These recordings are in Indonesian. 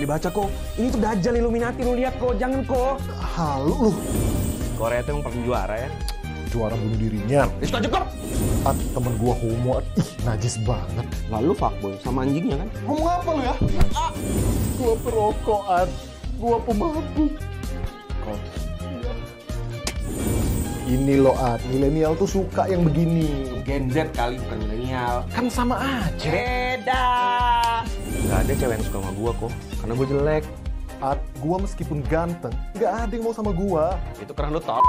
Jangan dibaca kok. Ini tuh Dajjal Illuminati lu lihat kok. Jangan kok. Halu lu. Korea tuh yang paling juara ya. Juara bunuh dirinya. Ya sudah cukup. At, temen gua homo. Ih, najis banget. Lalu fuckboy sama anjingnya kan? Ngomong apa lu ya? Ah, gua perokok, At. Gua pemabuk. Kok? Ini loh, At. Milenial tuh suka yang begini. Gen Z kali bukan milenial. Kan sama aja. Beda. Gak ada cewek yang suka sama gua kok. Karena gua jelek. At, gua meskipun ganteng, nggak ada yang mau sama gua. Itu karena lu top.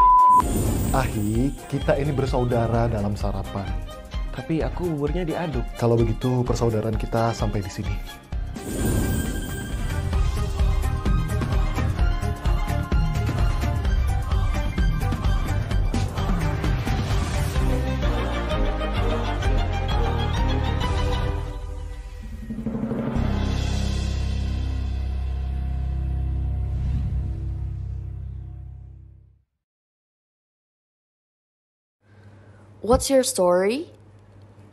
Ahi, kita ini bersaudara dalam sarapan. Tapi aku buburnya diaduk. Kalau begitu, persaudaraan kita sampai di sini. What's your story?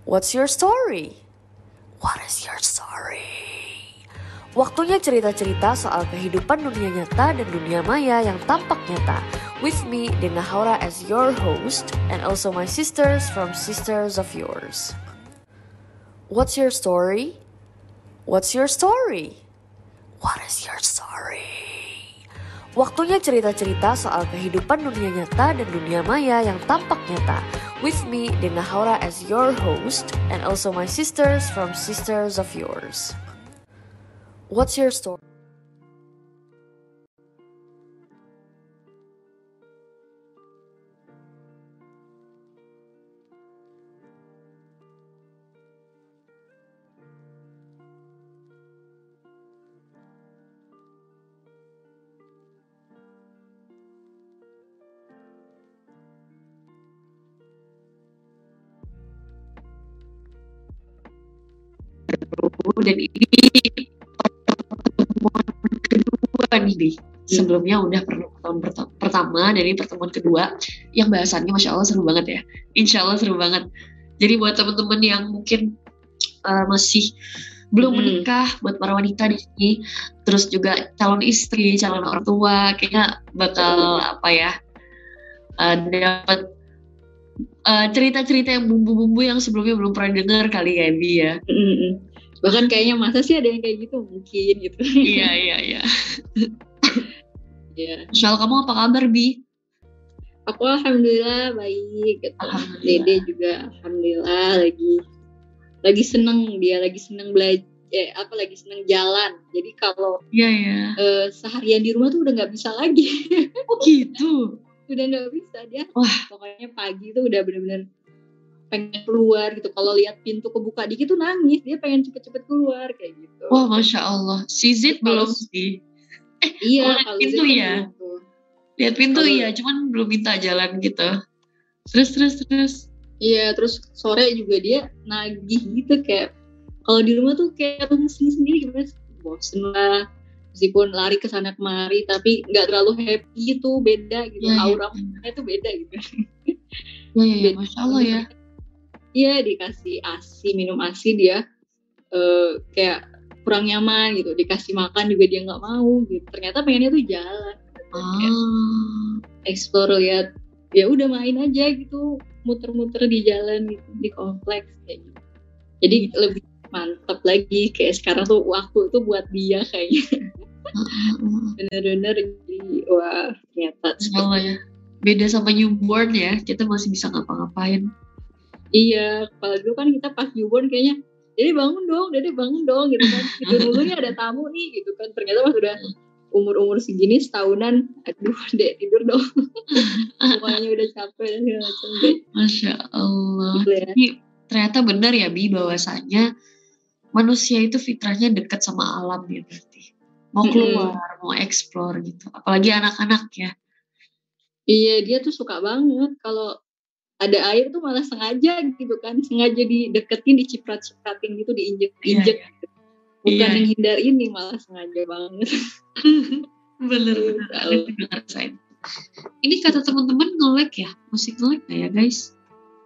What's your story? What is your story? Waktunya cerita-cerita soal kehidupan dunia nyata dan dunia maya yang tampak nyata. With me, Dina Haura as your host, and also my sisters from Sisters of Yours. What's your story? What's your story? What is your story? Waktunya cerita-cerita soal kehidupan dunia nyata dan dunia maya yang tampak nyata. With me, Dina Haura as your host, and also my sisters from Sisters of Yours. What's your story? Dan ini pertemuan kedua nih Bi. Sebelumnya udah pertemuan perta- pertama dan ini pertemuan kedua yang bahasannya Masya Allah seru banget ya. Insya Allah seru banget. Jadi buat teman-teman yang mungkin uh, masih belum Hmm. menikah, buat para wanita di sini, terus juga calon istri, calon orang tua, kayaknya bakal apa ya, uh, dapat uh, cerita-cerita yang bumbu-bumbu yang sebelumnya belum pernah dengar kali ya Bi ya. Mm-mm. Bahkan kayaknya masa sih ada yang kayak gitu mungkin gitu. Iya iya iya. Iya. Shal kamu apa kabar Bi? Aku alhamdulillah baik. Gitu. Alhamdulillah. Dede juga alhamdulillah lagi lagi seneng dia lagi seneng belajar eh, apa lagi seneng jalan. Jadi kalau Iya iya. eh, seharian di rumah tuh udah nggak bisa lagi. Oh gitu. udah nggak bisa dia. Wah. Pokoknya pagi tuh udah bener-bener pengen keluar gitu. Kalau lihat pintu kebuka dikit tuh nangis. Dia pengen cepet-cepet keluar kayak gitu. Wah masya Allah. Sizit belum sih. iya. kalau pintu ya? gitu. Lihat pintu Kalau- iya, cuman belum minta jalan gitu. Terus terus terus. Iya, terus sore juga dia nagih gitu kayak kalau di rumah tuh kayak sendiri sendiri gimana? Bosen lah. Meskipun lari ke sana kemari tapi nggak terlalu happy gitu, beda gitu. Iya, iya. Auranya tuh beda gitu. Ya ya, ya masya Allah ya. Iya, dikasih ASI, minum ASI dia eh, kayak kurang nyaman gitu. Dikasih makan juga dia nggak mau gitu. Ternyata pengennya tuh jalan. Kayak Ah. explore lihat ya udah main aja gitu muter-muter di jalan gitu di kompleks kayak gitu jadi lebih mantap lagi kayak sekarang tuh waktu tuh buat dia kayaknya bener-bener jadi wah ternyata Allah ya. Beda sama newborn ya, kita masih bisa ngapa-ngapain. Iya kalau dulu kan kita pas newborn kayaknya dede bangun dong dede bangun dong gitu kan tidur dulu nih ada tamu nih gitu kan ternyata pas udah umur-umur segini setahunan aduh dek tidur dong mukanya udah capek dan segala macam deh Masya Allah. gitu ya Tapi ternyata benar ya Bi bahwasanya manusia itu fitrahnya dekat sama alam ya berarti. Mau keluar, mau explore gitu. Apalagi anak-anak ya. Iya dia tuh suka banget kalau ada air tuh malah sengaja gitu kan sengaja dideketin diciprat-cipratin gitu diinjek-injek Iya, gitu. bukan Iya. yang hindar ini malah sengaja banget bener Iya, bener. Ini kata teman-teman nge-lag ya, musik nge-lag nggak ya guys?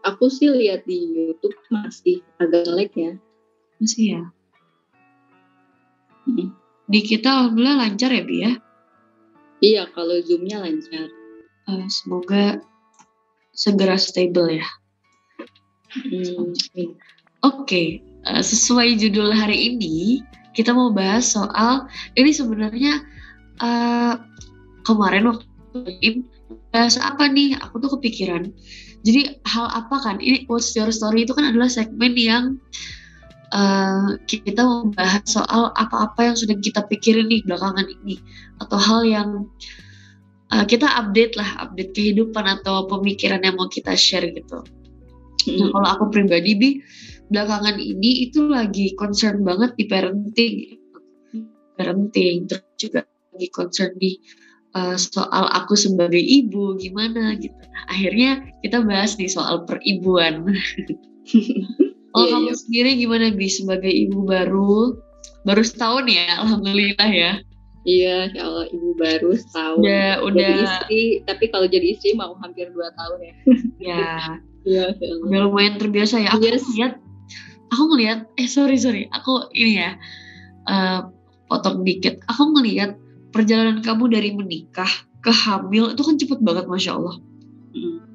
aku sih lihat di YouTube masih agak ngelag ya Masih ya. Hmm. di kita alhamdulillah lancar ya Bi ya. Iya, kalau zoomnya lancar. Eh, semoga segera stable ya. Hmm, Oke, eh, sesuai judul hari ini kita mau bahas soal ini sebenarnya eh, kemarin waktu bahas apa nih? Aku tuh kepikiran. Jadi hal apa kan? Ini What's Your Story itu kan adalah segmen yang eh, kita membahas soal apa-apa yang sudah kita pikirin nih belakangan ini atau hal yang eh, kita update lah, update kehidupan atau pemikiran yang mau kita share gitu. Nah, kalau aku pribadi bi belakangan ini itu lagi concern banget di parenting, parenting terus juga lagi concern di uh, soal aku sebagai ibu gimana gitu. Nah, akhirnya kita bahas nih soal peribuan. oh Iya, kamu iya. sendiri gimana bi sebagai ibu baru? Baru setahun ya, alhamdulillah ya. Iya, ya Allah ibu baru setahun. Udah, Jadi udah, istri, tapi kalau jadi istri mau hampir dua tahun ya. ya, Iya, ya lumayan terbiasa ya. Aku Yes. ngeliat, aku ngeliat, eh sorry sorry, aku ini ya, eh, potong dikit. Aku ngeliat perjalanan kamu dari menikah ke hamil itu kan cepet banget, masya Allah.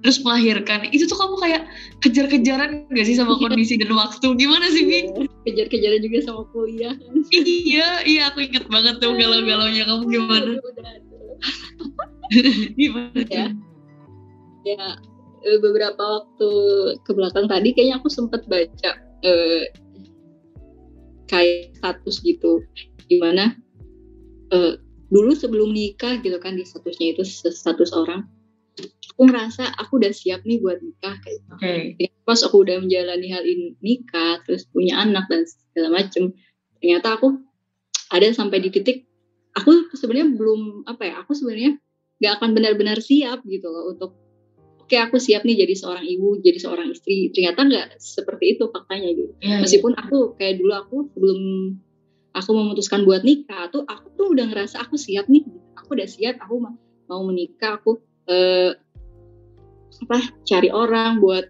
Terus melahirkan, itu tuh kamu kayak kejar-kejaran gak sih sama kondisi dan waktu? Gimana sih, Bi? Iya, Kejar-kejaran juga sama kuliah. iya, iya aku inget banget tuh galau-galaunya kamu gimana? Udah, udah. Gimana? Ya. ya beberapa waktu ke belakang tadi kayaknya aku sempat baca eh, kayak status gitu gimana eh, dulu sebelum nikah gitu kan di statusnya itu status orang aku ngerasa aku udah siap nih buat nikah kayak gitu. Oke, pas aku udah menjalani hal ini nikah terus punya anak dan segala macem ternyata aku ada sampai di titik aku sebenarnya belum apa ya aku sebenarnya nggak akan benar-benar siap gitu loh untuk oke aku siap nih jadi seorang ibu jadi seorang istri ternyata nggak seperti itu faktanya gitu Iya, iya. meskipun aku kayak dulu aku sebelum aku memutuskan buat nikah tuh aku tuh udah ngerasa aku siap nih aku udah siap aku ma- mau menikah aku eh, apa cari orang buat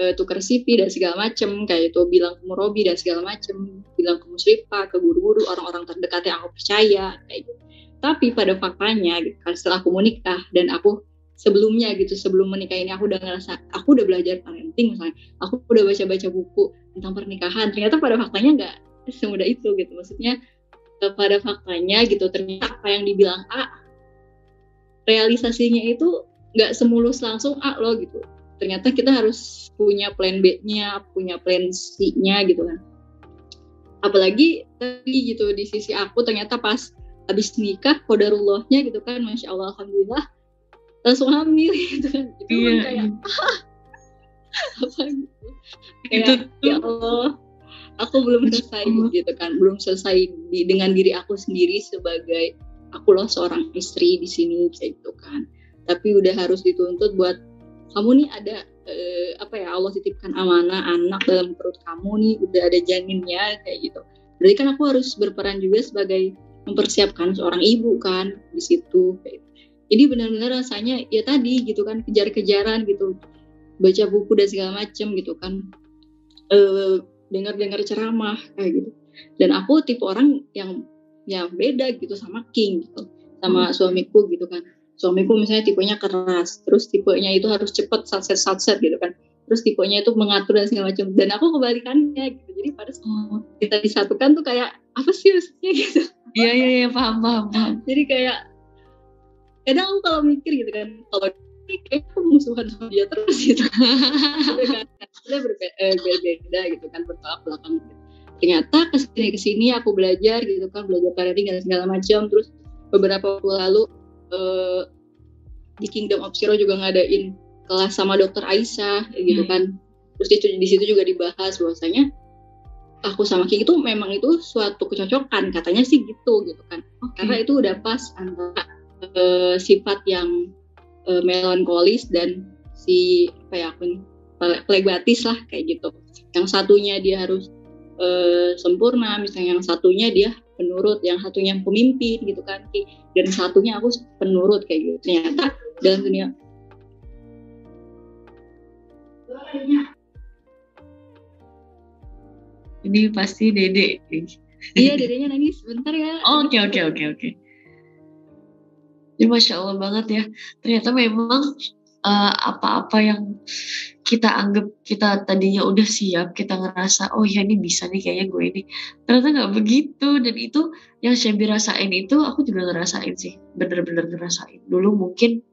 eh, tukar CV dan segala macem. Kayak itu bilang ke Murobi dan segala macem. Bilang ke Muslifa ke guru-guru orang-orang terdekat yang aku percaya kayak gitu. Tapi pada faktanya gitu setelah aku menikah dan aku sebelumnya gitu sebelum menikah ini aku udah ngerasa aku udah belajar parenting misalnya. Aku udah baca-baca buku tentang pernikahan. Ternyata pada faktanya nggak semudah itu gitu. Maksudnya eh, pada faktanya gitu ternyata apa yang dibilang A realisasinya itu nggak semulus langsung A loh gitu. Ternyata kita harus punya plan B-nya punya plan C-nya gitu kan. Apalagi tadi gitu di sisi aku ternyata pas habis nikah kodarullahnya gitu kan masya Allah alhamdulillah langsung hamil gitu kan. Itu Iya, kayak apa gitu. Itu kayak ya Allah aku belum selesai gitu kan. Belum selesai di- dengan diri aku sendiri sebagai aku loh seorang istri di sini kayak gitu kan. Tapi udah harus dituntut buat kamu nih ada eh, apa ya Allah titipkan amanah anak dalam perut kamu nih udah ada janinnya kayak gitu. Berarti kan aku harus berperan juga sebagai mempersiapkan seorang ibu kan di situ kayak gitu. jadi benar-benar rasanya ya tadi gitu kan kejar-kejaran gitu. Baca buku dan segala macem gitu kan. Eh dengar-dengar ceramah kayak gitu. Dan aku tipe orang yang yang beda gitu sama King gitu sama suamiku gitu kan. Suamiku misalnya tipenya keras terus tipenya itu harus cepet satset satset gitu kan. Terus tipenya itu mengatur dan segala macam. Dan aku kebalikannya gitu. Jadi pada Oh, kita disatukan tuh kayak apa sih maksudnya? gitu. Iya iya iya paham paham paham. Jadi kayak kadang aku kalau mikir gitu kan kalau ini kayak musuhan sama dia terus gitu. Udah kan, kita berbe- eh, berbeda gitu kan bertolak belakang gitu. Ternyata ke sini ke sini aku belajar gitu kan belajar parenting dan segala macam terus beberapa waktu lalu eh, di Kingdom of Zero juga ngadain kelas sama dokter Aisyah gitu Hmm. kan terus itu di situ juga dibahas bahwasanya aku sama King itu memang itu suatu kecocokan katanya sih gitu gitu kan Oke. karena itu udah pas antara eh, sifat yang eh, melankolis dan si apa ya aku nih ple- flegmatis lah kayak gitu yang satunya dia harus eh, sempurna. Misalnya yang satunya dia penurut yang satunya pemimpin gitu kan dan satunya aku penurut kayak gitu. Ternyata dalam dunia ini pasti dede. Iya dedenya nangis. Bentar ya. Oke oke oke oke. Jadi masya Allah banget ya. Ternyata memang eh, apa-apa yang kita anggap kita tadinya udah siap, kita ngerasa oh ya ini bisa nih kayaknya gue ini. Ternyata nggak begitu dan itu yang saya rasain itu aku juga ngerasain sih, bener-bener ngerasain. Dulu mungkin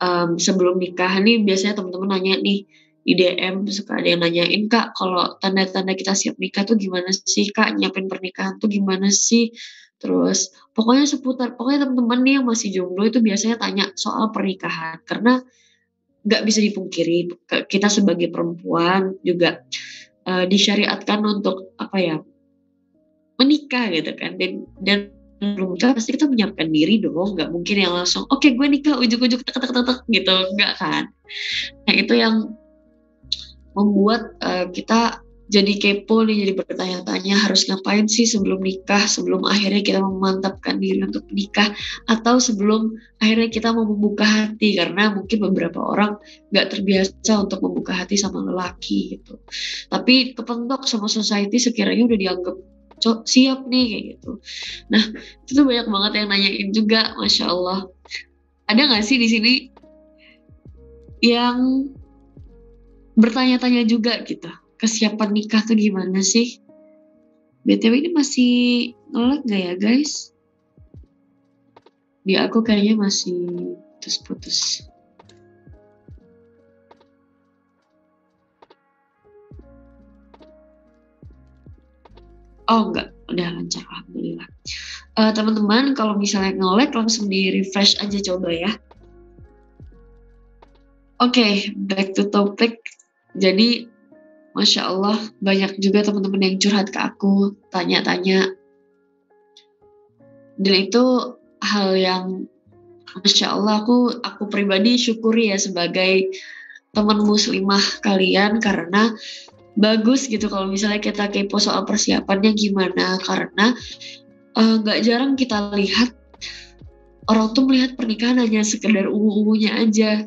em, sebelum nikah nih biasanya teman-teman nanya nih di DM suka ada yang nanyain kak kalau tanda-tanda kita siap nikah tuh gimana sih kak nyiapin pernikahan tuh gimana sih terus pokoknya seputar pokoknya teman-teman nih yang masih jomblo itu biasanya tanya soal pernikahan. Karena nggak bisa dipungkiri kita sebagai perempuan juga eh, disyariatkan untuk apa ya menikah gitu kan. Dan dan belum nikah pasti kita menyiapkan diri dong. Nggak mungkin yang langsung oke gue nikah ujuk-ujuk tek tek tek gitu. Nggak kan. Nah itu yang membuat eh, kita jadi kepo nih jadi bertanya-tanya harus ngapain sih sebelum nikah sebelum akhirnya kita memantapkan diri untuk menikah atau sebelum akhirnya kita mau membuka hati? Karena mungkin beberapa orang nggak terbiasa untuk membuka hati sama lelaki gitu. Tapi kepentok sama society sekiranya udah dianggap "Cok, siap nih kayak gitu. Nah itu tuh banyak banget yang nanyain juga masya Allah. Ada nggak sih di sini yang bertanya-tanya juga gitu kesiapan nikah tuh gimana sih? Btw ini masih ngelag gak ya guys? Di aku kayaknya masih putus-putus. Oh enggak udah lancar alhamdulillah. Eh, teman-teman kalau misalnya nge-lag langsung di refresh aja coba ya. Oke, back to topic. Jadi, masya Allah banyak juga teman-teman yang curhat ke aku, tanya-tanya. Dan itu hal yang masya Allah aku aku pribadi syukuri ya sebagai teman muslimah kalian karena bagus gitu kalau misalnya kita kepo soal persiapannya gimana karena eh, nggak jarang kita lihat orang tuh melihat pernikahan hanya sekedar ungu-ungunya aja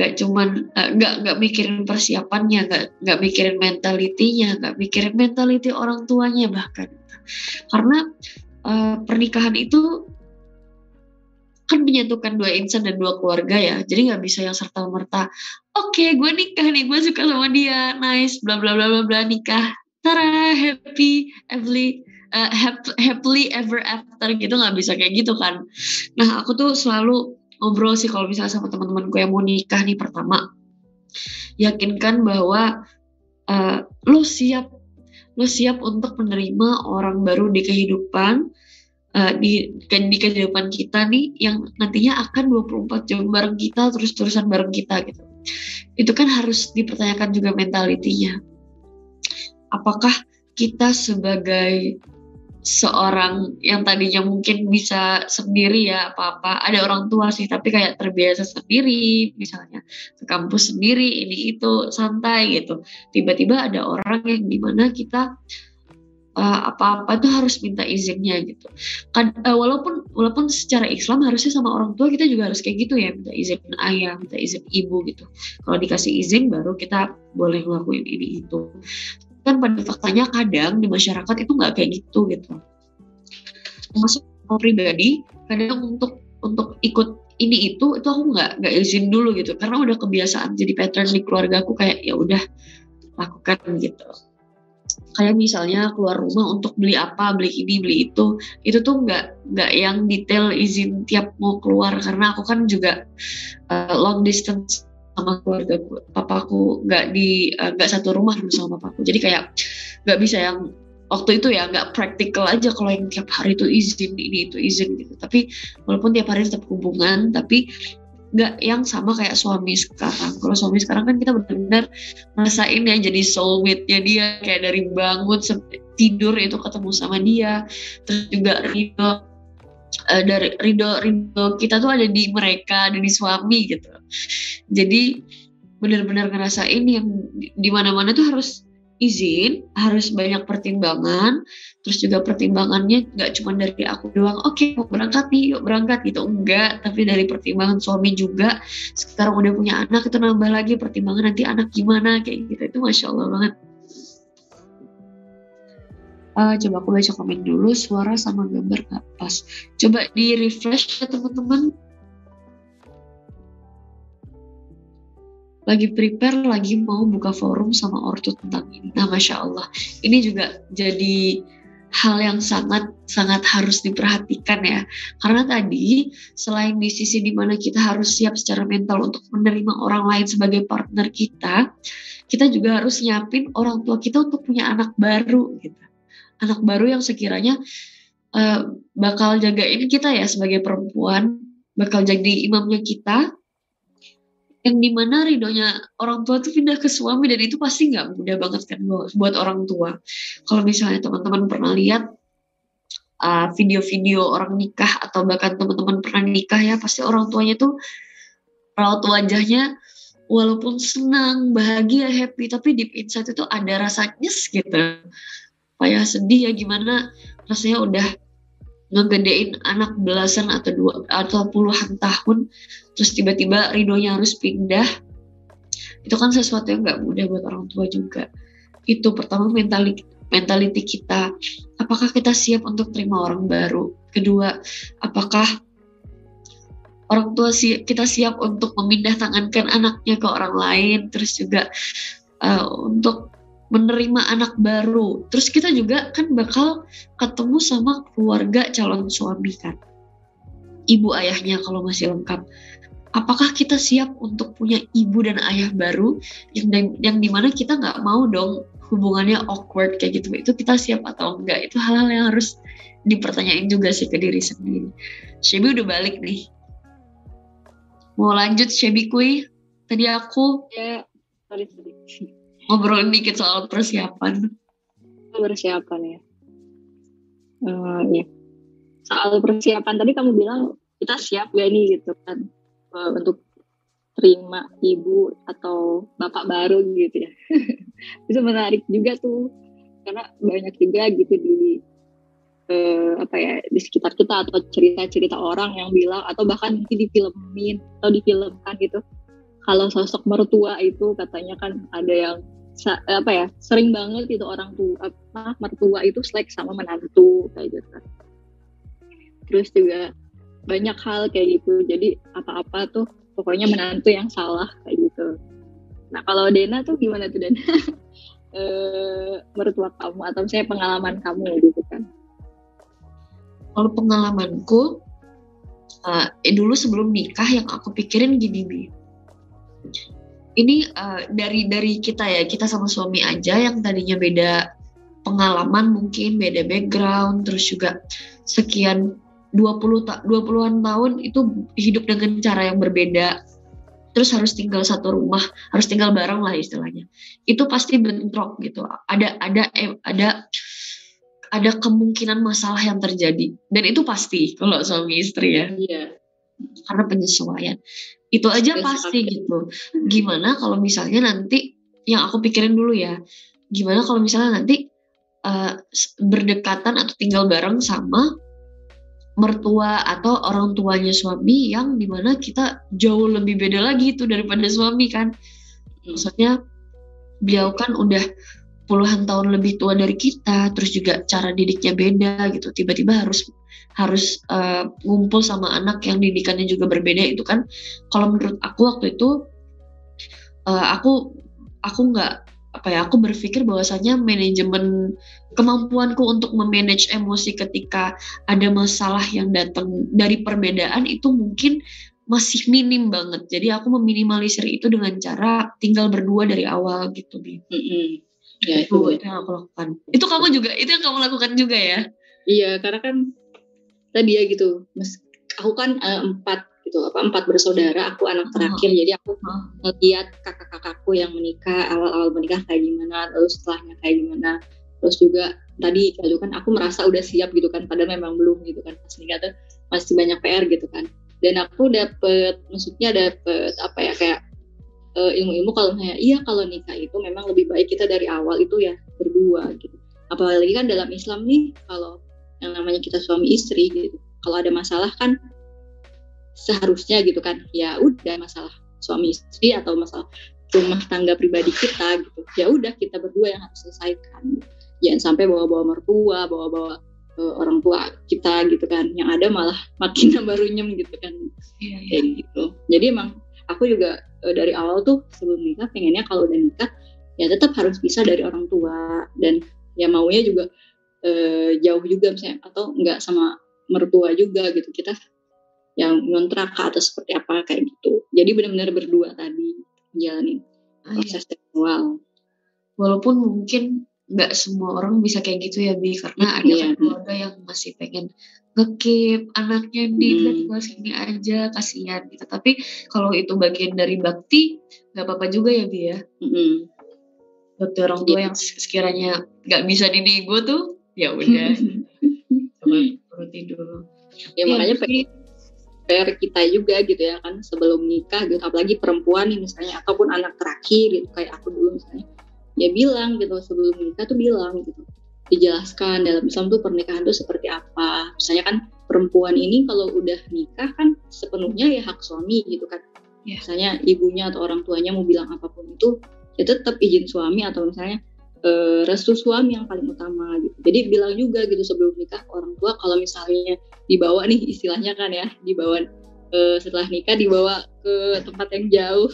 nggak cuman eh, nggak nggak mikirin persiapannya nggak nggak mikirin mentalitinya nggak mikirin mentality orang tuanya bahkan. Karena eh, pernikahan itu kan menyatukan dua insan dan dua keluarga ya. Jadi nggak bisa yang serta merta oke gue nikah nih gue suka sama dia nice bla bla bla bla bla nikah. Tara happy happily eh, hap- happily ever after gitu. Nggak bisa kayak gitu kan. Nah aku tuh selalu ngobrol sih kalau misalnya sama teman-teman gue yang mau nikah nih pertama. Yakinkan bahwa eh, lo siap. Lo siap untuk menerima orang baru di kehidupan eh, di di kehidupan kita nih yang nantinya akan 24 jam bareng kita terus-terusan bareng kita gitu. Itu kan harus dipertanyakan juga mentalitinya. Apakah kita sebagai seorang yang tadinya mungkin bisa sendiri ya apa-apa. Ada orang tua sih tapi kayak terbiasa sendiri. Misalnya ke kampus sendiri ini itu santai gitu. Tiba-tiba ada orang yang di mana kita uh, apa-apa tuh harus minta izinnya gitu. Kan uh, walaupun walaupun secara Islam harusnya sama orang tua kita juga harus kayak gitu ya minta izin ayah minta izin ibu gitu. Kalau dikasih izin baru kita boleh ngelakuin ini itu kan pada faktanya kadang di masyarakat itu nggak kayak gitu gitu. Termasuk pribadi kadang untuk untuk ikut ini itu itu aku nggak nggak izin dulu gitu. Karena udah kebiasaan jadi pattern di keluarga aku kayak ya udah lakukan gitu. Kayak misalnya keluar rumah untuk beli apa beli ini beli itu itu tuh nggak nggak yang detail izin tiap mau keluar. Karena aku kan juga uh, long distance sama keluarga gue papaku nggak di eh, nggak satu rumah sama papaku. Jadi kayak nggak bisa yang waktu itu ya nggak praktikal aja kalau yang tiap hari itu izin ini itu izin gitu. Tapi walaupun tiap hari tetap hubungan tapi nggak yang sama kayak suami sekarang. Kalau suami sekarang kan kita benar-benar ngerasain ya jadi soulmate-nya dia. Kayak dari bangun tidur itu ketemu sama dia terus juga ridho eh, dari ridho ridho kita tuh ada di mereka ada di suami gitu. Jadi benar-benar ngerasain yang di mana-mana tuh harus izin, harus banyak pertimbangan, terus juga pertimbangannya nggak cuma dari aku doang, oke mau berangkat nih, yuk berangkat gitu, enggak, tapi dari pertimbangan suami juga, sekarang udah punya anak itu nambah lagi pertimbangan nanti anak gimana kayak gitu, itu masya Allah banget. Uh, coba aku baca komen dulu suara sama gambar nggak pas. Coba di refresh ya teman-teman. Lagi prepare, lagi mau buka forum sama ortu tentang ini. Nah, masya Allah, ini juga jadi hal yang sangat sangat harus diperhatikan ya. Karena tadi selain di sisi di mana kita harus siap secara mental untuk menerima orang lain sebagai partner kita, kita juga harus nyiapin orang tua kita untuk punya anak baru gitu. Anak baru yang sekiranya uh, bakal jagain kita ya sebagai perempuan, bakal jadi imamnya kita, yang di mana ridhonya orang tua tuh pindah ke suami dan itu pasti nggak mudah banget kan buat orang tua. Kalau misalnya teman-teman pernah lihat uh, video-video uh, orang nikah atau bahkan teman-teman pernah nikah ya pasti orang tuanya tuh raut wajahnya walaupun senang, bahagia, happy, tapi deep inside itu ada rasa nyes gitu. Kayak sedih ya gimana rasanya udah ngegedein anak belasan atau dua atau puluhan tahun terus tiba-tiba ridhonya harus pindah. Itu kan sesuatu yang nggak mudah buat orang tua juga. Itu pertama mentality mentality kita. Apakah kita siap untuk terima orang baru? Kedua apakah orang tua si kita siap untuk memindah tangankan anaknya ke orang lain? Terus juga uh, untuk menerima anak baru. Terus kita juga kan bakal ketemu sama keluarga calon suami kan. Ibu ayahnya kalau masih lengkap. Apakah kita siap untuk punya ibu dan ayah baru yang yang di mana kita nggak mau dong hubungannya awkward kayak gitu? Itu kita siap atau enggak? Itu hal-hal yang harus dipertanyain juga sih ke diri sendiri. Shebi udah balik nih. Mau lanjut Shebi Kui? Tadi aku ya, sorry, sorry. Ngobrol dikit soal persiapan. Persiapan ya. Uh, ya. Soal persiapan tadi kamu bilang kita siap gak nih gitu kan uh, untuk terima ibu atau bapak baru gitu ya. Itu menarik juga tuh karena banyak juga gitu di uh, apa ya di sekitar kita atau cerita-cerita orang yang bilang atau bahkan mungkin difilmin atau difilmkan gitu kalau sosok mertua itu katanya kan ada yang apa ya sering banget itu orang tua apa mertua itu selek sama menantu kayak gitu kan. terus juga banyak hal kayak gitu. Jadi apa-apa tuh pokoknya menantu yang salah kayak gitu. Nah kalau Dena tuh gimana tuh Dena? E, mertua kamu atau misalnya pengalaman kamu gitu kan? Kalau pengalamanku uh, eh, dulu sebelum nikah yang aku pikirin gini nih ini uh, dari dari kita ya kita sama suami aja yang tadinya beda pengalaman mungkin beda background terus juga sekian 20 ta 20-an tahun itu hidup dengan cara yang berbeda. Terus harus tinggal satu rumah harus tinggal bareng lah istilahnya. Itu pasti bentrok gitu. Ada ada eh, ada ada kemungkinan masalah yang terjadi. Dan itu pasti kalau suami istri ya. Iya. karena penyesuaian itu aja pasti gitu gimana kalau misalnya nanti yang aku pikirin dulu ya gimana kalau misalnya nanti uh, berdekatan atau tinggal bareng sama mertua atau orang tuanya suami yang di mana kita jauh lebih beda lagi itu daripada suami kan hmm. maksudnya beliau kan udah puluhan tahun lebih tua dari kita, terus juga cara didiknya beda gitu. Tiba-tiba harus harus uh, ngumpul sama anak yang didikannya juga berbeda itu kan. Kalau menurut aku waktu itu uh, aku aku nggak apa ya aku berpikir bahwasanya manajemen kemampuanku untuk memanage emosi ketika ada masalah yang datang dari perbedaan itu mungkin masih minim banget. Jadi aku meminimalisir itu dengan cara tinggal berdua dari awal gitu bi. Mm -hmm ya itu, itu. yang aku lakukan. Itu kamu juga itu yang kamu lakukan juga ya? Iya karena kan tadi ya gitu. Mas aku kan uh, empat gitu apa empat bersaudara aku anak terakhir uh jadi aku uh ngeliat kakak-kakakku yang menikah awal-awal menikah kayak gimana lalu setelahnya kayak gimana. Terus juga tadi kalau kan aku merasa udah siap gitu kan padahal memang belum gitu kan pas nikah tuh masih banyak PR gitu kan. Dan aku dapet maksudnya dapet apa ya kayak uh, ilmu-ilmu kalau misalnya iya kalau nikah itu memang lebih baik kita dari awal itu ya berdua gitu. Apalagi kan dalam Islam nih kalau yang namanya kita suami istri gitu. Kalau ada masalah kan seharusnya gitu kan ya udah masalah suami istri atau masalah rumah tangga pribadi kita gitu ya udah kita berdua yang harus selesaikan. Jangan sampai bawa-bawa mertua bawa-bawa eh, orang tua kita gitu kan. Yang ada malah makin nambah runyem gitu kan. Iya, iya. kayak gitu. Jadi emang aku juga eh, dari awal tuh sebelum nikah pengennya kalau udah nikah ya tetap harus bisa dari orang tua. Dan ya maunya juga eh, jauh juga misalnya atau enggak sama mertua juga gitu kita yang ngontrak atau seperti apa kayak gitu jadi benar-benar berdua tadi jalanin Ah, iya. proses seksual walaupun mungkin nggak semua orang bisa kayak gitu ya bi karena ada Iya. keluarga yang masih pengen ngekip anaknya di Hmm. sini aja kasihan gitu tapi kalau itu bagian dari bakti nggak apa-apa juga ya bi ya Mm-mm. buat orang tua Iya. yang sekiranya nggak bisa didik gue tuh ya udah. Coba turutin dulu ya makanya Bi, PR kita juga gitu ya kan sebelum nikah gitu apalagi perempuan nih misalnya ataupun anak terakhir gitu kayak aku dulu misalnya. Ya bilang gitu sebelum nikah tuh bilang gitu dijelaskan dalam Islam tuh pernikahan tuh seperti apa. Misalnya kan perempuan ini kalau udah nikah kan sepenuhnya ya hak suami gitu kan. Ya. misalnya ibunya atau orang tuanya mau bilang apa pun itu ya tetap izin suami atau misalnya eh, restu suami yang paling utama gitu. Jadi bilang juga gitu sebelum nikah orang tua kalau misalnya dibawa nih istilahnya kan ya dibawa eh, setelah nikah dibawa ke tempat yang jauh.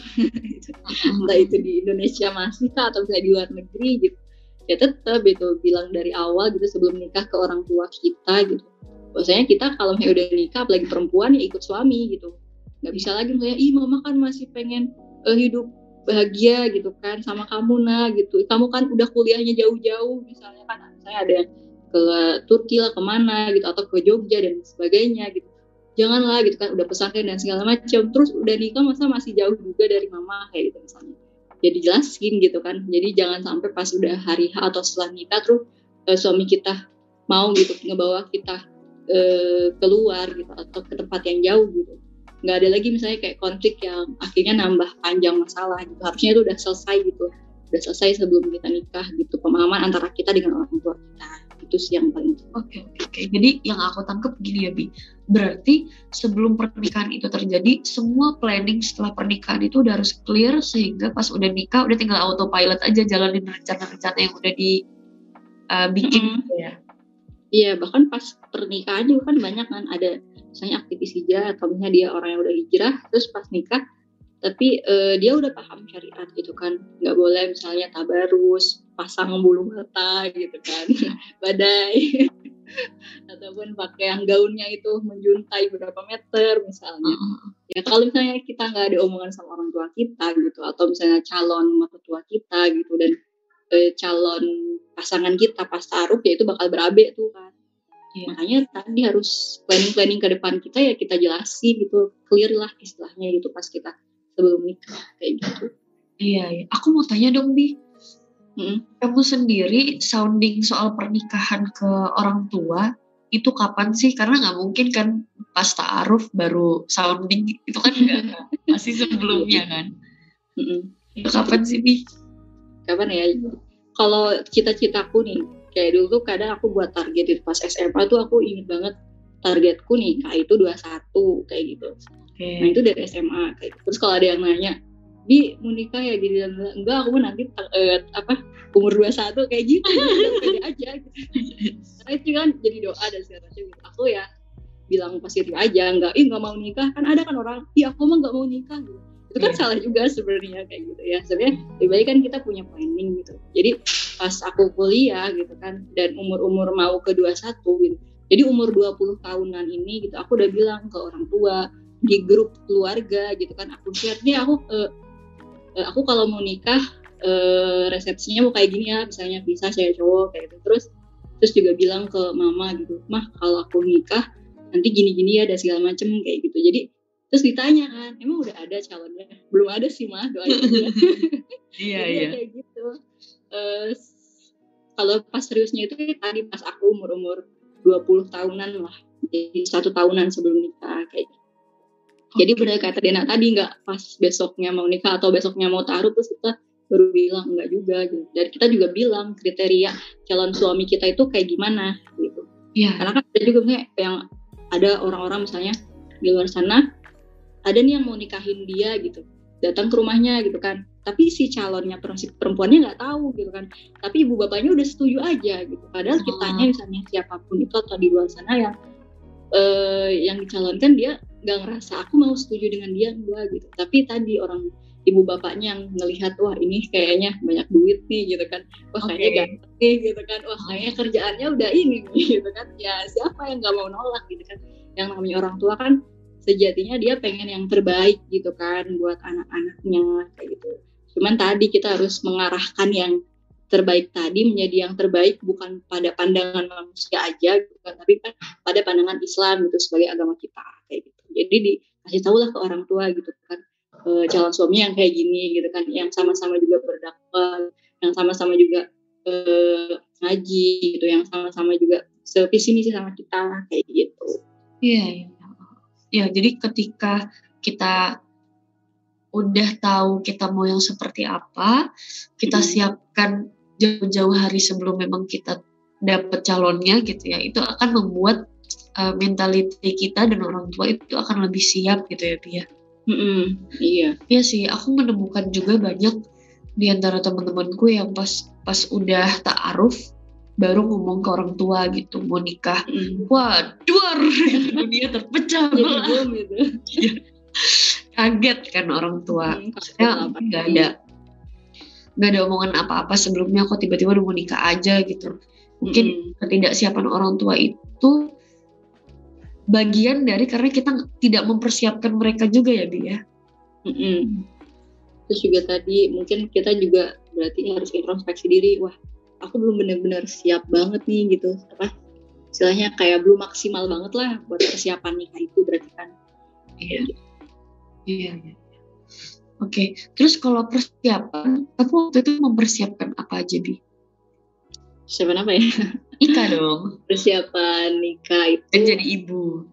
Entah itu di Indonesia masih kah atau misalnya di luar negeri gitu. Ya tetap itu bilang dari awal gitu sebelum nikah ke orang tua kita gitu. Bahwasanya kita kalau misalnya udah nikah apalagi perempuan ya ikut suami gitu. Nggak bisa lagi misalnya ih mama kan masih pengen eh, hidup bahagia gitu kan sama kamu nah gitu. Kamu kan udah kuliahnya jauh-jauh misalnya kan misalnya ada yang ke Turki lah ke mana gitu atau ke Jogja dan sebagainya gitu. Janganlah gitu kan udah pesantren dan segala macam. Terus udah nikah masa masih jauh juga dari mama kayak gitu misalnya. Jadi jelasin gitu kan. Jadi jangan sampai pas udah hari H atau setelah nikah terus eh, suami kita mau gitu ngebawa kita eh, keluar gitu atau ke tempat yang jauh gitu nggak ada lagi misalnya kayak konflik yang akhirnya nambah panjang masalah gitu harusnya itu udah selesai gitu udah selesai sebelum kita nikah gitu pemahaman antara kita dengan orang tua kita itu sih yang paling. Oke oke oke. Jadi yang aku tangkap gini ya Bi. Berarti sebelum pernikahan itu terjadi, semua planning setelah pernikahan itu udah harus clear sehingga pas udah nikah udah tinggal autopilot aja jalanin rencana-rencana yang udah dibikin Mm-mm. gitu ya. Iya bahkan pas pernikahan juga kan banyak kan ada misalnya aktivis hijrah atau misalnya dia orang yang udah hijrah terus pas nikah tapi eh, dia udah paham syariat gitu kan. Nggak boleh misalnya tabarus pasang bulu mata gitu kan. Badai. Ataupun pakai yang gaunnya itu menjuntai berapa meter misalnya. Ya kalau misalnya kita nggak ada omongan sama orang tua kita gitu atau misalnya calon mertua kita gitu dan eh, calon pasangan kita pas taruh ya itu bakal berabe tuh kan Iya. makanya tadi harus planning planning ke depan kita ya kita jelasin gitu clear lah istilahnya gitu pas kita sebelum nikah kayak gitu Iya, iya. Aku mau tanya dong Bi. Mm. Kamu sendiri sounding soal pernikahan ke orang tua itu kapan sih? Karena nggak mungkin kan pas ta'aruf baru sounding itu kan nggak masih sebelumnya kan. Mm-mm. Itu kapan sih Bi? kapan ya kalau cita-citaku nih kayak dulu tuh kadang aku buat target itu pas SMA tuh aku inget banget targetku nikah itu 21 kayak gitu Oke. Nah itu dari SMA kayak gitu. Terus kalau ada yang nanya, Bi mau nikah ya gini dan bilang, enggak aku mah nanti eh, apa umur 21 kayak gitu, pede aja gitu. Karena itu kan jadi doa dan segala macam gitu. Aku ya bilang positif aja, enggak, ih nggak mau nikah kan ada kan orang, iya aku mah nggak mau nikah gitu. Itu kan Iya. salah juga sebenarnya kayak gitu ya. Sebenarnya lebih baik kan kita punya planning gitu. Jadi pas aku kuliah gitu kan dan umur-umur mau ke 21 gitu. Jadi umur 20 tahunan ini gitu aku udah bilang ke orang tua, di grup keluarga gitu kan aku share nih aku eh, eh, aku kalau mau nikah eh, resepsinya mau kayak gini ya misalnya bisa saya cowok kayak gitu terus terus juga bilang ke mama gitu mah kalau aku nikah nanti gini-gini ya dan segala macem kayak gitu jadi terus ditanya kan emang udah ada calonnya belum ada sih mah doain aja Iya ya kayak gitu s- kalau pas seriusnya itu tadi pas aku umur umur 20 tahunan lah jadi satu tahunan sebelum nikah kayak gitu. Jadi benar kata Dena tadi nggak pas besoknya mau nikah atau besoknya mau taruh terus kita baru bilang enggak juga gitu. Dan kita juga bilang kriteria calon suami kita itu kayak gimana gitu. Iya. Karena kan ada juga misalnya yang ada orang-orang misalnya di luar sana ada nih yang mau nikahin dia gitu. Datang ke rumahnya gitu kan. tapi si calonnya perempuannya nggak tahu gitu kan. Tapi ibu bapaknya udah setuju aja gitu. Padahal Hmm. kitanya misalnya siapa pun itu atau di luar sana yang eh, yang dicalonkan dia nggak ngerasa aku mau setuju dengan dia enggak gitu. Tapi tadi orang ibu bapaknya yang ngelihat wah ini kayaknya banyak duit nih gitu kan. Wah kayaknya ganteng nih gitu kan. Wah kayaknya kerjaannya udah ini gitu kan. Ya siapa yang nggak mau nolak gitu kan. Yang namanya orang tua kan sejatinya dia pengen yang terbaik gitu kan buat anak-anaknya kayak gitu. Cuman tadi kita harus mengarahkan yang terbaik tadi menjadi yang terbaik bukan pada pandangan manusia aja gitu kan tapi kan pada pandangan Islam gitu sebagai agama kita kayak gitu. Jadi dikasih tahu lah ke orang tua gitu kan eh, calon suami yang kayak gini gitu kan yang sama-sama juga berdakwah yang sama-sama juga eh, ngaji gitu yang sama-sama juga sevisi misi sama kita kayak gitu. Iya, iya. Ya, jadi ketika kita udah tahu kita mau yang seperti apa, kita Hmm. siapkan jauh-jauh hari sebelum memang kita dapat calonnya gitu ya. Itu akan membuat uh, mentality kita dan orang tua itu akan lebih siap gitu ya, Pia. Mm-mm, iya Iya sih, aku menemukan juga banyak di antara teman-temanku yang pas pas udah ta'aruf baru ngomong ke orang tua gitu mau nikah. Mm-mm. Wah, duar dunia terpecah. bom gitu kaget kan orang tua Hmm, maksudnya nggak ada nggak ada omongan apa-apa sebelumnya kok tiba-tiba udah mau nikah aja gitu mungkin Mm-mm. ketidaksiapan orang tua itu bagian dari karena kita tidak mempersiapkan mereka juga ya Bi ya Mm-mm. Terus juga tadi mungkin kita juga berarti harus introspeksi diri. Wah, aku belum benar-benar siap banget nih gitu. Apa? Istilahnya kayak belum maksimal banget lah buat persiapan nikah itu berarti kan. iya iya iya. Oke, terus kalau persiapan, kamu waktu itu mempersiapkan apa aja, Bi? Persiapan apa ya? Nikah dong, Persiapan nikah itu. dan jadi ibu.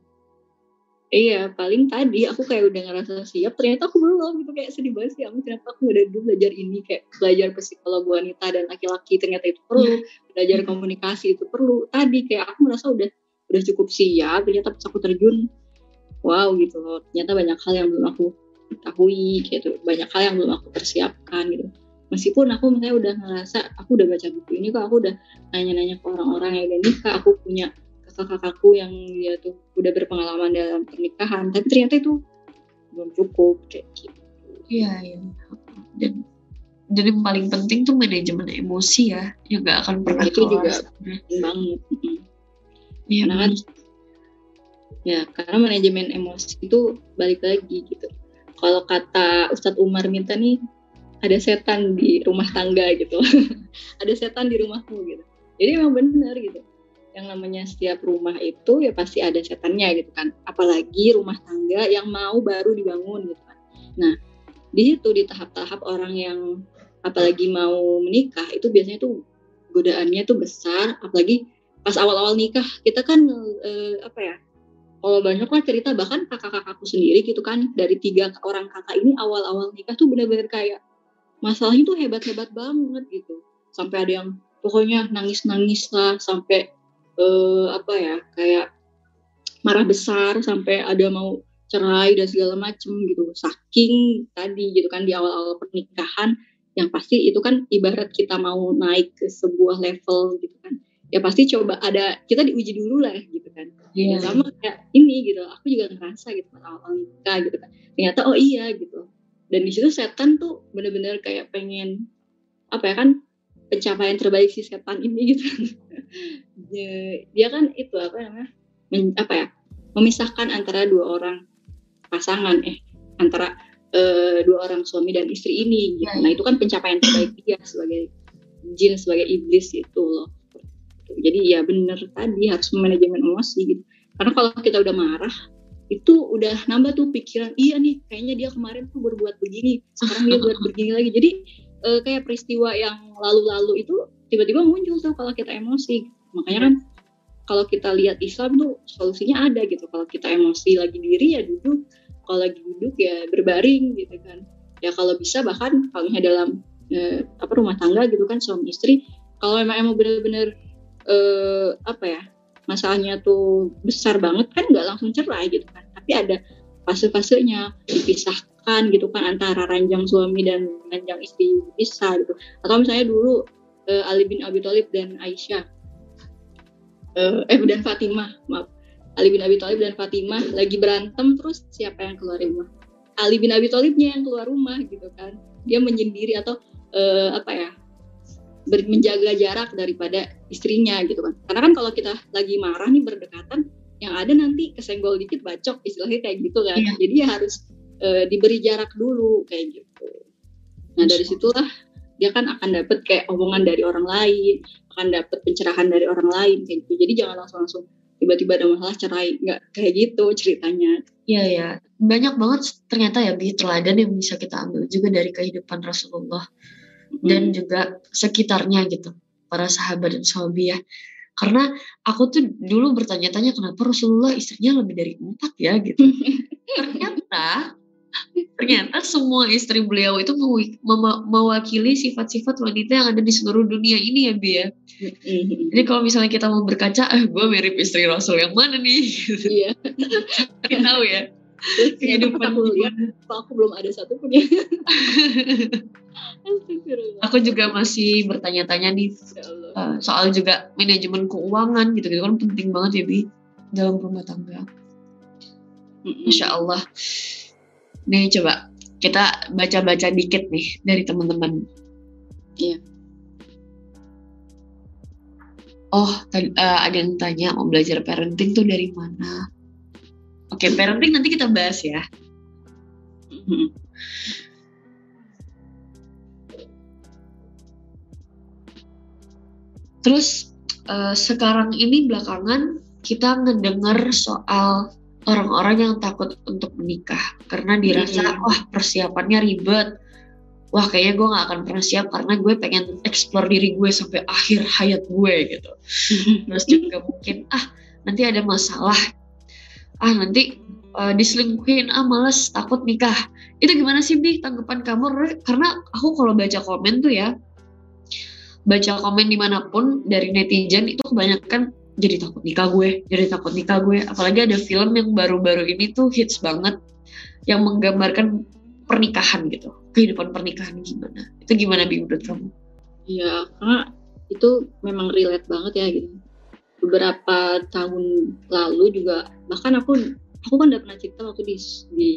Iya, paling tadi aku kayak udah ngerasa siap, ternyata aku belum gitu kayak sedih banget sih. Aku kenapa aku udah dulu belajar ini kayak belajar psikologi wanita dan laki-laki ternyata itu perlu, belajar komunikasi itu perlu. Tadi kayak aku merasa udah udah cukup siap, ternyata pas aku terjun, wow gitu loh. Ternyata banyak hal yang belum aku ketahui gitu, banyak hal yang belum aku persiapkan gitu. Meskipun aku misalnya udah ngerasa aku udah baca buku ini kok, aku udah nanya-nanya ke orang-orang yang udah nikah, aku punya kakak-kakakku yang dia tuh udah berpengalaman dalam pernikahan tapi ternyata itu belum cukup kayak gitu. Iya, iya. Dan yang paling penting tuh manajemen emosi ya, yang gak akan pernah itu juga banget. Iya, karena kan ya karena manajemen emosi itu balik lagi gitu. Kalau kata Ustadz Umar minta nih ada setan di rumah tangga gitu. Ada setan di rumahmu gitu. Jadi emang bener gitu yang namanya setiap rumah itu ya pasti ada setannya gitu kan. Apalagi rumah tangga yang mau baru dibangun gitu kan. Nah di situ di tahap-tahap orang yang apalagi mau menikah itu biasanya tuh godaannya tuh besar. Apalagi pas awal-awal nikah kita kan eh, apa ya kalau banyak lah cerita bahkan kakak-kakakku sendiri gitu kan dari tiga orang kakak ini awal-awal nikah tuh bener-bener kayak masalahnya tuh hebat-hebat banget gitu. Sampai ada yang pokoknya nangis-nangis lah sampai eh, apa ya kayak marah besar sampai ada mau cerai dan segala macem gitu. Saking tadi gitu kan di awal-awal pernikahan yang pasti itu kan ibarat kita mau naik ke sebuah level gitu kan. Ya pasti coba ada kita diuji dulu lah gitu kan. Ya, sama kayak ini gitu aku juga ngerasa gitu pas awal nikah gitu kan. Ternyata oh iya gitu. Dan di situ setan tuh bener-bener kayak pengen apa ya kan pencapaian terbaik si setan ini gitu. Dia, dia kan itu apa namanya men- apa ya memisahkan antara dua orang pasangan eh antara eh, dua orang suami dan istri ini gitu. Ya, nah itu kan pencapaian terbaik dia sebagai jin sebagai iblis itu loh. Jadi ya bener tadi harus manajemen emosi gitu. Karena kalau kita udah marah itu udah nambah tuh pikiran iya nih kayaknya dia kemarin tuh berbuat begini sekarang dia buat begini lagi. Jadi eh, kayak peristiwa yang lalu-lalu itu tiba-tiba muncul tuh kalau kita emosi. Makanya kan kalau kita lihat Islam tuh solusinya ada gitu. Kalau kita emosi lagi diri ya duduk. Kalau lagi duduk ya berbaring gitu kan. Ya kalau bisa bahkan kalau misalnya dalam eh, apa rumah tangga gitu kan suami istri. Kalau memang emang bener-bener eh, apa ya masalahnya tuh besar banget kan nggak langsung cerai gitu kan. Tapi ada fase-fasenya dipisahkan gitu kan antara ranjang suami dan ranjang istri bisa gitu. Atau misalnya dulu uh, Ali bin Abi Thalib dan Aisyah. Uh, eh dan Fatimah maaf. Ali bin Abi Thalib dan Fatimah lagi berantem terus siapa yang keluar rumah? Ali bin Abi Thalibnya yang keluar rumah gitu kan. Dia menyendiri atau uh, apa ya ber, menjaga jarak daripada istrinya gitu kan. Karena kan kalau kita lagi marah nih berdekatan yang ada nanti kesenggol dikit bacok istilahnya kayak gitu kan. Iya. jadi ya harus uh, diberi jarak dulu kayak gitu. Nah dari situlah dia kan akan dapat kayak omongan dari orang lain akan dapat pencerahan dari orang lain kayak gitu. Jadi jangan langsung langsung tiba-tiba ada masalah cerai nggak kayak gitu ceritanya. Iya ya banyak banget ternyata ya bi teladan yang bisa kita ambil juga dari kehidupan Rasulullah hmm. dan juga sekitarnya gitu para sahabat dan sahabat ya. Karena aku tuh dulu bertanya-tanya kenapa Rasulullah istrinya lebih dari empat ya? gitu. Ternyata ternyata semua istri beliau itu mewakili sifat-sifat wanita yang ada di seluruh dunia ini ya Bi ya. Jadi kalau misalnya kita mau berkaca, eh gue mirip istri Rasul yang mana nih? Iya. Kita tahu ya. Kehidupan aku lihat, aku belum ada satu pun ya. aku juga masih bertanya-tanya nih uh, soal juga manajemen keuangan gitu gitu kan penting banget ya Bi dalam rumah tangga. Masya Allah. Nih coba kita baca-baca dikit nih dari teman-teman. Iya. Oh, uh, ada yang tanya mau belajar parenting tuh dari mana? Oke, parenting nanti kita bahas ya. Terus uh, sekarang ini belakangan kita ngedengar soal orang-orang yang takut untuk menikah karena dirasa mm-hmm. wah persiapannya ribet. Wah kayaknya gue gak akan pernah siap karena gue pengen explore diri gue sampai akhir hayat gue gitu. Terus juga mungkin ah nanti ada masalah. Ah nanti uh, diselingkuhin. Ah males takut nikah. Itu gimana sih bi tanggapan kamu? Karena aku kalau baca komen tuh ya baca komen di mana pun dari netizen itu kebanyakan jadi takut nikah gue, jadi takut nikah gue. Apalagi ada film yang baru-baru ini tuh hits banget yang menggambarkan pernikahan gitu, kehidupan pernikahan gimana. Itu gimana Bi menurut kamu? Iya, karena itu memang relate banget ya gitu. Beberapa tahun lalu juga bahkan aku aku kan udah pernah cerita waktu di di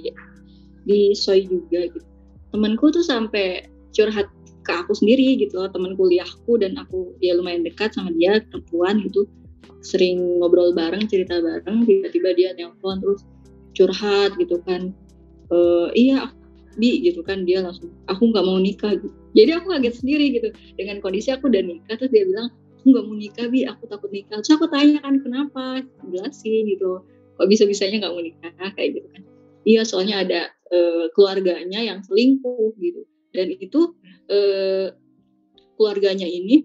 di Soy juga gitu. Temanku tuh sampai curhat ke aku sendiri gitu loh, teman kuliahku dan aku dia lumayan dekat sama dia perempuan gitu sering ngobrol bareng cerita bareng tiba-tiba dia nelpon terus curhat gitu kan. E, iya bi gitu kan. Dia langsung aku nggak mau nikah. Jadi aku kaget sendiri gitu. Dengan kondisi aku udah nikah terus dia bilang aku nggak mau nikah bi. Aku takut nikah. Terus aku tanya kan kenapa? Jelasin gitu. Kok bisa bisanya nggak mau nikah? Kayak gitu kan. Iya soalnya ada e, keluarganya yang selingkuh gitu. Dan itu e, keluarganya ini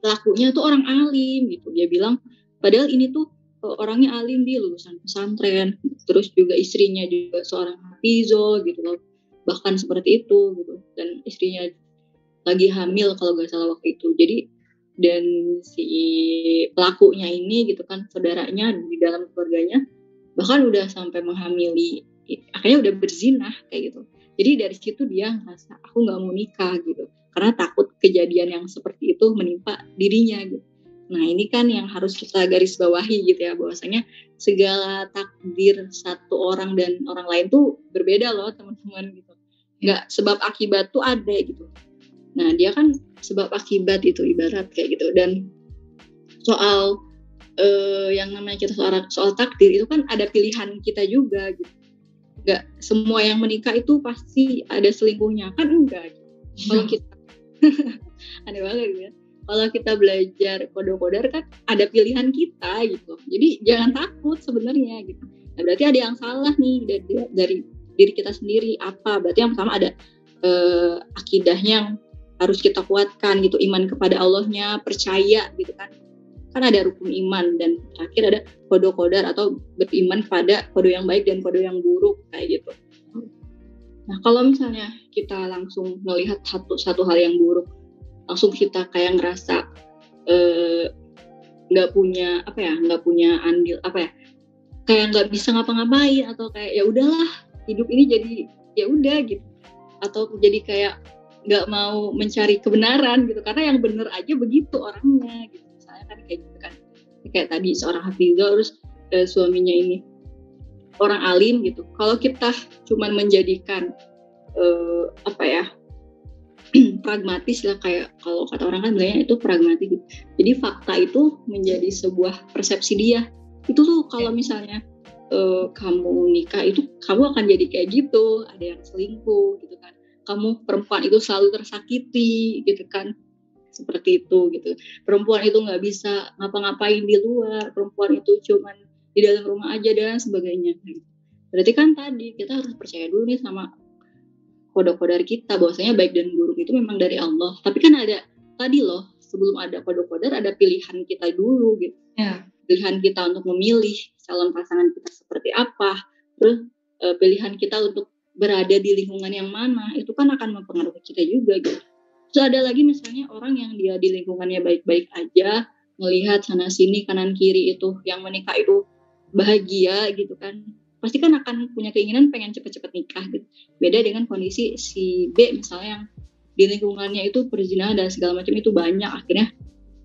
pelakunya tuh orang alim gitu. Dia bilang padahal ini tuh eh, orangnya alim dia lulusan pesantren. Terus juga istrinya juga seorang hafizo gitu loh. Bahkan seperti itu gitu. Dan istrinya lagi hamil kalau gak salah waktu itu. Jadi dan si pelakunya ini gitu kan saudaranya di dalam keluarganya bahkan udah sampai menghamili akhirnya udah berzinah kayak gitu. Jadi dari situ dia ngerasa aku nggak mau nikah gitu karena takut kejadian yang seperti itu menimpa dirinya gitu. Nah ini kan yang harus kita garis bawahi gitu ya bahwasanya segala takdir satu orang dan orang lain tuh berbeda loh teman-teman gitu. Nggak sebab akibat tuh ada gitu. Nah dia kan sebab akibat itu ibarat kayak gitu dan soal uh, yang namanya kita soal soal takdir itu kan ada pilihan kita juga gitu. Nggak semua yang menikah itu pasti ada selingkuhnya kan enggak. Gitu. Kalau kita aneh banget ya. Kalau kita belajar kode-kodar kan ada pilihan kita gitu. Jadi jangan takut sebenarnya gitu. Nah, berarti ada yang salah nih dari, dari diri kita sendiri. Apa? Berarti yang pertama ada eh, akidahnya yang harus kita kuatkan gitu. Iman kepada Allahnya percaya gitu kan. Kan ada rukun iman dan terakhir ada kode kodar atau beriman kepada kode yang baik dan kode yang buruk kayak gitu Nah, kalau misalnya kita langsung melihat satu satu hal yang buruk, langsung kita kayak ngerasa eh, nggak uh, punya apa ya, nggak punya andil apa ya, kayak nggak bisa ngapa-ngapain atau kayak ya udahlah hidup ini jadi ya udah gitu. Atau jadi kayak nggak mau mencari kebenaran gitu karena yang bener aja begitu orangnya gitu. Misalnya kan kayak gitu kan. Kayak tadi seorang hafizah terus eh, suaminya ini orang alim gitu. Kalau kita cuman menjadikan eh, apa ya pragmatis lah kayak kalau kata orang kan bilangnya itu pragmatis gitu. jadi fakta itu menjadi sebuah persepsi dia. Itu tuh kalau misalnya eh, kamu nikah itu kamu akan jadi kayak gitu ada yang selingkuh gitu kan. Kamu perempuan itu selalu tersakiti gitu kan seperti itu gitu. Perempuan itu nggak bisa ngapa-ngapain di luar perempuan itu cuman di dalam rumah aja dan sebagainya berarti kan tadi kita harus percaya dulu nih sama kode-kodar kita bahwasanya baik dan buruk itu memang dari Allah tapi kan ada tadi loh sebelum ada kode-kodar ada pilihan kita dulu gitu Ya. pilihan kita untuk memilih calon pasangan kita seperti apa terus eh, pilihan kita untuk berada di lingkungan yang mana itu kan akan mempengaruhi kita juga gitu. Terus ada lagi misalnya orang yang dia di lingkungannya baik-baik aja, melihat sana sini kanan kiri itu yang menikah itu bahagia gitu kan. Pasti kan akan punya keinginan pengen cepet-cepet nikah gitu. Beda dengan kondisi si B misalnya yang di lingkungannya itu perzinahan dan segala macam itu banyak akhirnya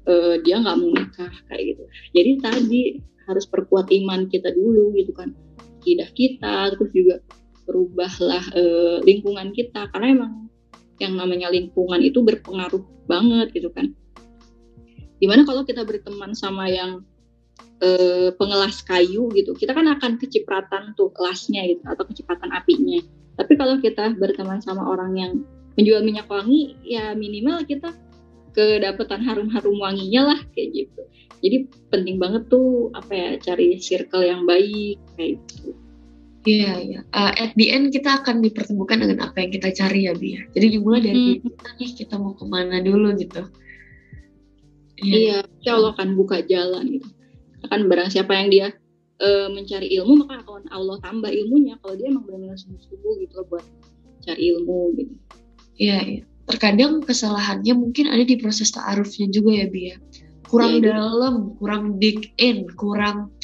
eh, dia nggak mau nikah kayak gitu. Jadi tadi harus perkuat iman kita dulu gitu kan. Kidah kita terus juga berubahlah eh, lingkungan kita karena emang yang namanya lingkungan itu berpengaruh banget gitu kan di mana kalau kita berteman sama yang eh, pengelas kayu gitu kita kan akan kecipratan tuh kelasnya gitu atau kecepatan apinya tapi kalau kita berteman sama orang yang menjual minyak wangi ya minimal kita kedapatan harum-harum wanginya lah kayak gitu jadi penting banget tuh apa ya cari circle yang baik kayak gitu Iya, iya. Uh, at the end kita akan dipertemukan dengan apa yang kita cari ya, Bi. ya. Jadi dimulai dari Hmm. kita nih, kita mau ke mana dulu gitu. Iya, insya Allah akan buka jalan gitu. Akan barang siapa yang dia eh, mencari ilmu maka akan Allah tambah ilmunya kalau dia emang benar-benar sungguh-sungguh gitu buat cari ilmu gitu. Iya, iya. Terkadang kesalahannya mungkin ada di proses ta'arufnya juga ya, Bi. ya. Kurang Iya, dalam, kurang dig in, kurang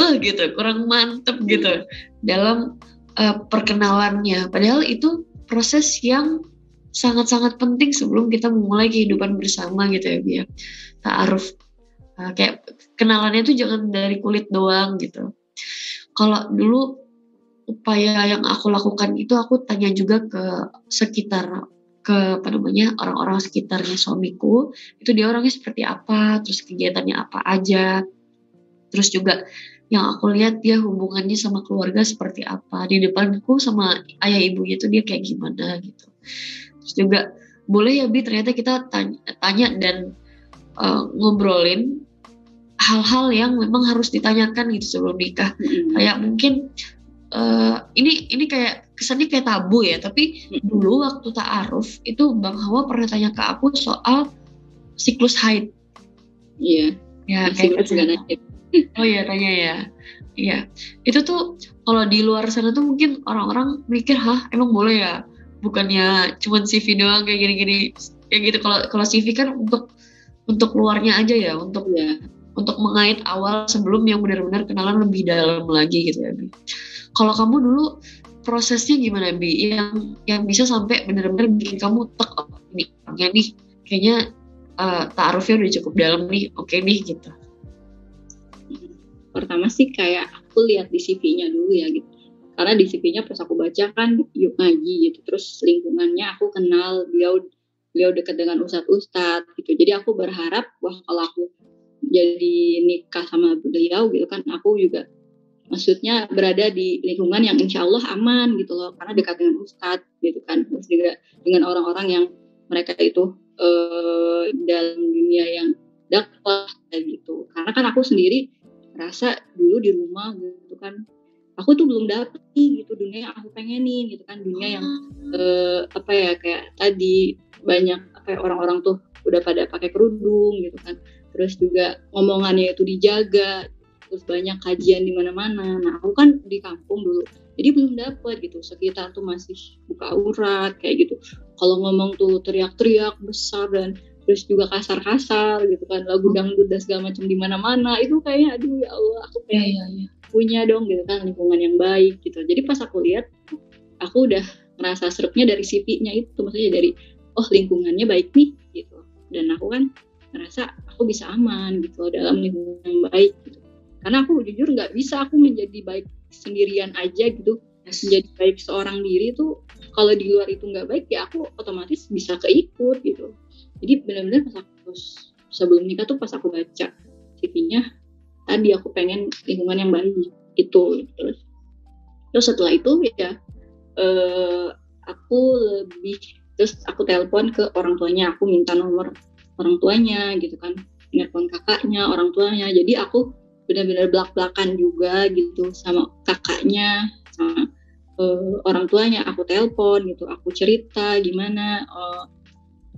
eh gitu, kurang mantep gitu dalam eh, perkenalannya. Padahal itu proses yang sangat-sangat penting sebelum kita memulai kehidupan bersama gitu ya, Bi. ya. Ta'aruf. Nah, kayak kenalannya tuh jangan dari kulit doang gitu. Kalau dulu upaya yang aku lakukan itu aku tanya juga ke sekitar ke apa namanya orang-orang sekitarnya suamiku itu dia orangnya seperti apa terus kegiatannya apa aja. Terus juga yang aku lihat dia hubungannya sama keluarga seperti apa. Di depanku sama ayah ibunya itu dia kayak gimana gitu. Terus juga boleh ya bi? Ternyata kita tanya, tanya dan uh, ngobrolin hal-hal yang memang harus ditanyakan gitu sebelum nikah. Mm-mm. kayak mungkin eh, ini ini kayak kesannya kayak tabu ya tapi dulu waktu ta'aruf itu Bang Hawa pernah tanya ke aku soal siklus haid. Iya, ya masih kayak gitu. oh iya tanya ya. Iya. Itu tuh kalau di luar sana tuh mungkin orang-orang mikir hah emang boleh ya? Bukannya cuman CV doang kayak gini-gini? Kayak gitu. Kalau kalau CV kan untuk untuk luarnya aja ya untuk Iya. Untuk mengait awal sebelum yang benar-benar kenalan lebih dalam lagi gitu ya Bi. Kalau kamu dulu prosesnya gimana Bi? Yang yang bisa sampai benar-benar bikin kamu tek oh, ini nih kayaknya uh, taarufnya udah cukup dalam nih, oke nih gitu. Pertama sih kayak aku lihat di CV-nya dulu ya gitu. Karena di CV-nya pas aku baca kan yuk ngaji gitu. Terus lingkungannya aku kenal beliau beliau dekat dengan ustadz-ustadz gitu. Jadi aku berharap wah kalau aku jadi nikah sama beliau gitu kan aku juga maksudnya berada di lingkungan yang insya Allah aman gitu loh karena dekat dengan ustadz gitu kan terus juga dengan orang-orang yang mereka itu eh, dalam dunia yang dakwah gitu. Karena kan aku sendiri rasa dulu di rumah gitu kan aku tuh belum dapet nih gitu dunia yang aku pengenin gitu kan dunia yang eh, apa ya kayak tadi banyak apa ya, orang-orang tuh udah pada pakai kerudung gitu kan terus juga ngomongannya itu dijaga terus banyak kajian di mana-mana. Nah aku kan di kampung dulu jadi belum dapet gitu. Sekitar tuh masih buka aurat kayak gitu. Kalau ngomong tuh teriak-teriak besar dan terus juga kasar-kasar gitu kan lagu dangdut dan segala macam di mana-mana itu kayaknya aduh ya Allah aku Iya pengen iya iya. punya dong gitu kan lingkungan yang baik gitu. Jadi pas aku lihat aku udah ngerasa serupnya dari CV-nya itu maksudnya dari oh lingkungannya baik nih gitu. Dan aku kan ngerasa aku bisa aman gitu dalam lingkungan yang baik gitu. Karena aku jujur nggak bisa aku menjadi baik sendirian aja gitu. Menjadi baik seorang diri tuh kalau di luar itu nggak baik ya aku otomatis bisa keikut gitu. Jadi benar-benar pas aku sebelum nikah tuh pas aku baca CV-nya tadi aku pengen lingkungan yang baik itu terus terus setelah itu ya eh, aku lebih terus aku telepon ke orang tuanya aku minta nomor orang tuanya gitu kan. Telepon kakaknya orang tuanya. Jadi aku benar-benar belak-belakan juga gitu sama kakaknya sama uh, orang tuanya. Aku telepon gitu aku cerita gimana uh,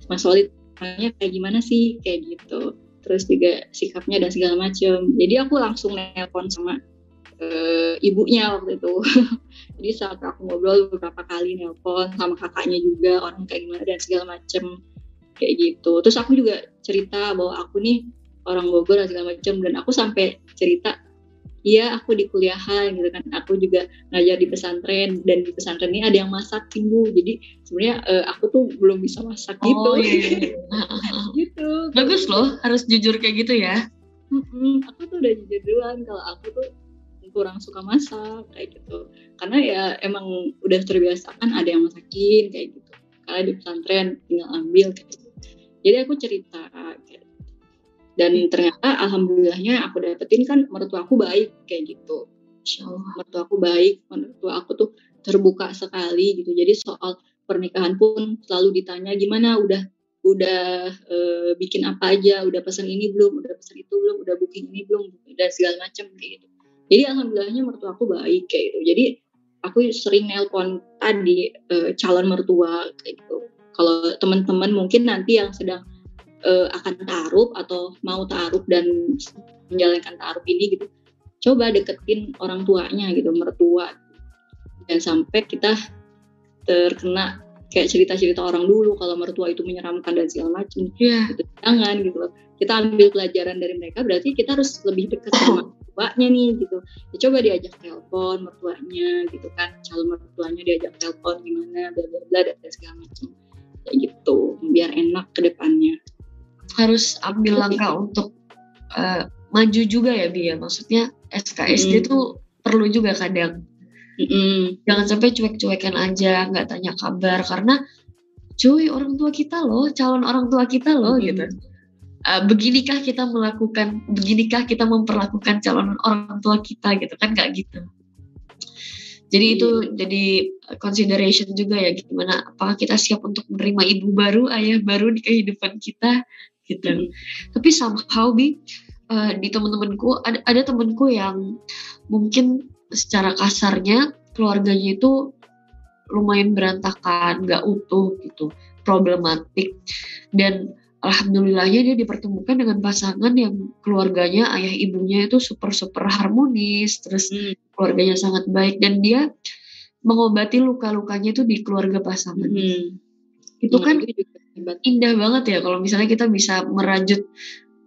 Mas Walid kayak gimana sih kayak gitu. Terus juga sikapnya dan segala macam jadi aku langsung nelpon sama uh, ibunya waktu itu. Jadi saat aku ngobrol beberapa kali nelpon sama kakaknya juga orang kayak gimana dan segala macam kayak gitu. Terus aku juga cerita bahwa aku nih orang Bogor dan segala macam dan aku sampai cerita iya aku di kuliahan gitu kan. Aku juga ngajar di pesantren dan di pesantren ini ada yang masak bu jadi sebenarnya uh, aku tuh belum bisa masak oh, gitu. iya. iya. gitu. Bagus loh harus jujur kayak gitu ya. Mm aku tuh udah jujur duluan kalau aku tuh kurang suka masak kayak gitu. Karena ya emang udah terbiasa kan ada yang masakin kayak gitu. Karena di pesantren tinggal ambil kayak gitu jadi aku cerita kayak dan ternyata alhamdulillahnya aku dapetin kan mertua aku baik kayak gitu. Mertua aku baik mertua aku tuh terbuka sekali gitu. Jadi soal pernikahan pun selalu ditanya gimana? Udah udah e, bikin apa aja? Udah pesan ini belum? Udah pesan itu belum? Udah booking ini belum? Udah segala macam kayak gitu. Jadi alhamdulillahnya mertua aku baik kayak gitu. Jadi aku sering nelpon tadi e, calon mertua kayak gitu kalau teman-teman mungkin nanti yang sedang uh, akan taruh atau mau taruh dan menjalankan taruh ini gitu coba deketin orang tuanya gitu mertua. Dan sampai kita terkena kayak cerita-cerita orang dulu kalau mertua itu menyeramkan dan segala macam yeah. gitu jangan gitu. Loh kita ambil pelajaran dari mereka berarti kita harus lebih dekat sama mertuanya nih gitu. Ya, coba diajak telepon mertuanya gitu kan calon mertuanya diajak telepon gimana bla bla bla dan segala macam kayak gitu biar enak ke depannya harus ambil langkah untuk uh, maju juga ya Bia. Maksudnya SKSD mm. tuh perlu juga kadang. Mm. Jangan sampai cuek-cuekan aja, nggak tanya kabar karena cuy orang tua kita loh, calon orang tua kita loh mm. gitu. Uh, beginikah kita melakukan, beginikah kita memperlakukan calon orang tua kita gitu kan nggak gitu. Jadi itu jadi consideration juga ya gimana apakah kita siap untuk menerima ibu baru, ayah baru di kehidupan kita gitu. Hmm. Tapi somehow bi uh, di teman-temanku ada ada temanku yang mungkin secara kasarnya keluarganya itu lumayan berantakan, nggak utuh gitu, problematik dan alhamdulillahnya dia dipertemukan dengan pasangan yang keluarganya ayah ibunya itu super super harmonis, terus hmm. keluarganya sangat baik dan dia mengobati luka-lukanya itu di keluarga pasangan. Hmm. Itu hmm, kan indah banget ya kalau misalnya kita bisa merajut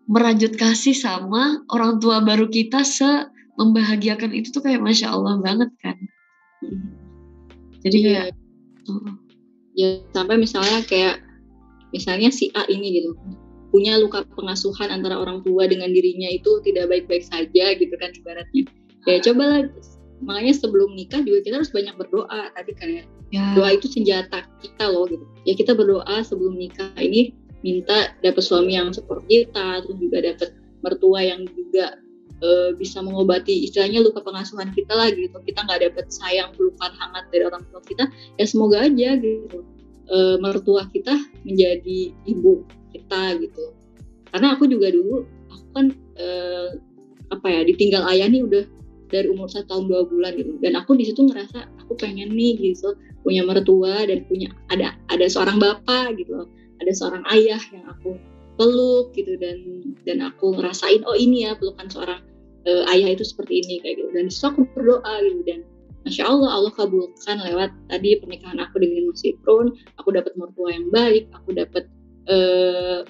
merajut kasih sama orang tua baru kita se membahagiakan itu tuh kayak masya Allah banget kan jadi ya uh. ya sampai misalnya kayak misalnya si A ini gitu punya luka pengasuhan antara orang tua dengan dirinya itu tidak baik-baik saja gitu kan ibaratnya ya cobalah makanya sebelum nikah juga kita harus banyak berdoa tadi kan ya. ya. Doa itu senjata kita loh gitu. Ya kita berdoa sebelum nikah ini minta dapat suami yang seperti kita, terus juga dapat mertua yang juga e, bisa mengobati istilahnya luka pengasuhan kita lah gitu. Kita nggak dapat sayang pelukan hangat dari orang tua kita, ya semoga aja gitu. E, mertua kita menjadi ibu kita gitu. Karena aku juga dulu aku kan e, apa ya ditinggal ayah nih udah dari umur satu tahun dua bulan gitu. Dan aku di situ ngerasa aku pengen nih gitu punya mertua dan punya ada ada seorang bapak gitu ada seorang ayah yang aku peluk gitu dan dan aku ngerasain oh ini ya pelukan seorang uh, ayah itu seperti ini kayak gitu. Dan di situ aku berdoa gitu dan masya Allah Allah kabulkan lewat tadi pernikahan aku dengan Mas Iprun aku dapat mertua yang baik aku dapat uh,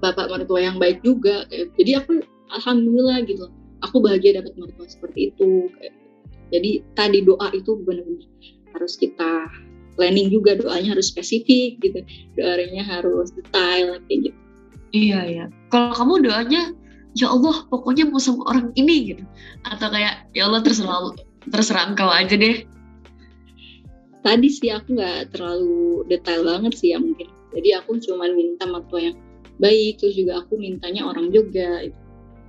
bapak mertua yang baik juga kayak, jadi aku alhamdulillah gitu aku bahagia dapat mertua seperti itu gitu. jadi tadi doa itu benar-benar harus kita planning juga doanya harus spesifik gitu doanya harus detail kayak gitu Iya ya. Kalau kamu doanya ya Allah pokoknya mau sama orang ini gitu. Atau kayak ya Allah terserah terserah engkau aja deh. tadi sih aku nggak terlalu detail banget sih ya mungkin jadi aku cuma minta mertua yang baik terus juga aku mintanya orang Jogja gitu.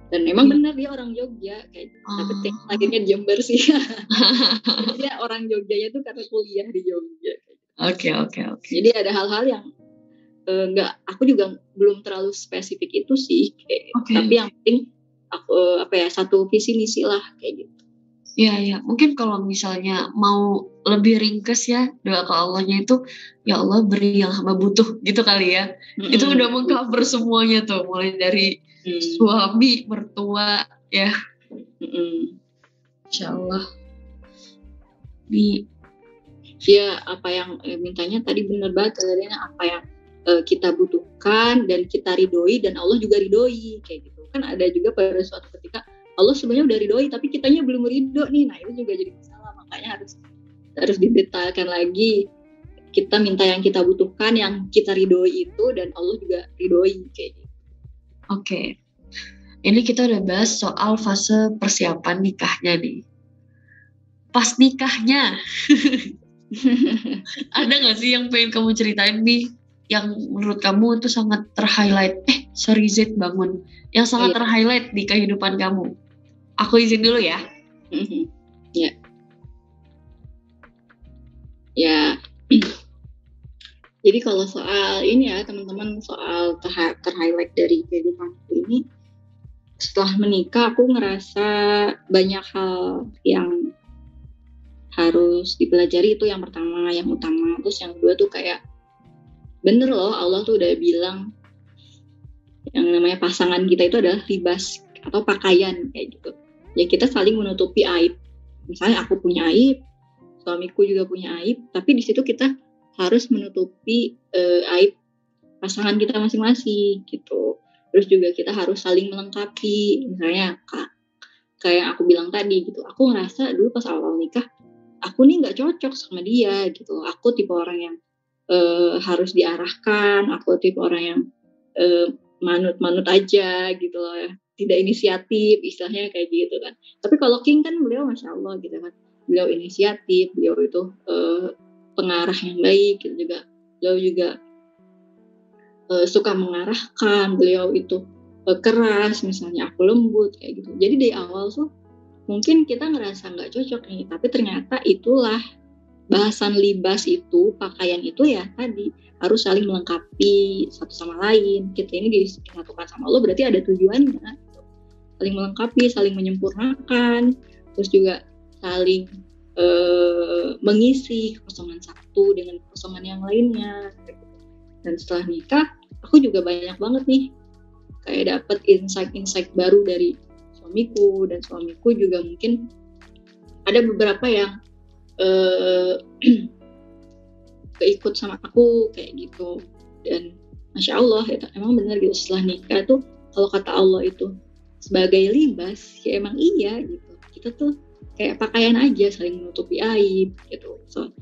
dan emang Hmm. bener dia orang Jogja kayak tapi Oh. tek- akhirnya di Jember sih dia orang Jogjanya tuh karena kuliah di Jogja Oke oke oke. jadi ada hal-hal yang eh, nggak aku juga belum terlalu spesifik itu sih kayak. Oke. tapi yang penting aku eh, apa ya satu visi misi lah kayak gitu Iya ya. Mungkin kalau misalnya mau lebih ringkes ya doa ke Allahnya itu ya Allah beri yang hamba butuh gitu kali ya. Itu udah mengcover semuanya tuh mulai dari Hmm. suami, mertua ya. Mm-mm. Insya Allah. Di ya apa yang eh, mintanya tadi bener banget Kadarina, apa yang eh, kita butuhkan dan kita ridhoi dan Allah juga ridhoi kayak gitu kan ada juga pada suatu ketika Allah sebenarnya udah ridhoi tapi kitanya belum ridho nih nah itu juga jadi masalah makanya harus harus didetailkan lagi kita minta yang kita butuhkan yang kita ridhoi itu dan Allah juga ridhoi kayak gitu Oke. Ini kita udah bahas soal fase persiapan nikahnya nih. Pas nikahnya, ada nggak sih yang pengen kamu ceritain nih? Yang menurut kamu itu sangat terhighlight. Eh, sorry Z bangun. Yang sangat Iya. terhighlight di kehidupan kamu. Aku izin dulu ya. Mhm. Ya. Ya. Jadi kalau soal ini ya teman-teman soal terhighlight dari kehidupanku ini setelah menikah aku ngerasa banyak hal yang harus dipelajari itu yang pertama yang utama terus yang kedua tuh kayak bener loh Allah tuh udah bilang yang namanya pasangan kita itu adalah libas atau pakaian kayak gitu ya kita saling menutupi aib. Misalnya aku punya aib, suamiku juga punya aib, tapi di situ kita harus menutupi eh, aib pasangan kita masing-masing gitu. Terus juga kita harus saling melengkapi. Misalnya kak, kayak aku bilang tadi gitu, aku ngerasa dulu pas awal nikah, aku nih nggak cocok sama dia gitu. Aku tipe orang yang eh, harus diarahkan, aku tipe orang yang eh, manut-manut aja gitu loh ya. Tidak inisiatif istilahnya kayak gitu kan. Tapi kalau King kan beliau masya Allah gitu kan. Beliau inisiatif beliau itu eh, pengarah yang baik gitu juga. Beliau juga eh, suka mengarahkan. Beliau itu eh, keras misalnya aku lembut kayak gitu. Jadi dari awal tuh mungkin kita ngerasa nggak cocok nih tapi ternyata itulah bahasan libas itu pakaian itu ya tadi harus saling melengkapi satu sama lain. Kita ini disatukan sama Allah berarti ada tujuannya saling melengkapi saling menyempurnakan terus juga saling eh, mengisi kekosongan satu dengan kekosongan yang lainnya dan setelah nikah aku juga banyak banget nih kayak dapat insight-insight baru dari suamiku dan suamiku juga mungkin ada beberapa yang eh, keikut sama aku kayak gitu. Dan masya Allah ya emang benar gitu setelah nikah tuh kalau kata Allah itu sebagai libas ya emang iya gitu. Kita tuh kayak pakaian aja saling menutupi aib gitu. So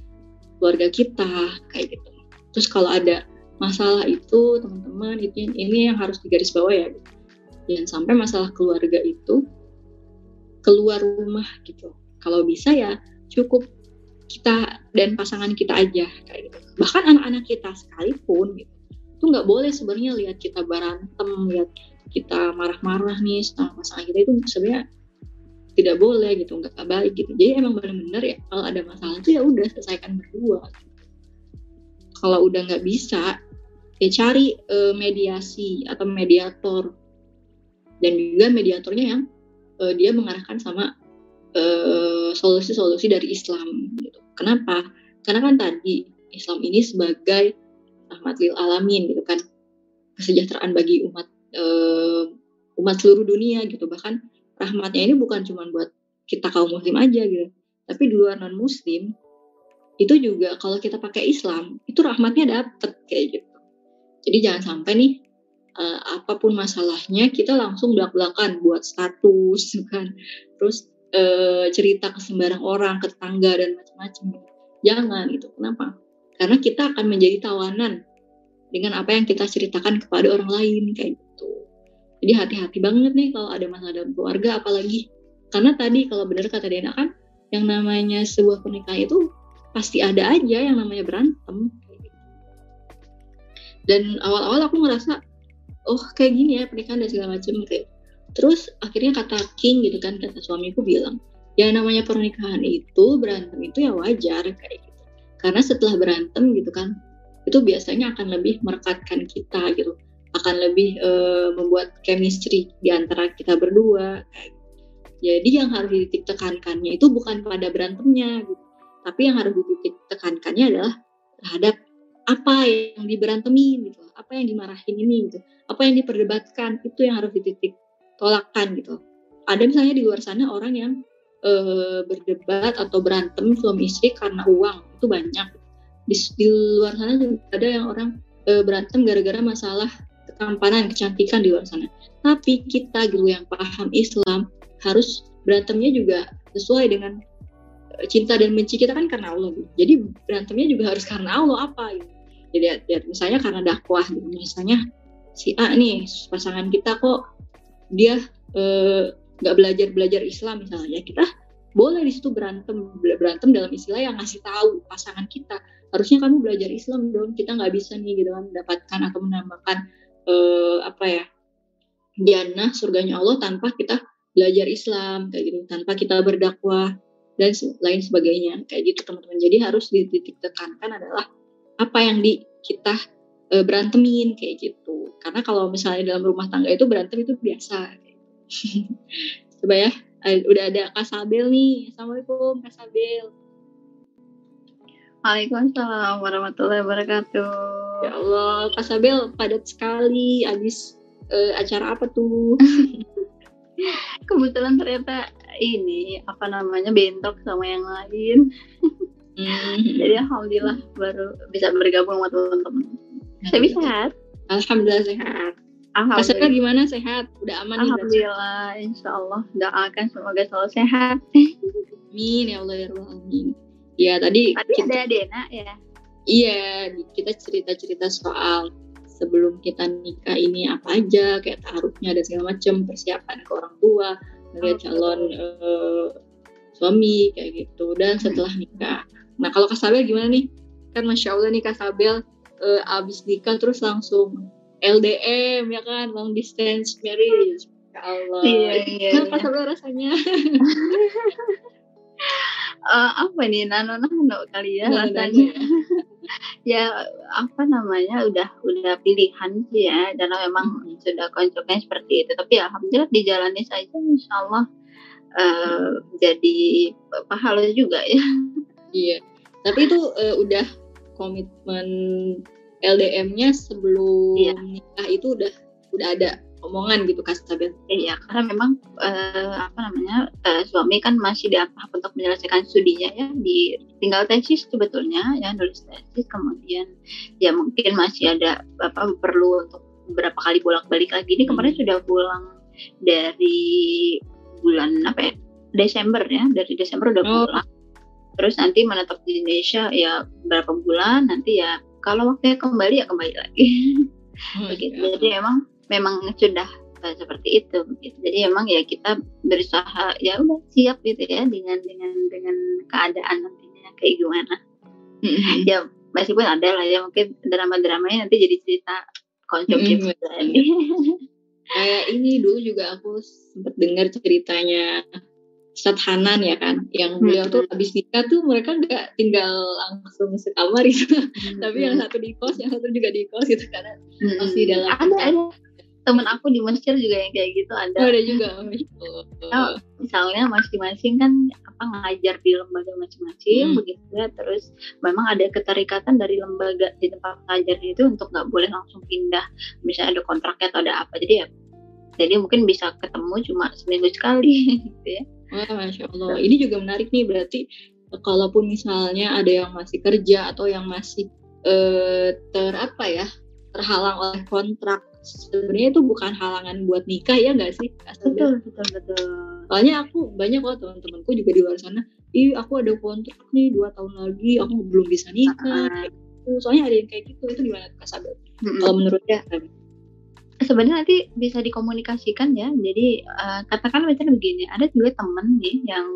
keluarga kita kayak gitu. Terus kalau ada masalah itu teman-teman itu ini yang harus digaris bawah ya gitu. jangan sampai masalah keluarga itu keluar rumah gitu. Kalau bisa ya cukup kita dan pasangan kita aja kayak gitu. Bahkan anak-anak kita sekalipun gitu itu nggak boleh sebenarnya lihat kita berantem lihat kita marah-marah nih sama pasangan kita itu sebenarnya tidak boleh gitu nggak baik gitu. Jadi emang benar-benar ya kalau ada masalah itu ya udah selesaikan berdua. Kalau udah nggak bisa ya cari eh, mediasi atau mediator. Dan juga mediatornya yang eh, dia mengarahkan sama eh, solusi-solusi dari Islam gitu. Kenapa? Karena kan tadi Islam ini sebagai rahmat lil alamin gitu kan. Kesejahteraan bagi umat eh, umat seluruh dunia gitu. Bahkan rahmatnya ini bukan cuma buat kita kaum muslim aja gitu. Tapi di luar non muslim itu juga kalau kita pakai Islam itu rahmatnya dapet kayak gitu. Jadi jangan sampai nih uh, apa pun masalahnya kita langsung belak-belakan buat status kan. Terus uh, cerita ke sembarang orang ke tetangga dan macam-macam jangan gitu. Kenapa? Karena kita akan menjadi tawanan dengan apa yang kita ceritakan kepada orang lain kayak gitu. Jadi hati-hati banget nih kalau ada masalah dalam keluarga apalagi karena tadi kalau benar kata Dena kan yang namanya sebuah pernikahan itu pasti ada aja yang namanya berantem dan awal-awal aku ngerasa oh kayak gini ya pernikahan dan segala macam kayak terus akhirnya kata King gitu kan kata suamiku bilang ya namanya pernikahan itu berantem itu ya wajar kayak gitu. Karena setelah berantem gitu kan itu biasanya akan lebih merekatkan kita gitu. Akan lebih uh, membuat chemistry di antara kita berdua kayak gitu. jadi yang harus dititik tekankannya itu bukan pada berantemnya gitu. Tapi yang harus dititik tekankannya adalah terhadap apa yang diberantemin gitu apa yang dimarahin ini gitu apa yang diperdebatkan itu yang harus dititik tolakkan gitu. Ada misalnya di luar sana orang yang e, berdebat atau berantem suami istri karena uang itu banyak. Di, di luar sana ada yang orang e, berantem gara-gara masalah ketampanan kecantikan di luar sana. Tapi kita gitu yang paham Islam harus berantemnya juga sesuai dengan eh, cinta dan benci kita kan karena Allah gitu. jadi berantemnya juga harus karena Allah apa gitu. Jadi ya, misalnya karena dakwah gitu. Misalnya si A nih pasangan kita kok dia eh, nggak uh, belajar belajar Islam misalnya ya kita boleh di situ berantem berantem dalam istilah yang ngasih tahu pasangan kita harusnya kamu belajar Islam dong kita nggak bisa nih gitu kan mendapatkan atau menambahkan uh, apa ya jannah surganya Allah tanpa kita belajar Islam kayak gitu tanpa kita berdakwah dan lain sebagainya kayak gitu teman-teman jadi harus dititik tekankan adalah apa yang di kita e, berantemin kayak gitu. Karena kalau misalnya dalam rumah tangga itu berantem itu biasa. Coba ya, e, udah ada Kak Sabel nih. Assalamualaikum Kak Sabel. Waalaikumsalam warahmatullahi wabarakatuh. Ya Allah, Kak Sabel padat sekali. Abis e, acara apa tuh? Kebetulan ternyata ini apa namanya bentok sama yang lain. Hmm. Jadi alhamdulillah baru bisa bergabung sama teman-teman. Saya sehat. Alhamdulillah sehat. Alhamdulillah gimana sehat? Udah aman Alhamdulillah, nih, insya Allah doakan semoga selalu sehat. Amin ya Allah ya Rabbal Alamin. Ya tadi. Tadi kita, ada Dena ya. Iya, kita cerita-cerita soal sebelum kita nikah ini apa aja, kayak taruhnya dan segala macam, persiapan ke orang tua, oh, calon uh, suami kayak gitu, dan setelah nikah. Nah kalau Kasabel gimana nih? Kan Masya Allah nih Kasabel uh, abis nikah terus langsung LDM ya kan, long distance marriage. Ya Allah. Iya, iya, iya. Kasabel rasanya? uh, apa nih nano nano kali ya rasanya ya apa namanya udah udah pilihan sih ya karena memang hmm. sudah konsepnya seperti itu tapi ya, alhamdulillah dijalani saja insya Allah uh, jadi pahala juga ya Iya. Tapi itu uh, udah komitmen LDM-nya sebelum iya. nikah itu udah udah ada omongan gitu Kak Sabel. Iya, karena memang uh, apa namanya uh, suami kan masih di tahap untuk menyelesaikan studinya ya di tinggal tesis sebetulnya ya nulis tesis kemudian ya mungkin masih ada apa perlu untuk beberapa kali bolak-balik lagi ini kemarin hmm. sudah pulang dari bulan apa ya Desember ya dari Desember udah oh. Terus nanti menetap di Indonesia ya berapa bulan nanti ya kalau waktunya kembali ya kembali lagi. Hmm, begitu. ya. jadi emang memang sudah uh, seperti itu begitu. Jadi emang ya kita berusaha ya udah siap gitu ya dengan dengan dengan keadaan nantinya kayak gimana. Hmm. ya meskipun ada lah ya mungkin drama-dramanya nanti jadi cerita konsumsi hmm, kayak ini dulu juga aku sempat dengar ceritanya Ustadz Hanan ya kan yang hmm. beliau tuh habis nikah tuh mereka nggak tinggal langsung sekamar gitu hmm. tapi yang satu di kos yang satu juga di kos gitu karena hmm. masih dalam ada ada temen aku di Mesir juga yang kayak gitu ada oh, ada juga oh. misalnya masing-masing kan apa ngajar di lembaga masing-masing hmm. begitu ya terus memang ada keterikatan dari lembaga di tempat ngajarnya itu untuk nggak boleh langsung pindah misalnya ada kontraknya atau ada apa jadi ya jadi mungkin bisa ketemu cuma seminggu sekali gitu ya Oh, Masya Allah. Ini juga menarik nih berarti kalaupun misalnya ada yang masih kerja atau yang masih eh, ter apa ya terhalang oleh kontrak sebenarnya itu bukan halangan buat nikah ya nggak sih betul betul betul soalnya aku banyak loh teman-temanku juga di luar sana ih aku ada kontrak nih dua tahun lagi aku belum bisa nikah Ah. kayak gitu. soalnya ada yang kayak gitu itu gimana Kak Sabel Mm-mm. kalau menurut Ya. Sebenarnya nanti bisa dikomunikasikan ya. Jadi eh, katakan misalnya begini, ada juga temen nih yang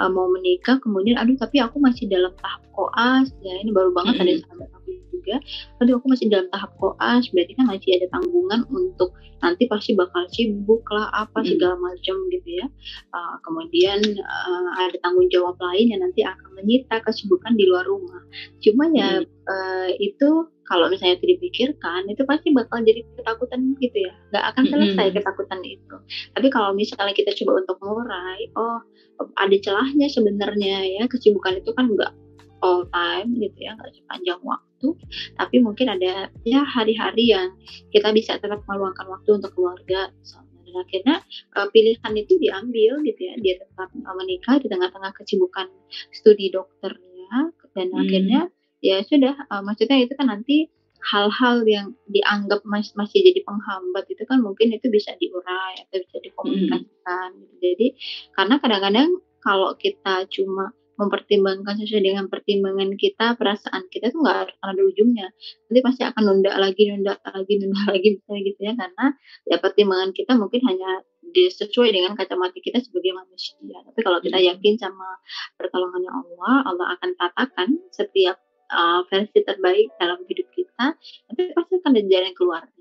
eh, mau menikah, kemudian aduh tapi aku masih dalam tahap koas ya. Ini baru banget ada Mm-mm. sahabat aku juga. Aduh aku masih dalam tahap koas, berarti kan masih ada tanggungan untuk nanti pasti bakal sibuk lah apa Mm. segala macam gitu ya. Eh, kemudian eh, ada tanggung jawab lain yang nanti akan menyita kesibukan di luar rumah. Cuma ya eh, itu kalau misalnya itu dipikirkan itu pasti bakal jadi ketakutan gitu ya nggak akan selesai Mm-mm. ketakutan itu tapi kalau misalnya kita coba untuk mengurai oh ada celahnya sebenarnya ya kesibukan itu kan nggak all time gitu ya nggak sepanjang waktu tapi mungkin ada ya hari-hari yang kita bisa tetap meluangkan waktu untuk keluarga misalnya. dan akhirnya eh, pilihan itu diambil gitu ya dia tetap menikah di tengah-tengah kesibukan studi dokternya dan Hmm. akhirnya ya sudah eh, maksudnya itu kan nanti hal-hal yang dianggap mas- masih jadi penghambat itu kan mungkin itu bisa diurai atau bisa dikomunikasikan gitu. jadi karena kadang-kadang kalau kita cuma mempertimbangkan sesuai dengan pertimbangan kita perasaan kita tuh nggak akan ada ujungnya. Nanti pasti akan nunda lagi nunda lagi nunda lagi misalnya gitu ya. Karena ya pertimbangan kita mungkin hanya sesuai dengan kacamata kita sebagai manusia. Tapi kalau kita Hmm. yakin sama pertolongannya Allah Allah akan tatakan setiap uh, versi terbaik dalam hidup kita tapi pasti akan ada jalan keluarnya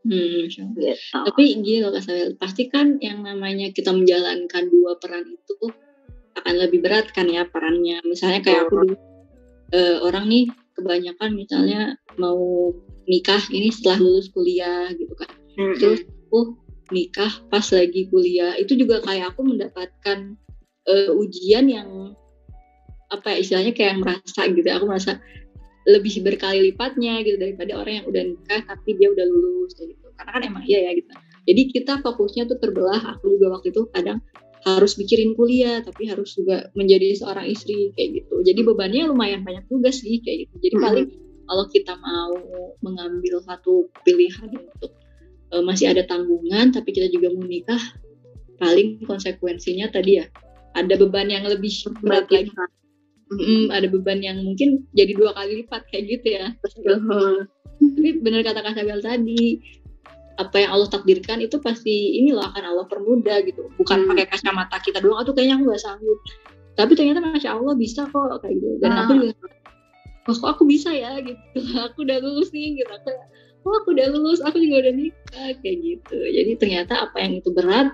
Hmm, gitu. Tapi gini loh Kak Sabel, pasti kan yang namanya kita menjalankan dua peran itu akan lebih berat kan ya perannya. Misalnya kayak aku dulu eh, orang nih kebanyakan misalnya mau nikah ini setelah lulus kuliah gitu kan. Terus aku nikah pas lagi kuliah itu juga kayak aku mendapatkan eh, ujian yang apa ya istilahnya kayak merasa gitu. Aku merasa lebih berkali lipatnya gitu daripada orang yang udah nikah tapi dia udah lulus gitu. Karena kan emang iya ya gitu. Jadi kita fokusnya tuh terbelah. Aku juga waktu itu kadang harus mikirin kuliah tapi harus juga menjadi seorang istri kayak gitu. Jadi bebannya lumayan banyak juga sih kayak gitu. Jadi paling kalau kita mau mengambil satu pilihan untuk eh, masih ada tanggungan tapi kita juga mau nikah paling konsekuensinya tadi ya ada beban yang lebih berat lagi Mm, ada beban yang mungkin jadi dua kali lipat kayak gitu ya. Betul. Tapi benar kata Kak Sabel tadi, apa yang Allah takdirkan itu pasti ini loh akan Allah permudah gitu. Bukan Hmm. pakai kacamata kita doang, tuh kayaknya aku gak sanggup. Tapi ternyata masya Allah bisa kok kayak gitu. Dan Ah. aku juga, wah kok aku bisa ya gitu. Aku udah lulus nih gitu. Aku, wah aku udah lulus, aku juga udah nikah kayak gitu. Jadi ternyata apa yang itu berat,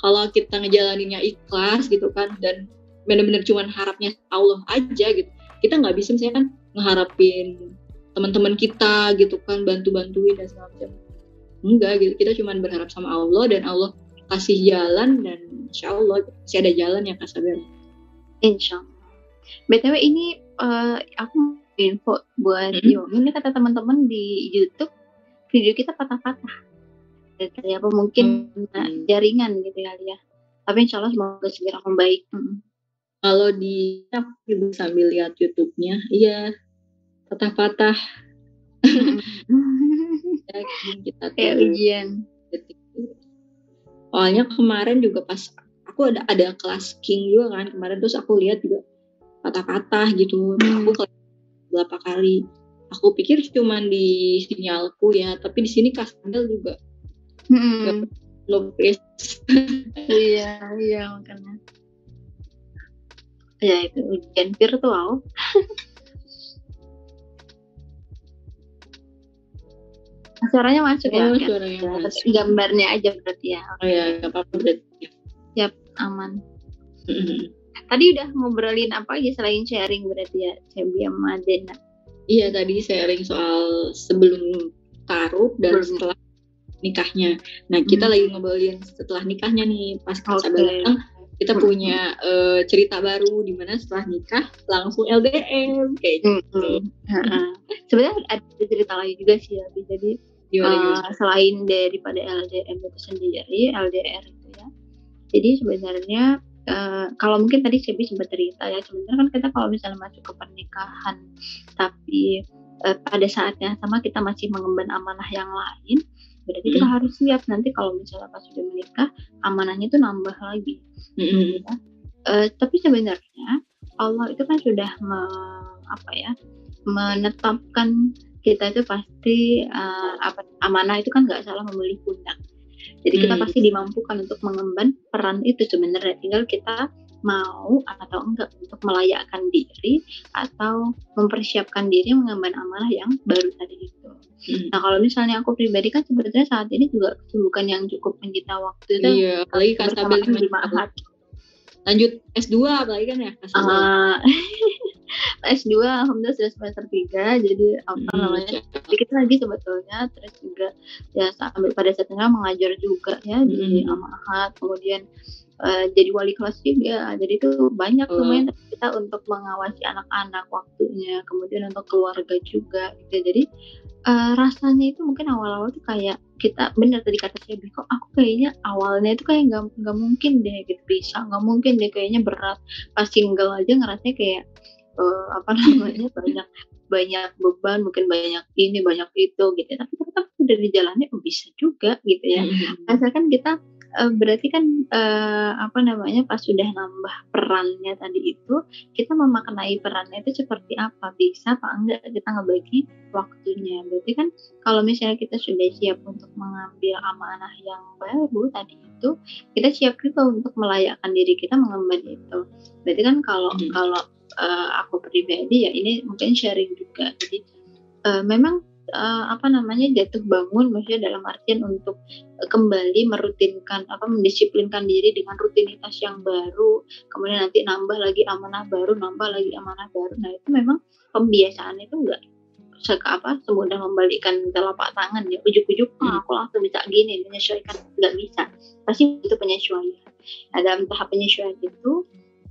kalau kita ngejalaninnya ikhlas gitu kan dan bener-bener cuman harapnya Allah aja gitu kita nggak bisa misalnya kan ngeharapin teman-teman kita gitu kan bantu-bantuin dan segala macam enggak gitu kita cuman berharap sama Allah dan Allah kasih jalan dan insya Allah masih ada jalan ya Kak Insya Allah. BTW ini eh, aku info buat Mm-mm. Yomi ini kata teman-teman di YouTube video kita patah-patah. Dari apa mungkin Hmm. jaringan gitu kali ya. Tapi insya Allah semoga segera membaik. Mm. kalau di aku sambil lihat YouTube-nya iya patah-patah kita Kayak ujian. detik. Soalnya kemarin juga pas aku ada ada kelas King juga kan kemarin terus aku lihat juga patah-patah gitu. Hmm. Aku berapa kali. Aku pikir cuman di sinyalku ya, tapi di sini Kasandel juga Mm-mm. nge Iya, iya makanya. Ya itu ujian virtual. Suaranya masuk ya? Oh, Ken? suaranya Ya, masuk. Gambarnya aja berarti ya. Oh ya, gak apa-apa berarti. Aman. Mm-mm. Tadi udah ngobrolin apa aja selain sharing berarti ya, Cebi sama Dena. Iya tadi sharing soal sebelum taruh dan Sebelum. setelah nikahnya. Nah kita Hmm. lagi ngobrolin setelah nikahnya nih pas Oke. Sabel datang kita Hmm. punya eh, cerita baru di mana setelah nikah langsung LDM kayak gitu. Hmm. Heeh. Sebenarnya ada cerita lagi juga sih ya, jadi uh, selain daripada LDM itu sendiri, LDR itu ya. Jadi sebenarnya uh, kalau mungkin tadi Cebi sempat cerita ya, sebenarnya kan kita kalau misalnya masuk ke pernikahan tapi eh, pada saat yang sama kita masih mengemban amanah yang lain berarti kita harus siap nanti kalau misalnya pas sudah menikah amanahnya itu nambah lagi Mm-mm. ya. Eh, tapi sebenarnya Allah itu kan sudah me- apa ya menetapkan kita itu pasti eh, apa amanah itu kan nggak salah membeli pundak jadi kita Hmm. pasti dimampukan untuk mengemban peran itu sebenarnya tinggal kita mau atau enggak untuk melayakkan diri atau mempersiapkan diri mengemban amanah yang baru tadi itu. Mm. Nah kalau misalnya aku pribadi kan sebetulnya saat ini juga kesibukan yang cukup menyita waktu itu Iya, apalagi di tahun. Mahat. Lanjut S2 apalagi kan ya Kasabel. Ah, S2 alhamdulillah sudah semester 3 jadi apa Hmm, namanya sedikit lagi sebetulnya terus juga ya sambil pada saat itu mengajar juga ya di Hmm. Amahat kemudian eh, jadi wali kelas juga. Jadi itu banyak Oh. lumayan kita untuk mengawasi anak-anak waktunya kemudian untuk keluarga juga gitu. Jadi eh, rasanya itu mungkin awal-awal tuh kayak kita bener tadi kata saya kok aku kayaknya awalnya itu kayak nggak nggak mungkin deh gitu. Bisa nggak mungkin deh kayaknya berat. Pas single aja ngerasanya kayak eh, apa namanya banyak banyak beban mungkin banyak ini banyak itu gitu tapi ternyata udah dijalani oh, bisa juga gitu ya. Mm-mm. asalkan kita eh, berarti kan eh, apa namanya pas sudah nambah perannya tadi itu kita memaknai perannya itu seperti apa? Bisa apa enggak kita ngebagi waktunya? Berarti kan kalau misalnya kita sudah siap untuk mengambil amanah yang baru tadi itu kita siap juga untuk melayakkan diri kita mengemban itu. Berarti kan kalau Hmm. kalau eh, aku pribadi ya ini mungkin sharing juga. Jadi eh, memang eh, apa namanya jatuh bangun maksudnya dalam artian untuk kembali merutinkan apa mendisiplinkan diri dengan rutinitas yang baru kemudian nanti nambah lagi amanah baru nambah lagi amanah baru. Nah itu memang pembiasaan itu enggak seka apa semudah membalikkan telapak tangan ya. Ujuk-ujuk Hmm. "Ah, aku langsung bisa gini menyesuaikan. Nggak bisa. Pasti itu penyesuaian. Nah, dalam tahap penyesuaian itu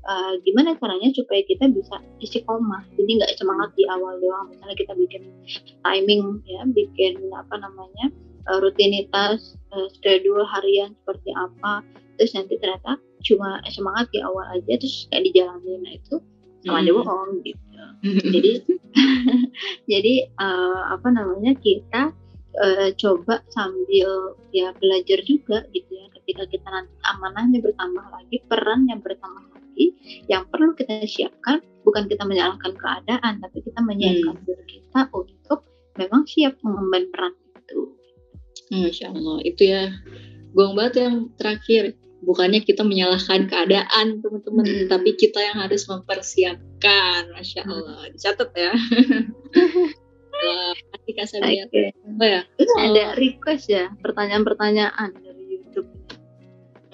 eh, gimana caranya supaya kita bisa istiqomah. Jadi nggak semangat di awal doang. Misalnya kita bikin timing ya bikin apa namanya eh, rutinitas eh, schedule harian seperti apa. Terus nanti ternyata cuma semangat di awal aja terus kayak dijalanin. Nah itu sama aja Hmm. bohong gitu. Jadi jadi eh, apa namanya kita eh, coba sambil ya belajar juga gitu ya. Ketika kita nanti amanahnya bertambah lagi perannya bertambah lagi yang perlu kita siapkan bukan kita menyalahkan keadaan tapi kita menyiapkan diri kita untuk memang siap mengemban peran itu. Masya Allah itu ya gong banget yang terakhir. Bukannya kita menyalahkan keadaan teman-teman Hmm. tapi kita yang harus mempersiapkan. Masya Allah dicatat ya. Kasabel Oke. apa ya? Ini Oh. ada request ya pertanyaan-pertanyaan dari YouTube.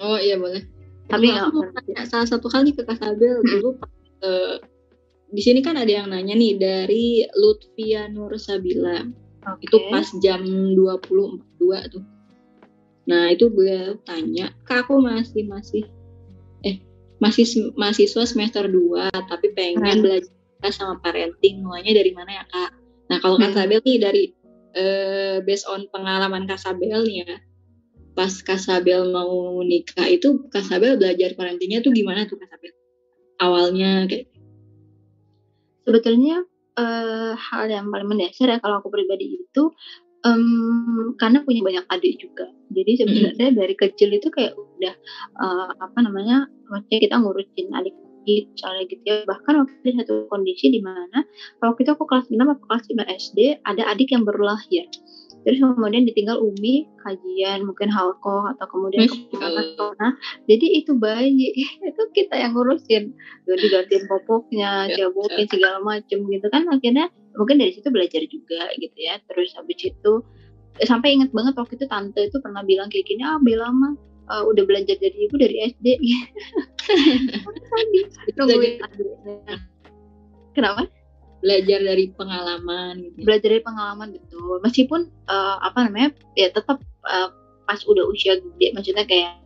Oh iya boleh Tapi nggak aku mau tanya salah satu kali ke Kasabel dulu eh, di sini kan ada yang nanya nih dari Lutfia Nur Sabila. Oke. itu pas jam 20.42 tuh. Nah itu beliau tanya kak aku masih masih eh masih mahasiswa semester 2 tapi pengen belajar sama parenting mulainya dari mana ya kak? Nah kalau Kak Hmm. Sabel nih dari eh, based on pengalaman Kak Sabel nih ya pas Kak Sabel mau nikah itu Kak Sabel belajar parentingnya tuh gimana tuh Kak Sabel? Awalnya kayak sebetulnya eh, hal yang paling mendasar ya kalau aku pribadi itu em, karena punya banyak adik juga. Jadi sebenarnya dari kecil itu kayak udah eh, apa namanya maksudnya kita ngurusin adik misalnya gitu ya. Bahkan waktu itu satu kondisi di mana waktu itu aku kelas 6 atau kelas 5 SD ada adik yang baru lahir terus kemudian ditinggal Umi kajian mungkin halko atau kemudian Masya ke Allah. Nah, jadi itu bayi itu kita yang ngurusin. Gantiin popoknya Ya, jabokin segala macem gitu kan. Akhirnya mungkin dari situ belajar juga gitu ya. Terus habis itu eh, sampai inget banget waktu itu tante itu pernah bilang kayak gini ah Bella mah eh, udah belajar dari ibu dari SD nungguin adiknya kenapa belajar dari pengalaman gitu. Belajar dari pengalaman betul. Meskipun eh, apa namanya ya tetap eh, pas udah usia gede maksudnya kayak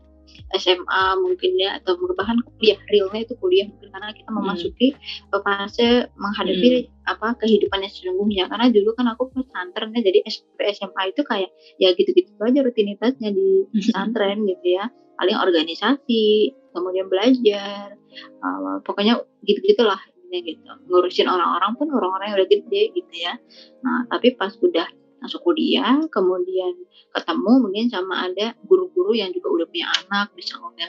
SMA mungkin ya atau bahkan kuliah realnya itu kuliah mungkin karena kita memasuki eh, fase menghadapi apa kehidupan yang sesungguhnya. Karena dulu kan aku pesantren ya jadi SMP SMA itu kayak ya gitu-gitu aja rutinitasnya di pesantren gitu ya. Paling organisasi kemudian belajar eh, pokoknya gitu gitulah gitu. Ngurusin orang-orang pun orang-orang yang udah gede gitu ya. Nah tapi pas udah masuk kuliah kemudian ketemu mungkin sama ada guru-guru yang juga udah punya anak misalnya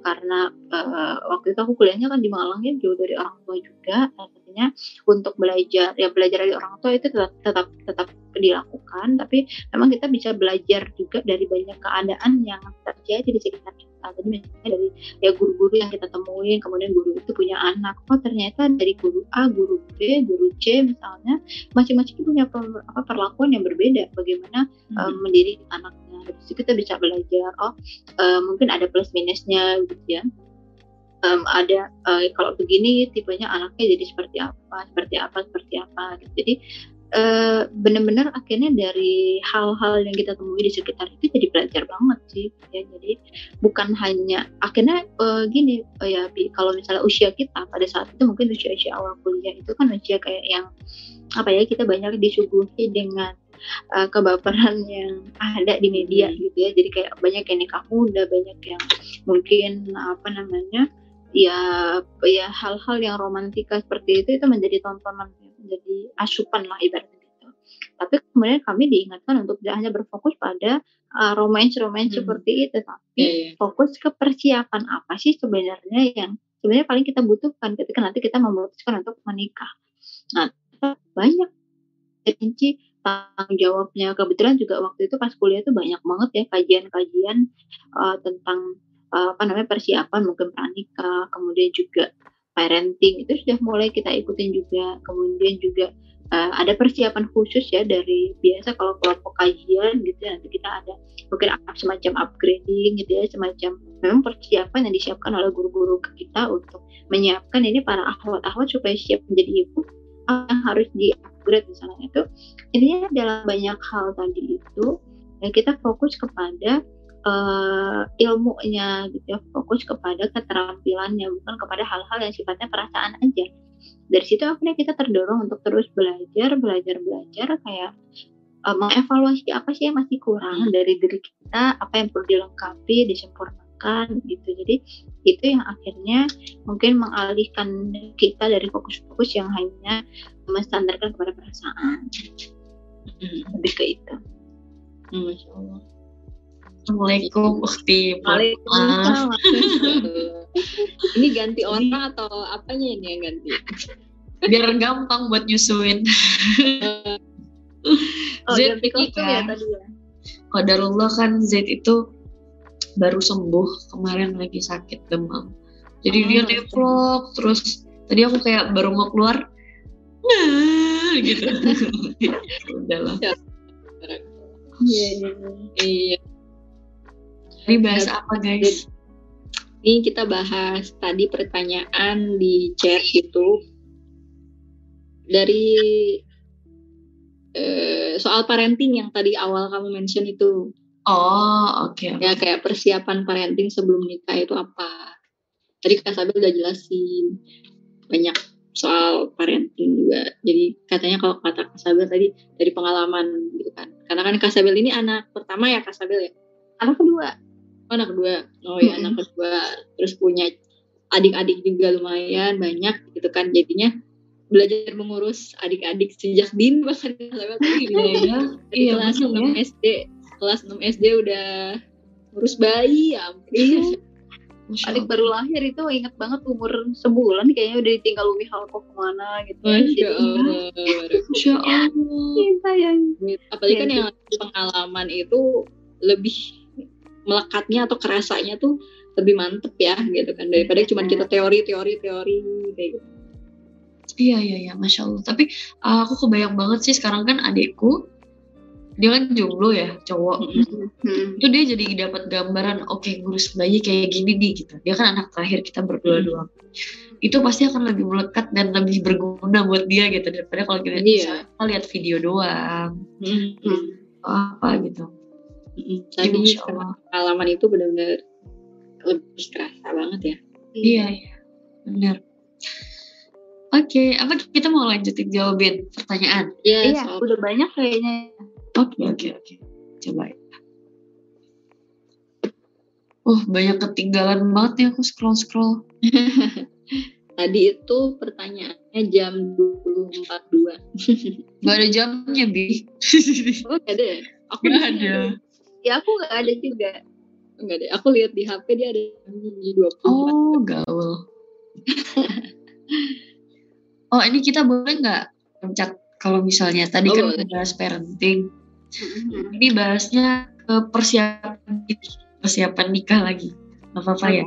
karena uh, waktu itu aku kuliahnya kan di Malang ya jauh dari orang tua juga. Artinya untuk belajar ya belajar dari orang tua itu tetap tetap tetap dilakukan. Tapi memang kita bisa belajar juga dari banyak keadaan yang terjadi di sekitar kita jadi misalnya dari ya guru-guru yang kita temuin kemudian guru itu punya anak oh ternyata dari guru A guru B guru C misalnya masing-masing punya per, apa, perlakuan yang berbeda bagaimana hmm. um, mendidik anaknya dari situ kita bisa belajar oh um, mungkin ada plus minusnya gitu ya um, ada uh, kalau begini tipenya anaknya jadi seperti apa seperti apa seperti apa gitu. jadi uh, benar-benar akhirnya dari hal-hal yang kita temui di sekitar itu jadi belajar banget sih ya jadi bukan hanya akhirnya uh, gini uh, ya kalau misalnya usia kita pada saat itu mungkin usia-usia awal kuliah itu kan usia kayak yang apa ya kita banyak disuguhi dengan uh, kebaperan yang ada di media hmm. gitu ya jadi kayak banyak yang nikah muda banyak yang mungkin apa namanya ya ya hal-hal yang romantika seperti itu itu menjadi tontonan menjadi asupan lah ibaratnya gitu. Tapi kemudian kami diingatkan untuk tidak hanya berfokus pada uh, romance-romance hmm. seperti itu, tapi yeah, yeah. fokus ke persiapan apa sih sebenarnya yang sebenarnya paling kita butuhkan ketika nanti kita memutuskan untuk menikah. Nah, banyak rinci tanggung jawabnya. Kebetulan juga waktu itu pas kuliah itu banyak banget ya kajian-kajian uh, tentang uh, apa namanya persiapan mungkin pranikah, kemudian juga parenting itu sudah mulai kita ikutin juga. Kemudian juga uh, ada persiapan khusus ya dari biasa kalau kelompok kajian gitu ya, nanti kita ada mungkin semacam upgrading gitu ya semacam memang persiapan yang disiapkan oleh guru-guru kita untuk menyiapkan ini para ahwat-ahwat supaya siap menjadi ibu yang harus di upgrade misalnya itu intinya dalam banyak hal tadi itu ya kita fokus kepada uh, ilmunya gitu ya fokus kepada keterampilannya bukan kepada hal-hal yang sifatnya perasaan aja. Dari situ akhirnya kita terdorong untuk terus belajar belajar belajar kayak uh, mengevaluasi apa sih yang masih kurang dari diri kita apa yang perlu dilengkapi disempurnakan gitu. Jadi itu yang akhirnya mungkin mengalihkan kita dari fokus-fokus yang hanya menstandarkan kepada perasaan. Hmm, lebih ke itu. Hmm, Masya Allah Assalamualaikum Ukti Waalaikumsalam. Ini ganti orang atau apanya ini yang ganti? Biar gampang buat nyusuin. Oh, Z ganti kostum ya tadi ya? Qadarullah kan Z itu baru sembuh. Kemarin lagi sakit demam. Jadi oh. dia develop terus tadi aku kayak baru mau keluar nah gitu. Udahlah iya iya iya ini bahas apa guys? Ini kita bahas tadi pertanyaan di chat gitu dari eh, soal parenting yang tadi awal kamu mention itu. Oh oke. Okay. Ya kayak persiapan parenting sebelum nikah itu apa? Tadi Kak Sabel udah jelasin banyak soal parenting juga. Jadi katanya kalau kata Kak Sabel tadi dari pengalaman gitu kan. Karena kan Kak Sabel ini anak pertama ya Kak Sabel ya. Anak kedua oh, anak kedua. Oh ya anak kedua. Terus punya adik-adik juga lumayan banyak gitu kan. Jadinya belajar mengurus adik-adik sejak dini bahkan ya, iya, kelas enam ya. SD kelas 6 SD udah ngurus bayi ya iya. adik baru lahir itu inget banget umur sebulan kayaknya udah ditinggal Umi Halko ke mana gitu. Masya Allah. Masya Allah. Ya. apalagi kan yang pengalaman itu lebih melekatnya atau kerasanya tuh lebih mantep ya gitu kan daripada cuma kita teori teori teori kayak gitu. Iya iya iya masya allah. Tapi uh, aku kebayang banget sih sekarang kan adikku dia kan jomblo ya cowok. Mm-hmm. itu dia jadi dapat gambaran oke okay, ngurus bayi kayak gini nih gitu. Dia kan anak terakhir kita berdua mm-hmm. doang. Itu pasti akan lebih melekat dan lebih berguna buat dia gitu. Daripada kalau kita, yeah. lihat video doang. Mm-hmm. apa gitu Tadi pengalaman itu benar-benar lebih kerasa banget ya. Iya, iya. Benar. Oke, okay, apa kita mau lanjutin jawabin pertanyaan? Ya, iya, so. udah banyak kayaknya. Oke, okay, oke, okay, oke. Okay. Coba ya. Oh, banyak ketinggalan banget nih aku scroll-scroll. Tadi itu pertanyaannya jam 20.42. Gak ada jamnya, Bi. Oh, gak ada ya? Aku Gak ada. Ya aku nggak ada juga. Enggak deh, aku lihat di HP dia ada di 24. Oh, gaul. oh, ini kita boleh nggak pencet kalau misalnya tadi Oh, kan boleh. bahas parenting. Mhm. Ini bahasnya ke persiapan persiapan nikah lagi. Gak apa-apa ya.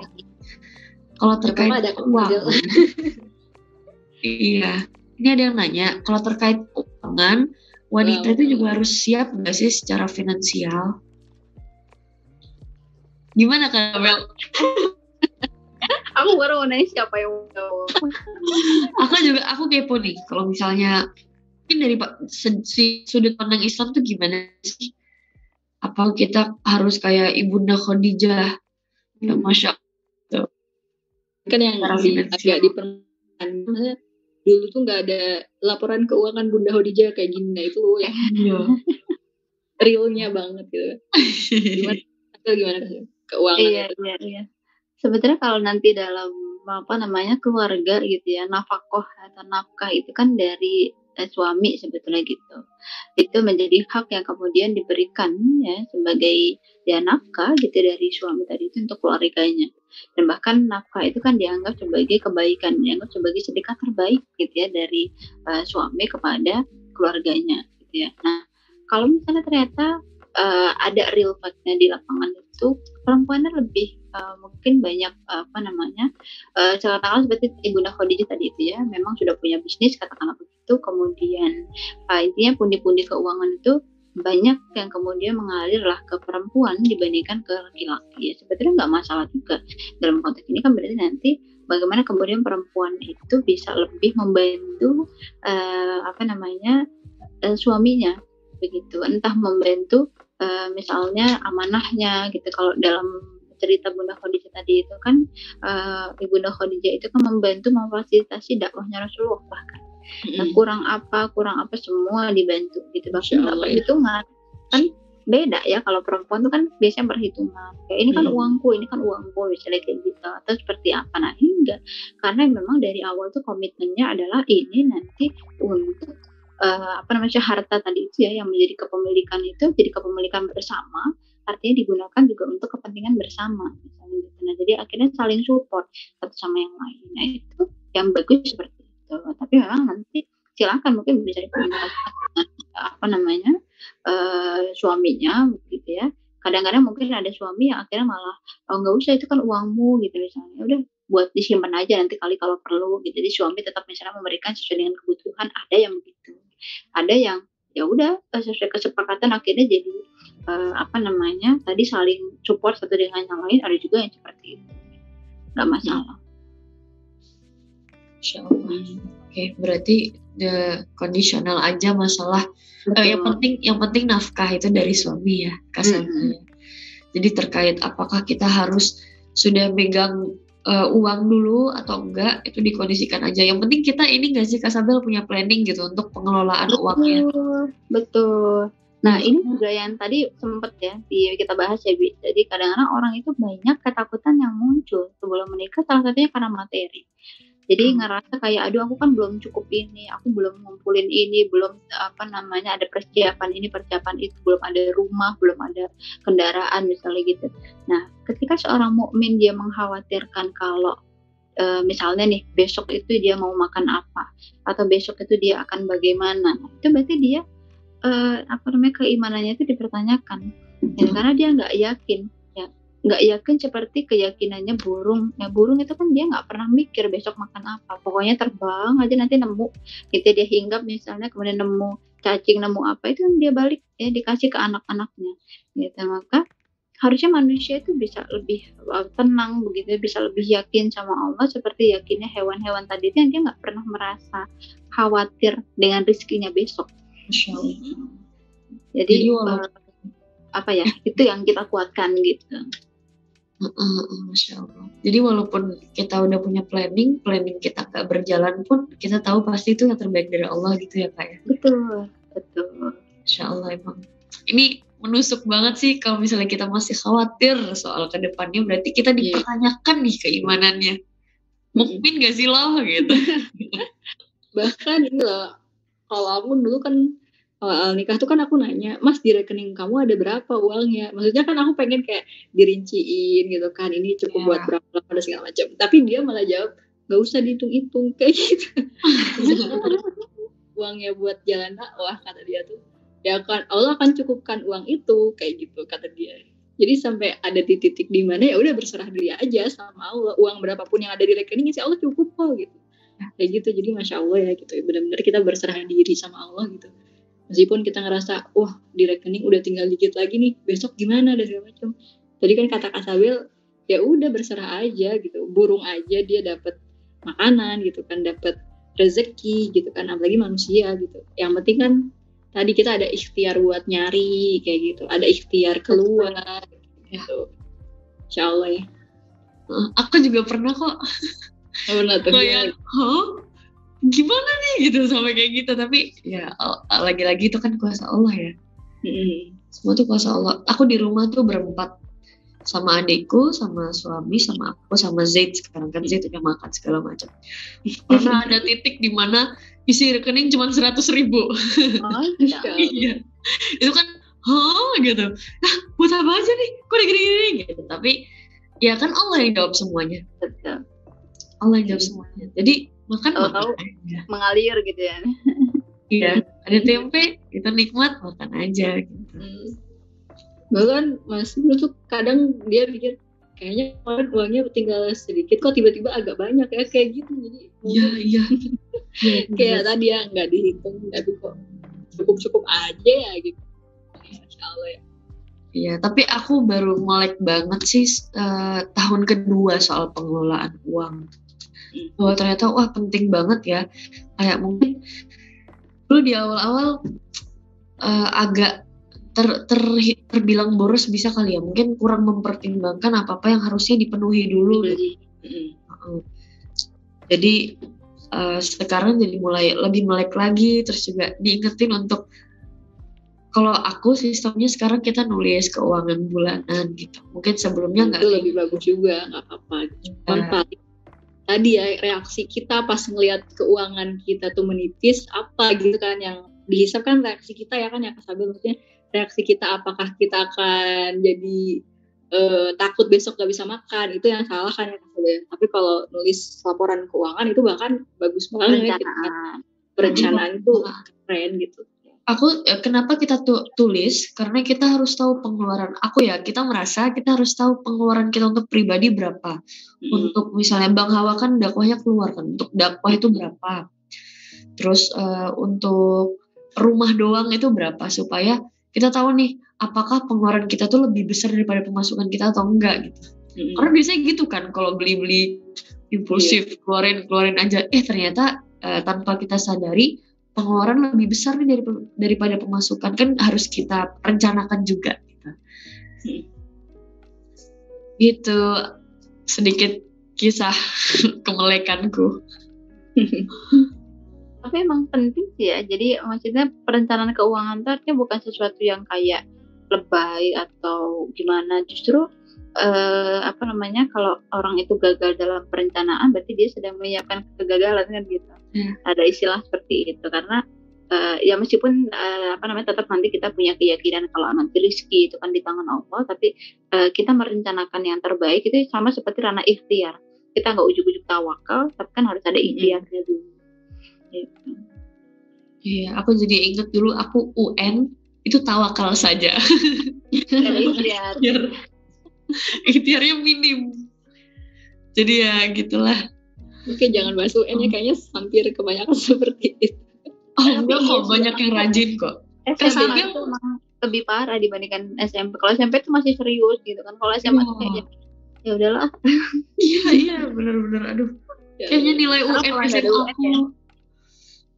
Kalau terkait ada uang. iya. Ini ada yang nanya, kalau terkait keuangan, wanita Wow. itu juga harus siap nggak sih secara finansial? Gimana kan, Mel? Aku baru mau nanya siapa yang mau jawab. aku juga aku kepo nih kalau misalnya mungkin dari pak si sudut pandang Islam tuh gimana sih apa kita harus kayak ibunda Khadijah ya masya kan yang di, agak diperlukan dulu tuh nggak ada laporan keuangan Bunda Khadijah kayak gini nah itu loh yang Iya. realnya banget gitu gimana gimana Kasih? Keuangan Iya, iya, iya. Sebetulnya kalau nanti dalam apa namanya keluarga gitu ya, nafkah atau nafkah itu kan dari eh, suami sebetulnya gitu. Itu menjadi hak yang kemudian diberikan ya sebagai ya nafkah gitu dari suami tadi itu untuk keluarganya. Dan bahkan nafkah itu kan dianggap sebagai kebaikan, dianggap sebagai sedekah terbaik gitu ya dari eh, suami kepada keluarganya gitu ya. Nah, kalau misalnya ternyata eh, ada real fact-nya di lapangan itu perempuannya lebih eh, mungkin banyak eh, apa namanya uh, katakanlah seperti ibunda Khadijah tadi itu ya memang sudah punya bisnis katakanlah begitu. Kemudian eh, intinya pundi-pundi keuangan itu banyak yang kemudian mengalir lah ke perempuan dibandingkan ke laki-laki. Ya sebetulnya nggak masalah juga. Dalam konteks ini kan berarti nanti bagaimana kemudian perempuan itu bisa lebih membantu eh, apa namanya eh, suaminya begitu. Entah membantu eh, misalnya amanahnya gitu. Kalau dalam cerita Bunda Khadijah tadi itu kan eh, Ibunda Khadijah itu kan membantu memfasilitasi dakwahnya Rasulullah bahkan. Nah, kurang apa kurang apa semua dibantu gitu. Bahkan nggak Allah, ya. perhitungan kan beda ya. Kalau perempuan tuh kan biasanya perhitungan kayak ini kan Hmm. uangku ini kan uangku misalnya kayak gitu. Atau seperti apa? Nah ini enggak. Karena memang dari awal tuh komitmennya adalah ini nanti untuk eh, apa namanya harta tadi itu ya yang menjadi kepemilikan itu jadi kepemilikan bersama artinya digunakan juga untuk kepentingan bersama misalnya gitu. Nah, jadi akhirnya saling support satu sama yang lain. Nah, itu yang bagus seperti itu. Tapi memang nanti silakan mungkin bisa dengan apa namanya eh, suaminya gitu ya. Kadang-kadang mungkin ada suami yang akhirnya malah oh nggak usah itu kan uangmu gitu misalnya. Udah buat disimpan aja nanti kali kalau perlu gitu. Jadi suami tetap misalnya memberikan sesuai dengan kebutuhan. Ada yang begitu. Ada yang ya udah eh, sesuai kesepakatan akhirnya jadi eh, apa namanya tadi saling support satu dengan yang lain. Ada juga yang seperti itu. Nggak masalah. Oke, berarti the conditional aja masalah. Eh, yang Betul. penting yang penting nafkah itu dari suami ya, kasarnya. Jadi terkait apakah kita harus sudah megang eh, uang dulu atau enggak itu dikondisikan aja. Yang penting kita ini nggak sih Kasabel punya planning gitu untuk pengelolaan uangnya. Betul, betul. Nah, ini juga yang tadi sempet ya di kita bahas ya, Bi. Jadi kadang-kadang orang itu banyak ketakutan yang muncul sebelum menikah salah satunya karena materi. Jadi Hmm. ngerasa kayak aduh aku kan belum cukup ini, aku belum ngumpulin ini, belum apa namanya ada persiapan ini, persiapan itu, belum ada rumah, belum ada kendaraan misalnya gitu. Nah, ketika seorang mukmin dia mengkhawatirkan kalau eh, misalnya nih besok itu dia mau makan apa atau besok itu dia akan bagaimana, Nah, itu berarti dia eh, apa namanya keimanannya itu dipertanyakan ya, karena dia nggak yakin ya nggak yakin seperti keyakinannya burung. Ya burung itu kan dia nggak pernah mikir besok makan apa. Pokoknya terbang aja nanti nemu. Gitu dia hinggap misalnya kemudian nemu cacing nemu apa itu kan dia balik ya dikasih ke anak-anaknya. Gitu maka harusnya manusia itu bisa lebih uh, tenang begitu bisa lebih yakin sama Allah seperti yakinnya hewan-hewan tadi itu yang dia nggak pernah merasa khawatir dengan rizkinya besok. Masya Allah. jadi, Jadi walaupun- eh, apa ya itu yang kita kuatkan gitu Masya Allah. Jadi walaupun kita udah punya planning, planning kita nggak berjalan pun kita tahu pasti itu yang terbaik dari Allah gitu ya kak ya. betul betul Masya Allah emang. Ini menusuk banget sih kalau misalnya kita masih khawatir soal ke depannya berarti kita Iya. dipertanyakan nih keimanannya. mukmin gak sih lo gitu bahkan ini loh kalau aku dulu kan awal nikah tuh kan aku nanya mas di rekening kamu ada berapa uangnya? Maksudnya kan aku pengen kayak dirinciin gitu kan ini cukup Iya. buat berapa ada segala macam. Tapi dia malah jawab nggak usah dihitung-hitung kayak gitu. Uangnya buat jalan dakwah kata dia tuh. Ya kan Allah akan cukupkan uang itu kayak gitu kata dia. Jadi sampai ada di titik di mana ya udah berserah diri aja sama Allah. Uang berapapun yang ada di rekening insya Allah cukup kok gitu. Kayak gitu. Jadi masya Allah ya gitu. Benar-benar kita berserah diri sama Allah gitu meskipun kita ngerasa wah di rekening udah tinggal dikit lagi nih besok gimana? dan segala macam. Tadi kan kata Kasabel ya udah berserah aja gitu. Burung aja dia dapat makanan gitu kan dapat rezeki gitu kan apalagi manusia gitu. Yang penting kan tadi kita ada ikhtiar buat nyari kayak gitu. Ada ikhtiar keluar gitu. Insya Allah ya. Aku juga pernah kok. Pernah tuh kayak hah gimana nih gitu sampai kayak gitu. Tapi ya al- lagi-lagi itu kan kuasa Allah ya. Mm-mm. semua tuh kuasa Allah. Aku di rumah tuh berempat. Sama adikku sama suami sama aku sama Zaid sekarang. Kan Zaid udah makan segala macam. Pernah ada titik di mana isi rekening cuma seratus ribu. Oh, iya. iya. Itu kan hah? gitu. Nah buat apa aja nih? Kok udah gini-gini? Gitu. Tapi ya kan Allah yang jawab semuanya. Allah yang jawab semuanya. Jadi makan aja Mengalir gitu ya. iya ada tempe itu nikmat makan aja gitu Hmm. bahkan Mas Ibnu tuh kadang dia pikir kayaknya kemarin uangnya tinggal sedikit kok tiba-tiba agak banyak ya kayak gitu jadi iya iya kayak tadi ya nggak dihitung tapi kok cukup-cukup aja ya gitu Masya Allah ya Iya, tapi aku baru melek banget sih eh, tahun kedua soal pengelolaan uang. Bahwa ternyata wah penting banget ya. Kayak mungkin dulu di awal-awal eh, agak ter, ter- terbilang boros bisa kali ya. Mungkin kurang mempertimbangkan apa-apa yang harusnya dipenuhi dulu. gitu. Mm. Heeh. Jadi eh, sekarang jadi mulai lebih melek lagi, terus juga diingetin untuk kalau aku sistemnya sekarang kita nulis keuangan bulanan gitu. Mungkin sebelumnya nggak lebih bagus juga nggak apa-apa cuman Iya. paling tadi ya reaksi kita pas ngelihat keuangan kita tuh menipis apa gitu kan yang dihisap kan reaksi kita ya kan ya Kasabil maksudnya reaksi kita apakah kita akan jadi eh, takut besok gak bisa makan itu yang salah kan ya Kasabil tapi kalau nulis laporan keuangan itu bahkan bagus banget gitu kan. Perencanaan. perencanaan itu keren gitu aku eh, kenapa kita tu- tulis? Karena kita harus tahu pengeluaran. Aku ya kita merasa kita harus tahu pengeluaran kita untuk pribadi berapa. Mm. untuk misalnya Bang Hawa kan dakwahnya keluar kan? Untuk dakwah itu berapa? Terus eh, untuk rumah doang itu berapa? Supaya kita tahu nih apakah pengeluaran kita tuh lebih besar daripada pemasukan kita atau enggak gitu. Mm. karena biasanya gitu kan kalau beli-beli impulsif keluarin keluarin aja. Eh ternyata eh, tanpa kita sadari pengeluaran lebih besar nih dari, daripada pemasukan kan harus kita rencanakan juga gitu. Hmm. gitu sedikit kisah kemelekanku Tapi emang penting sih ya. Jadi maksudnya perencanaan keuangan itu artinya bukan sesuatu yang kayak lebay atau gimana. Justru eh, apa namanya kalau orang itu gagal dalam perencanaan berarti dia sedang menyiapkan kegagalan kan gitu. Hmm. Ada istilah seperti itu karena eh, ya meskipun eh, apa namanya tetap nanti kita punya keyakinan kalau nanti rezeki itu kan di tangan Allah tapi eh, kita merencanakan yang terbaik itu sama seperti ranah ikhtiar. Kita nggak ujuk-ujuk tawakal tapi kan harus ada ikhtiarnya dulu. Gitu. Iya, aku jadi inget dulu aku UN itu tawakal saja. Ikhtiar, ikhtiarnya minim. Jadi ya gitulah. Oke jangan bahas UN ya kayaknya hampir kebanyakan seperti itu. Oh enggak kok, banyak yang rajin kok. SMP SMP itu emang lebih parah dibandingkan SMP. Kalau SMP itu masih serius gitu kan. Kalau SMA tuh Iya. kayaknya ya udahlah. Iya, iya, bener-bener. Aduh, Ya, kayaknya nilai Kenapa UN SMA aku, ya?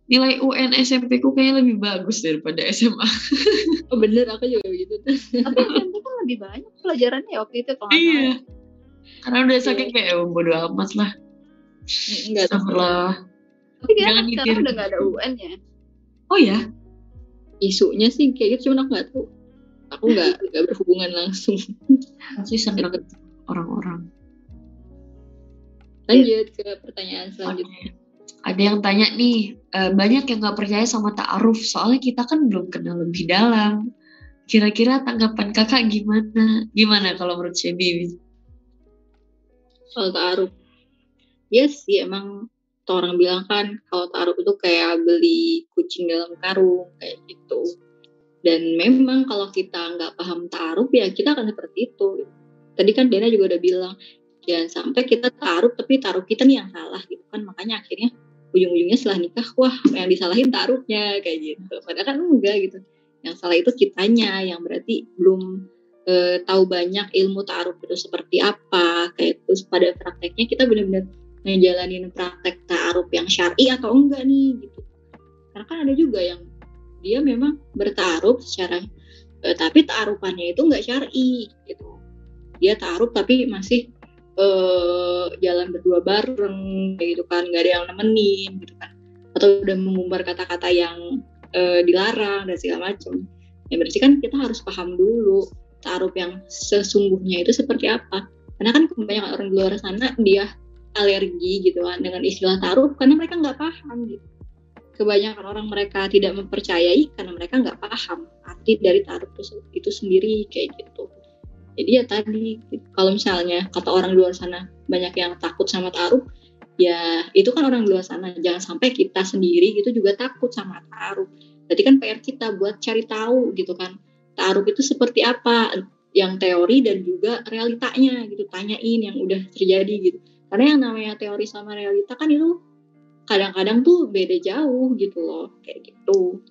Nilai UN SMP ku kayaknya lebih bagus daripada SMA. oh, bener aku juga begitu tuh. Tapi SMP kan lebih banyak pelajarannya ya waktu itu kalau. Iya. Karena udah saking kayak oh, bodo amat lah. Enggak Astagfirullah. Tapi kan sekarang udah nggak ada UN ya. Oh ya, isunya sih kayak gitu cuman aku nggak tahu. Aku nggak nggak berhubungan langsung. pasti seneng orang-orang. Lanjut ke pertanyaan selanjutnya. Ada yang tanya nih, eh, banyak yang nggak percaya sama ta'aruf, soalnya kita kan belum kenal lebih dalam. Kira-kira tanggapan kakak gimana? Gimana kalau menurut Shebi? soal taruh ya sih emang tuh orang bilang kan kalau taruh itu kayak beli kucing dalam karung kayak gitu dan memang kalau kita nggak paham taruh ya kita akan seperti itu tadi kan Dena juga udah bilang jangan sampai kita taruh tapi taruh kita nih yang salah gitu kan makanya akhirnya ujung-ujungnya setelah nikah wah yang disalahin taruhnya kayak gitu. Padahal kan enggak gitu. Yang salah itu kitanya yang berarti belum uh, tahu banyak ilmu ta'aruf itu seperti apa kayak terus pada prakteknya kita benar-benar ngejalanin praktek ta'aruf yang syar'i atau enggak nih gitu. Karena kan ada juga yang dia memang bertaruh secara uh, tapi ta'arufannya itu enggak syar'i gitu. Dia ta'aruf tapi masih uh, jalan berdua bareng gitu kan. Nggak ada yang nemenin gitu kan. Atau udah mengumbar kata-kata yang uh, dilarang dan segala macam. Ya berarti kan kita harus paham dulu taruh yang sesungguhnya itu seperti apa. Karena kan kebanyakan orang di luar sana dia alergi gitu kan dengan istilah taruh karena mereka nggak paham gitu. Kebanyakan orang mereka tidak mempercayai karena mereka nggak paham arti dari taruh itu sendiri kayak gitu jadi ya tadi. Kalau misalnya kata orang di luar sana banyak yang takut sama taruh ya itu kan orang di luar sana. Jangan sampai kita sendiri gitu juga takut sama taruh. Jadi kan PR kita buat cari tahu gitu kan ta'aruf itu seperti apa yang teori dan juga realitanya gitu. Tanyain yang udah terjadi gitu. Karena yang namanya teori sama realita kan itu kadang-kadang tuh beda jauh gitu loh kayak gitu.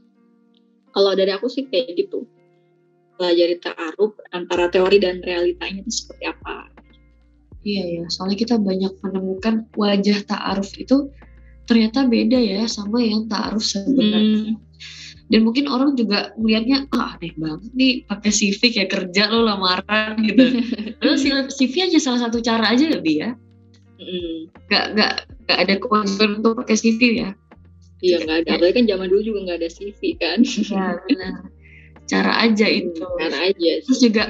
Kalau dari aku sih kayak gitu pelajari ta'aruf antara teori dan realitanya itu seperti apa? Iya ya soalnya kita banyak menemukan wajah ta'aruf itu ternyata beda ya sama yang ta'aruf sebenarnya. Hmm. Dan mungkin orang juga melihatnya ah aneh banget nih pakai CV kayak kerja lo lamaran gitu. Terus CV aja salah satu cara aja lebih ya. Nggak mm. nggak nggak ada kewajiban untuk pakai CV ya. Iya nggak ada. apalagi kan zaman dulu juga nggak ada CV kan. Ya benar cara aja mm, itu. cara aja sih. terus juga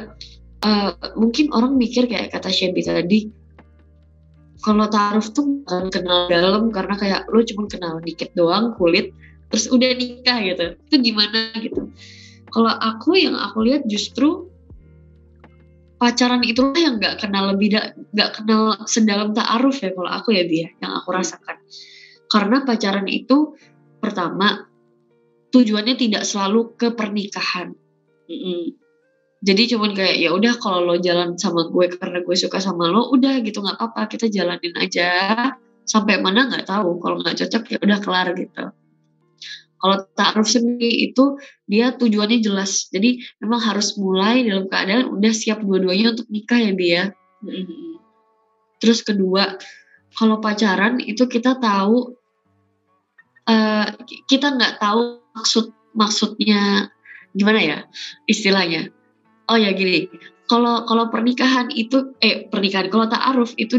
uh, mungkin orang mikir kayak kata Shelby tadi kalau taruh tuh bukan kenal dalam karena kayak lo cuma kenal dikit doang kulit terus udah nikah gitu. Itu gimana gitu? Kalau aku yang aku lihat justru pacaran itu yang nggak kenal lebih nggak kenal sedalam taaruf ya kalau aku ya dia yang aku rasakan. Karena pacaran itu pertama tujuannya tidak selalu ke pernikahan mm -hmm. jadi cuman kayak ya udah kalau lo jalan sama gue karena gue suka sama lo udah gitu nggak apa-apa kita jalanin aja sampai mana nggak tahu kalau nggak cocok ya udah kelar gitu kalau ta'aruf sendiri itu dia tujuannya jelas. Jadi memang harus mulai dalam keadaan udah siap dua-duanya untuk nikah ya dia. Mm-hmm. Terus kedua, kalau pacaran itu kita tahu uh, kita nggak tahu maksud maksudnya gimana ya istilahnya. Oh ya gini, kalau kalau pernikahan itu eh pernikahan kalau ta'aruf itu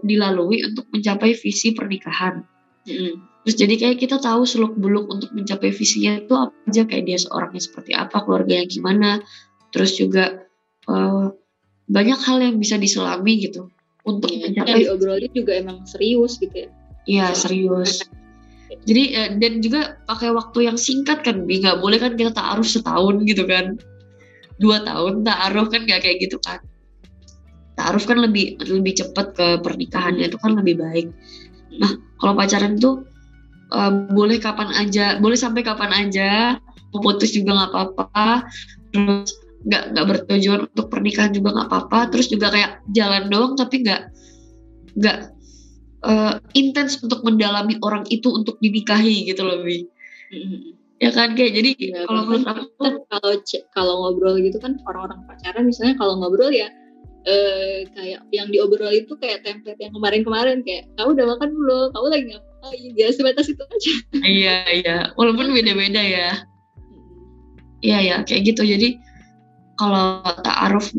dilalui untuk mencapai visi pernikahan. Mm-hmm Terus jadi kayak kita tahu seluk beluk untuk mencapai visinya itu apa aja kayak dia seorangnya seperti apa, keluarganya gimana. Terus juga uh, banyak hal yang bisa diselami gitu untuk ya, mencapai. Diobrolin juga emang serius gitu ya. Iya serius. Jadi uh, dan juga pakai waktu yang singkat kan, Bi. Nggak boleh kan kita taruh setahun gitu kan, dua tahun taruh kan nggak kayak gitu kan. Taruh kan lebih lebih cepat ke pernikahannya itu kan lebih baik. Nah kalau pacaran tuh uh, boleh kapan aja boleh sampai kapan aja. Mau putus juga nggak apa-apa. Terus nggak nggak bertujuan untuk pernikahan juga nggak apa-apa. Terus juga kayak jalan doang tapi nggak nggak uh, intens untuk mendalami orang itu untuk dinikahi gitu loh bi. Mm-hmm. ya kan kayak jadi ya, kalau menurut aku kalau kalau ngobrol gitu kan orang-orang pacaran misalnya kalau ngobrol ya eh, kayak yang diobrol itu kayak template yang kemarin-kemarin kayak kamu udah makan belum? Kamu lagi ngapain? Ya sebatas itu aja. Iya iya. Walaupun beda-beda ya. Iya ya kayak gitu. Jadi kalau ta'aruf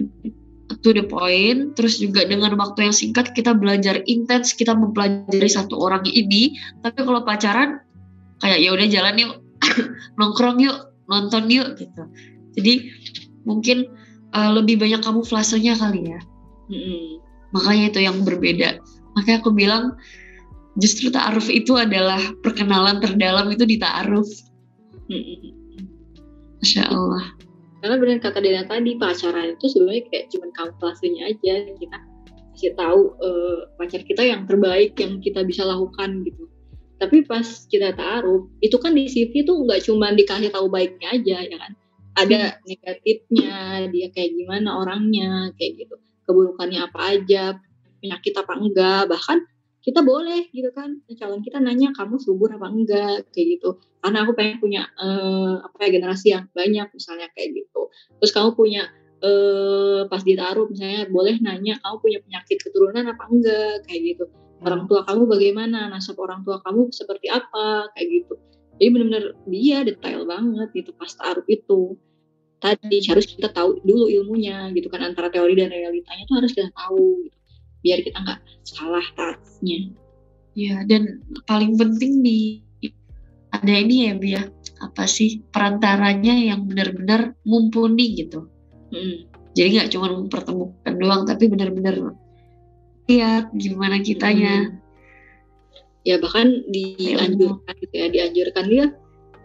to the point terus juga dengan waktu yang singkat kita belajar intens kita mempelajari satu orang ini tapi kalau pacaran kayak ya udah jalan yuk nongkrong yuk nonton yuk gitu jadi mungkin uh, lebih banyak kamu flasenya kali ya. Mm-hmm. Makanya itu yang berbeda. makanya aku bilang justru ta'aruf itu adalah perkenalan terdalam itu di ta'aruf. Masya Allah karena benar kata Dena tadi pacaran itu sebenarnya kayak cuman kamuflasenya aja kita kasih tahu eh, pacar kita yang terbaik yang kita bisa lakukan gitu. Tapi pas kita taruh itu kan di CV tuh nggak cuma dikasih tahu baiknya aja ya kan? Ada negatifnya dia kayak gimana orangnya kayak gitu. Keburukannya apa aja penyakit apa enggak bahkan kita boleh gitu kan. Calon kita nanya kamu subur apa enggak? Kayak gitu. Karena aku pengen punya eh, apa ya generasi yang banyak misalnya kayak gitu. Terus kamu punya eh, pas ditaruh misalnya boleh nanya kamu punya penyakit keturunan apa enggak? Kayak gitu. Orang tua kamu bagaimana? Nasab orang tua kamu seperti apa? Kayak gitu. Jadi benar-benar dia detail banget gitu pas taruh itu. Tadi harus kita tahu dulu ilmunya gitu kan antara teori dan realitanya tuh harus kita tahu gitu biar kita nggak salah tasnya ya dan paling penting di ada ini ya Bia. Apa sih perantaranya yang benar-benar mumpuni gitu. Hmm. jadi nggak cuma mempertemukan doang tapi benar-benar lihat gimana kitanya. Hmm. ya bahkan dianjurkan gitu ya dianjurkan dia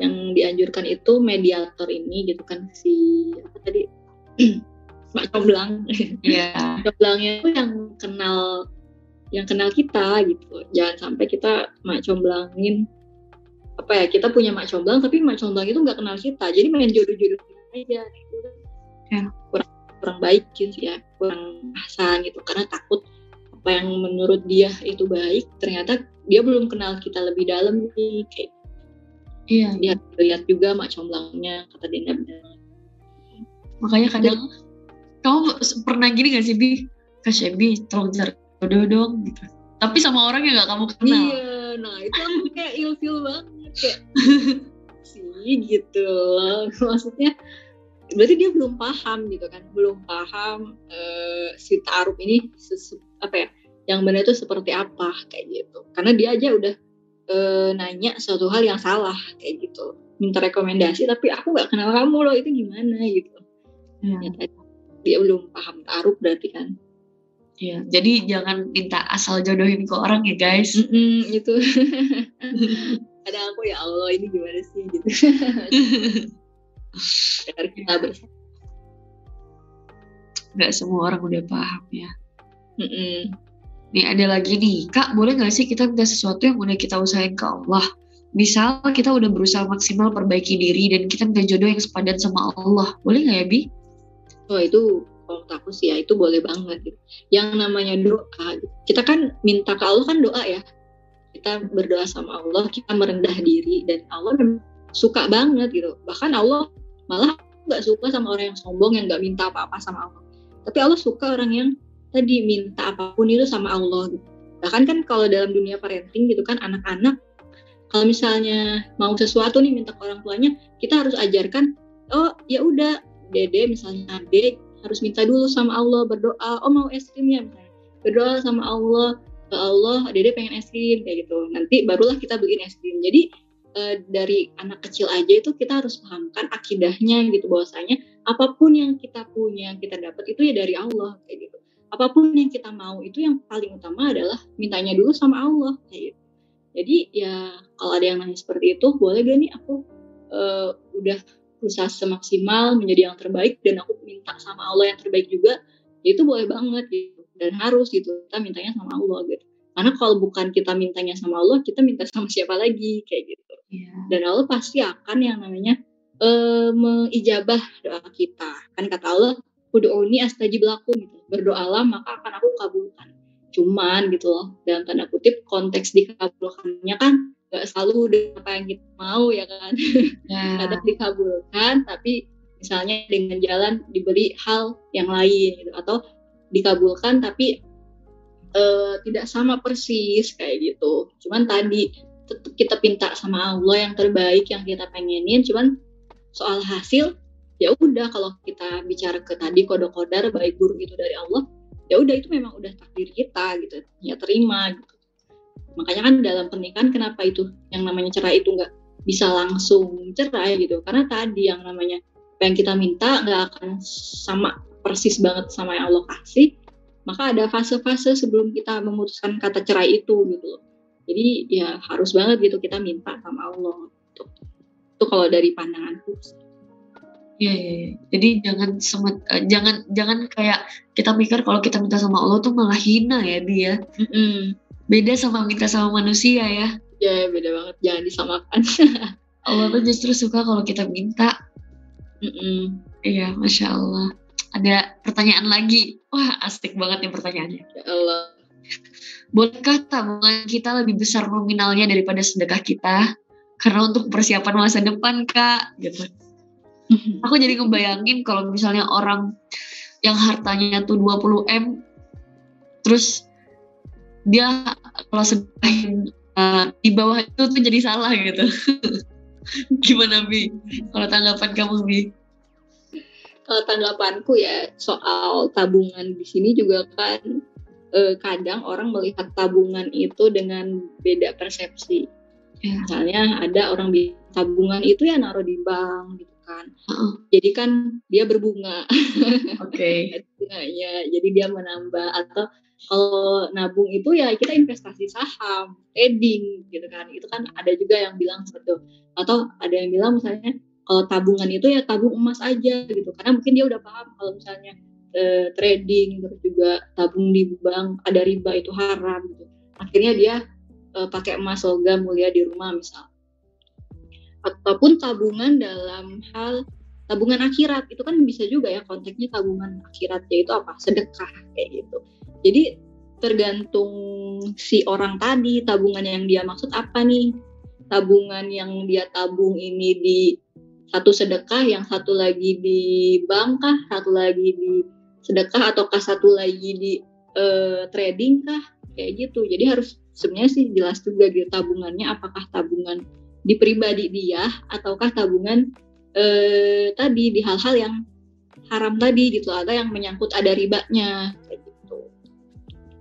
yang dianjurkan itu mediator ini gitu kan si apa tadi Mak Comblang ya Comblangnya itu yang kenal yang kenal kita gitu. Jangan sampai kita mak comblangin apa ya kita punya mak comblang tapi mak comblang itu nggak kenal kita. Jadi main jodoh-jodoh aja gitu. Ya. kurang kurang baik gitu ya kurang pasan gitu. Karena takut apa yang menurut dia itu baik ternyata dia belum kenal kita lebih dalam nih kayak iya. dia lihat juga mak comblangnya kata Dinda. Benar makanya kadang kamu pernah gini gak sih Bi ke Shebi tolong cari jodoh dong gitu tapi sama orang yang gak kamu kenal Iya, nah itu aku kayak ilfil banget kayak sih gitu loh. Maksudnya berarti dia belum paham gitu kan, belum paham eh, si taruh ini apa ya, yang benar itu seperti apa kayak gitu. Karena dia aja udah eh, nanya suatu hal yang salah kayak gitu, minta rekomendasi tapi aku nggak kenal kamu loh itu gimana gitu. Iya. Ternyata dia belum paham taruh berarti kan. Iya, jadi jangan minta asal jodohin ke orang ya guys. Mm-mm, itu ada aku ya Allah ini gimana sih gitu biar kita bersama Gak semua orang udah paham ya. Mm-mm. Nih ada lagi nih, Kak boleh gak sih kita minta sesuatu yang udah kita usahain ke Allah? Misal kita udah berusaha maksimal perbaiki diri dan kita minta jodoh yang sepadan sama Allah. Boleh gak ya Bi? Oh itu kalau aku sih ya itu boleh banget gitu. yang namanya doa kita kan minta ke Allah kan doa ya kita berdoa sama Allah kita merendah diri dan Allah suka banget gitu bahkan Allah malah nggak suka sama orang yang sombong yang nggak minta apa-apa sama Allah tapi Allah suka orang yang tadi minta apa pun itu sama Allah gitu. bahkan kan kalau dalam dunia parenting gitu kan anak-anak kalau misalnya mau sesuatu nih minta ke orang tuanya kita harus ajarkan oh ya udah dede misalnya adik harus minta dulu sama Allah berdoa oh mau es krim ya? misalnya. Berdoa sama Allah ke Allah dede pengen es krim kayak gitu. Nanti barulah kita beliin es krim. Jadi eh, dari anak kecil aja itu kita harus pahamkan akidahnya gitu bahwasanya apa pun yang kita punya yang kita dapat itu ya dari Allah kayak gitu. Apa pun yang kita mau itu yang paling utama adalah mintanya dulu sama Allah kayak gitu. Jadi ya kalau ada yang nanya seperti itu boleh gak nih aku eh, udah berusaha semaksimal menjadi yang terbaik dan aku minta sama Allah yang terbaik juga ya itu boleh banget gitu dan harus gitu kita mintanya sama Allah gitu karena kalau bukan kita mintanya sama Allah kita minta sama siapa lagi kayak gitu Iya. dan Allah pasti akan yang namanya eh, mengijabah doa kita kan kata Allah Udu'uni astajib lakum gitu. Berdoalah maka akan aku kabulkan. Cuman gitu loh, dalam tanda kutip konteks dikabulkannya kan gak selalu dengan apa yang kita mau ya kan. Ya. Kadang dikabulkan tapi misalnya dengan jalan diberi hal yang lain gitu atau dikabulkan tapi eh, tidak sama persis kayak gitu. Cuman tadi tetap kita minta sama Allah yang terbaik yang kita pengenin cuman soal hasil ya udah kalau kita bicara ke tadi kode kodar baik buruk itu dari Allah ya udah itu memang udah takdir kita gitu ya terima gitu makanya kan dalam pernikahan kenapa itu yang namanya cerai itu nggak bisa langsung cerai gitu karena tadi yang namanya apa yang kita minta nggak akan sama persis banget sama yang Allah kasih maka ada fase-fase sebelum kita memutuskan kata cerai itu gitu loh. Jadi ya harus banget gitu kita minta sama Allah. Gitu. Itu kalau dari pandanganku. Iya, iya, iya. Jadi jangan semet, eh, jangan jangan kayak kita mikir kalau kita minta sama Allah tuh malah hina ya dia. Mm-mm. Beda sama minta sama manusia ya. Ya beda banget, jangan disamakan. Allah tuh justru suka kalau kita minta. Mm-mm. Iya, masya Allah. Ada pertanyaan lagi. Wah, asik banget nih pertanyaannya. Ya Allah. Bolehkah tabungan kita lebih besar nominalnya daripada sedekah kita? Karena untuk persiapan masa depan, Kak. Gitu. Aku jadi ngebayangin kalau misalnya orang yang hartanya tuh 20 M, terus dia kalau sedekahin uh, di bawah itu tuh jadi salah gitu. Gimana Bi? Kalau tanggapan kamu Bi? Kalau tanggapanku ya soal tabungan di sini juga kan eh, kadang orang melihat tabungan itu dengan beda persepsi. Ya. Misalnya ada orang bilang tabungan itu ya naruh di bank gitu kan. Heeh. Jadi kan dia berbunga Oke. bunganya, jadi dia menambah atau kalau nabung itu ya kita investasi saham, trading gitu kan. Itu kan ada juga yang bilang seperti itu. Atau ada yang bilang misalnya kalau tabungan itu ya tabung emas aja gitu. Karena mungkin dia udah paham kalau misalnya eh, trading terus juga tabung di bank ada riba itu haram gitu. Akhirnya dia eh, pakai emas logam mulia di rumah misal. Ataupun tabungan dalam hal tabungan akhirat itu kan bisa juga ya konteksnya tabungan akhirat yaitu apa sedekah kayak gitu jadi tergantung si orang tadi tabungan yang dia maksud apa nih? Tabungan yang dia tabung ini di satu sedekah yang satu lagi di bank kah? Satu lagi di sedekah ataukah satu lagi di eh, trading kah? Kayak gitu. Jadi harus sebenarnya sih jelas juga gitu tabungannya apakah tabungan di pribadi dia ataukah tabungan eh, tadi di hal-hal yang haram tadi gitu atau yang menyangkut ada ribanya.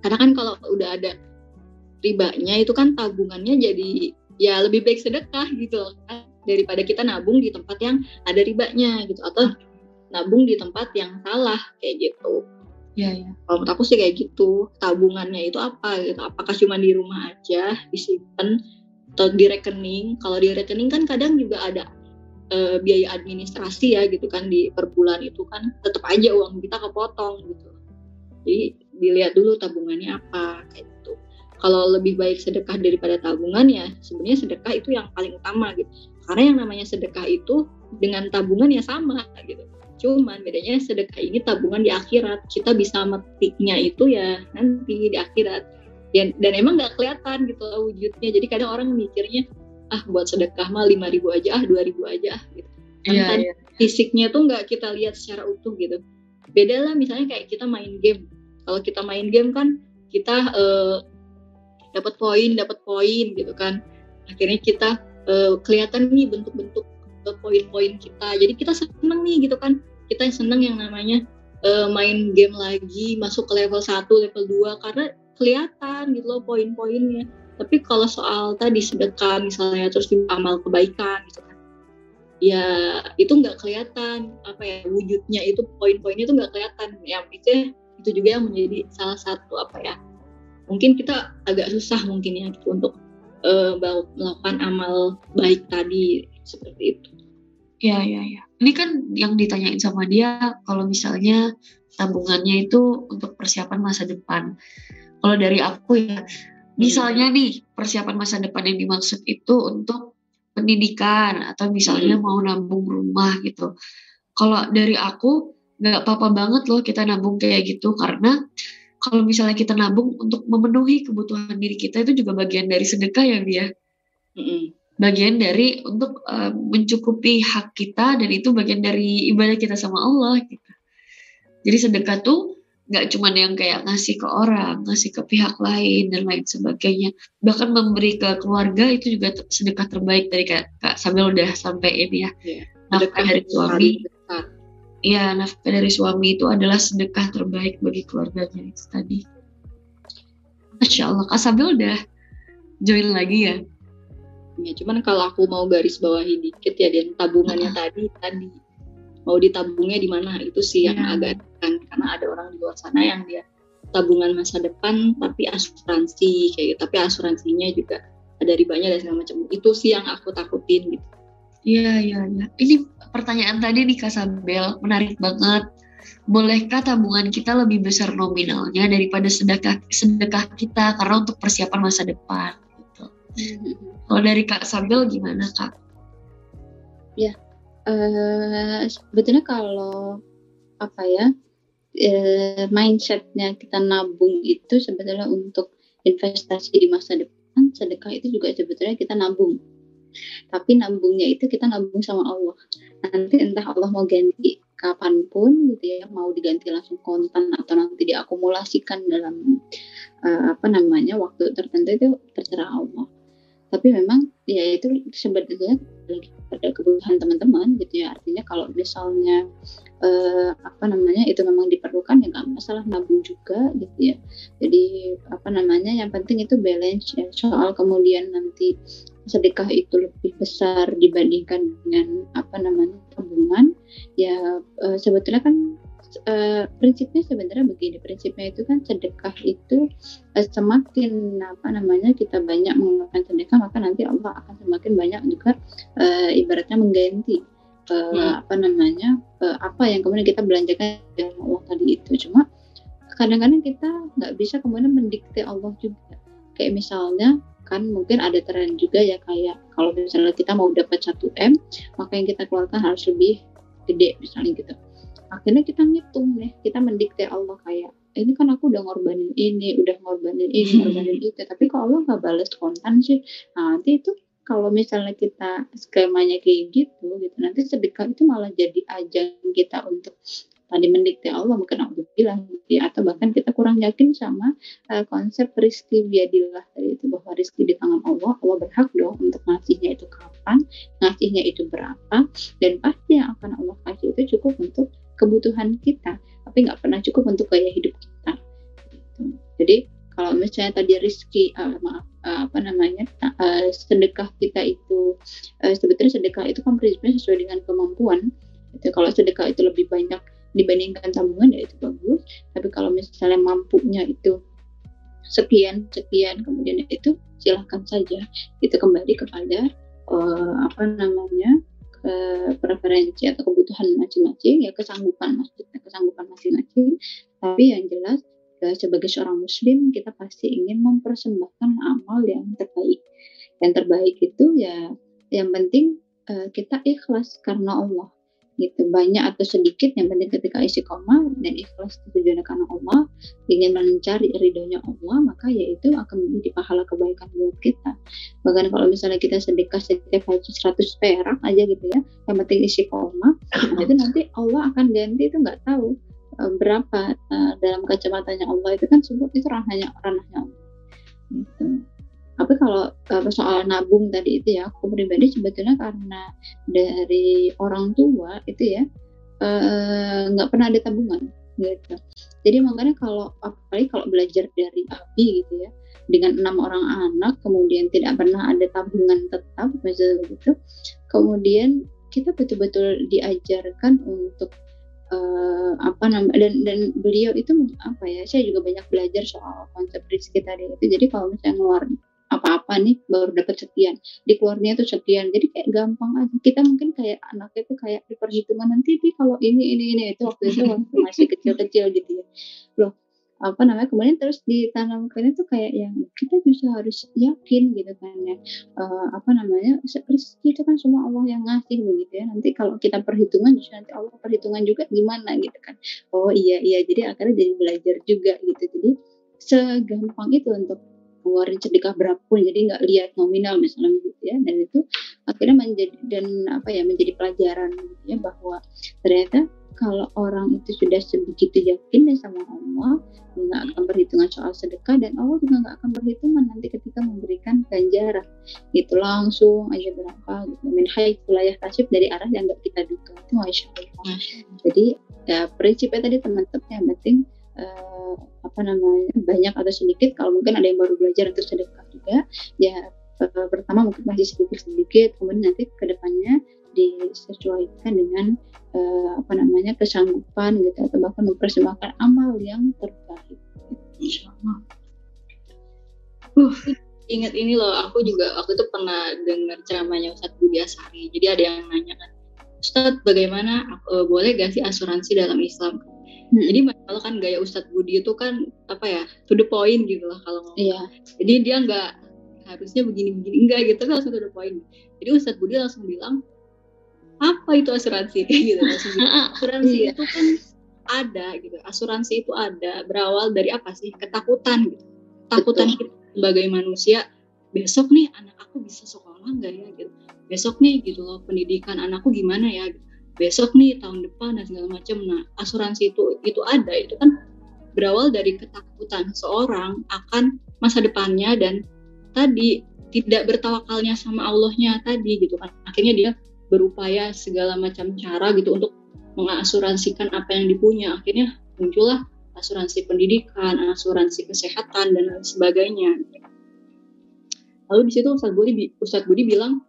Karena kan kalau udah ada ribanya itu kan tabungannya jadi ya lebih baik sedekah gitu loh kan daripada kita nabung di tempat yang ada ribanya gitu atau nabung di tempat yang salah kayak gitu. Iya, iya. Kalau menurut aku sih kayak gitu. Tabungannya itu apa gitu? Apakah cuma di rumah aja disimpan atau di rekening? Kalau di rekening kan kadang juga ada eh, biaya administrasi ya gitu kan di per bulan itu kan tetap aja uang kita kepotong gitu. Jadi dilihat dulu tabungannya apa kayak gitu. Kalau lebih baik sedekah daripada tabungan ya sebenarnya sedekah itu yang paling utama gitu. Karena yang namanya sedekah itu dengan tabungan ya sama gitu. Cuman bedanya sedekah ini tabungan di akhirat. Kita bisa metiknya itu ya nanti di akhirat. Dan, dan emang nggak kelihatan gitu loh wujudnya. Jadi kadang orang mikirnya ah buat sedekah mah 5000 aja ah 2000 aja ah gitu. Kan Iya, tadi iya. fisiknya tuh nggak kita lihat secara utuh gitu. Beda lah misalnya kayak kita main game. Kalau kita main game kan kita eh, dapat poin, dapat poin gitu kan. Akhirnya kita eh, kelihatan nih bentuk-bentuk eh, poin-poin kita. Jadi kita seneng nih gitu kan. Kita seneng yang namanya eh, main game lagi, masuk ke level 1, level 2 karena kelihatan gitu loh poin-poinnya. Tapi kalau soal tadi sedekah misalnya terus juga amal kebaikan gitu kan. Ya itu nggak kelihatan apa ya wujudnya itu poin-poinnya itu nggak kelihatan. Yang itu itu juga yang menjadi salah satu apa ya mungkin kita agak susah mungkin ya gitu untuk bau- melakukan amal baik tadi seperti itu. Iya, iya, iya. Ini kan yang ditanyain sama dia kalau misalnya tabungannya itu untuk persiapan masa depan. Kalau dari aku ya, misalnya nih persiapan masa depan yang dimaksud itu untuk pendidikan atau misalnya mau nabung rumah gitu. Kalau dari aku nggak apa-apa banget loh kita nabung kayak gitu karena kalau misalnya kita nabung untuk memenuhi kebutuhan diri kita itu juga bagian dari sedekah ya Bia Mm-mm. bagian dari untuk uh, mencukupi hak kita dan itu bagian dari ibadah kita sama Allah gitu. Jadi sedekah tuh nggak cuma yang kayak ngasih ke orang, ngasih ke pihak lain dan lain sebagainya. Bahkan memberi ke keluarga itu juga sedekah terbaik dari Kak, Kak Sambil udah sampai ini ya. Iya. Nafkah dari suami. Iya, nafkah dari suami itu adalah sedekah terbaik bagi keluarganya itu tadi. Masya Allah, Kak Sambil udah join lagi ya. Ya, cuman kalau aku mau garis bawahi dikit ya dan tabungannya tadi tadi mau ditabungnya di mana itu sih yang Iya. agak kan karena ada orang di luar sana yang dia tabungan masa depan tapi asuransi kayak gitu. Tapi asuransinya juga ada ribanya dan segala macam. Itu sih yang aku takutin gitu. Iya, iya, iya. Ini pertanyaan tadi nih Kak Sabel, menarik banget. Bolehkah tabungan kita lebih besar nominalnya daripada sedekah sedekah kita karena untuk persiapan masa depan? Gitu. Kalau dari Kak Sabel gimana Kak? eh sebetulnya kalau apa ya eh, mindsetnya kita nabung itu sebetulnya untuk investasi di masa depan sedekah itu juga sebetulnya kita nabung tapi nabungnya itu kita nabung sama Allah nanti entah Allah mau ganti kapan pun gitu ya mau diganti langsung kontan atau nanti diakumulasikan dalam eh, apa namanya waktu tertentu itu terserah Allah. Tapi memang ya itu sebetulnya lagi pada kebutuhan teman-teman gitu ya. Artinya kalau misalnya eh, apa namanya itu memang diperlukan ya nggak masalah nabung juga gitu ya. Jadi apa namanya yang penting itu balance ya. Soal kemudian nanti sedekah itu lebih besar dibandingkan dengan apa namanya tabungan ya eh, sebetulnya kan eh, prinsipnya sebenarnya begini prinsipnya itu kan sedekah itu eh, semakin apa namanya kita banyak mengeluarkan sedekah maka nanti Allah akan semakin banyak juga eh, ibaratnya mengganti eh, Hmm. apa namanya eh, apa yang kemudian kita belanjakan dengan Allah tadi itu cuma kadang-kadang kita nggak bisa kemudian mendikte Allah juga kayak misalnya kan mungkin ada tren juga ya kayak kalau misalnya kita mau dapat 1 m maka yang kita keluarkan harus lebih gede misalnya gitu. Akhirnya kita ngitung nih kita mendikte Allah kayak ini kan aku udah ngorbanin ini udah ngorbanin ini Hmm. ngorbanin itu. Tapi kalau Allah nggak balas kontan sih? Nah, nanti itu kalau misalnya kita skemanya kayak gitu gitu nanti sedekah itu malah jadi ajang kita untuk tadi mendikte Allah mungkin Allah bilang. Ya atau bahkan kita kurang yakin sama eh, konsep rizki biadillah tadi itu bahwa rizki di tangan Allah Allah berhak dong untuk ngasihnya itu kapan ngasihnya itu berapa dan pasti yang akan Allah kasih itu cukup untuk kebutuhan kita tapi nggak pernah cukup untuk gaya hidup kita. Gitu. jadi kalau misalnya tadi rizki eh, maaf eh, apa namanya sedekah kita itu sebetulnya sedekah itu kan prinsipnya sesuai dengan kemampuan. Itu kalau sedekah itu lebih banyak dibandingkan tabungan ya itu bagus. Tapi kalau misalnya mampunya itu sekian sekian kemudian itu silahkan saja. Itu kembali kepada eh, apa namanya ke preferensi atau kebutuhan masing-masing ya kesanggupan maksudnya kesanggupan masing-masing. Tapi yang jelas eh, sebagai seorang muslim kita pasti ingin mempersembahkan amal yang terbaik. Yang terbaik itu ya yang penting eh, kita ikhlas karena Allah gitu. Banyak atau sedikit yang penting ketika isi koma dan ikhlas tujuannya karena Allah ingin mencari ridhonya Allah maka yaitu akan menjadi pahala kebaikan buat kita. Bahkan kalau misalnya kita sedekah setiap hari 100 perak aja gitu ya yang penting isi koma nah itu nanti Allah akan ganti itu nggak tahu eh, berapa eh, dalam kacamatanya Allah itu kan sebut itu ranahnya ranahnya Allah. Gitu tapi kalau eh, soal nabung tadi itu ya aku pribadi sebetulnya karena dari orang tua itu ya eh, nggak pernah ada tabungan gitu. Jadi makanya kalau apalagi kalau belajar dari Abi gitu ya dengan enam orang anak kemudian tidak pernah ada tabungan tetap misalnya begitu kemudian kita betul-betul diajarkan untuk eh, apa namanya dan dan beliau itu apa ya saya juga banyak belajar soal konsep rezeki tadi itu. Jadi kalau misalnya ngeluar apa-apa nih baru dapat sekian di keluarnya itu sekian jadi kayak gampang aja. Kita mungkin kayak anaknya itu kayak di perhitungan nanti nih kalau ini ini ini itu waktu itu waktu masih kecil-kecil gitu ya. Loh apa namanya kemudian terus ditanamkan itu kayak yang kita bisa harus yakin gitu kan ya. Eh, apa namanya itu kan semua Allah yang ngasih begitu ya. Nanti kalau kita perhitungan justru nanti Allah perhitungan juga gimana gitu kan. Oh iya iya. Jadi akhirnya jadi belajar juga gitu. Jadi segampang itu untuk ngeluarin sedekah berapapun jadi nggak lihat nominal misalnya gitu ya. Dan itu akhirnya menjadi dan apa ya menjadi pelajaran gitu ya bahwa ternyata kalau orang itu sudah sebegitu yakin sama Allah nggak akan perhitungan soal sedekah dan Allah juga nggak akan perhitungan nanti ketika memberikan ganjaran. Gitu langsung aja berapa gitu. Min haitsu la yahtasib dari arah yang nggak kita duga. Itu masya Allah. Jadi ya prinsipnya tadi teman-teman yang penting apa namanya banyak atau sedikit kalau mungkin ada yang baru belajar untuk sedekah juga ya eh, pertama mungkin masih sedikit sedikit kemudian nanti ke depannya disesuaikan dengan eh, apa namanya kesanggupan gitu atau bahkan mempersembahkan amal yang terbaik gitu. Uh, ingat ini loh, aku juga waktu itu pernah dengar ceramahnya Ustadz Budi Asari. Jadi ada yang nanya kan, Ustadz bagaimana uh, boleh gak sih asuransi dalam Islam? Hmm. Jadi kalau kan gaya Ustadz Budi itu kan apa ya, to the point gitu lah kalau ngomong. Iya. Jadi dia nggak harusnya begini-begini enggak gitu, tapi langsung to the point. Jadi Ustadz Budi langsung bilang, apa itu asuransi kayak gitu langsung gitu. Asuransi Iya. itu kan ada gitu. Asuransi itu ada berawal dari apa sih? Ketakutan gitu. Ketakutan kita sebagai manusia besok nih anak aku bisa sekolah nggak ya gitu. Besok nih gitu loh pendidikan anakku gimana ya gitu. Besok nih tahun depan dan segala macam. Nah, asuransi itu itu ada itu kan berawal dari ketakutan seorang akan masa depannya dan tadi tidak bertawakalnya sama Allahnya tadi gitu kan. Akhirnya dia berupaya segala macam cara gitu untuk mengasuransikan apa yang dipunya. Akhirnya muncullah asuransi pendidikan, asuransi kesehatan dan lain sebagainya. Lalu di situ Ustadz Budi, Ustadz Budi bilang,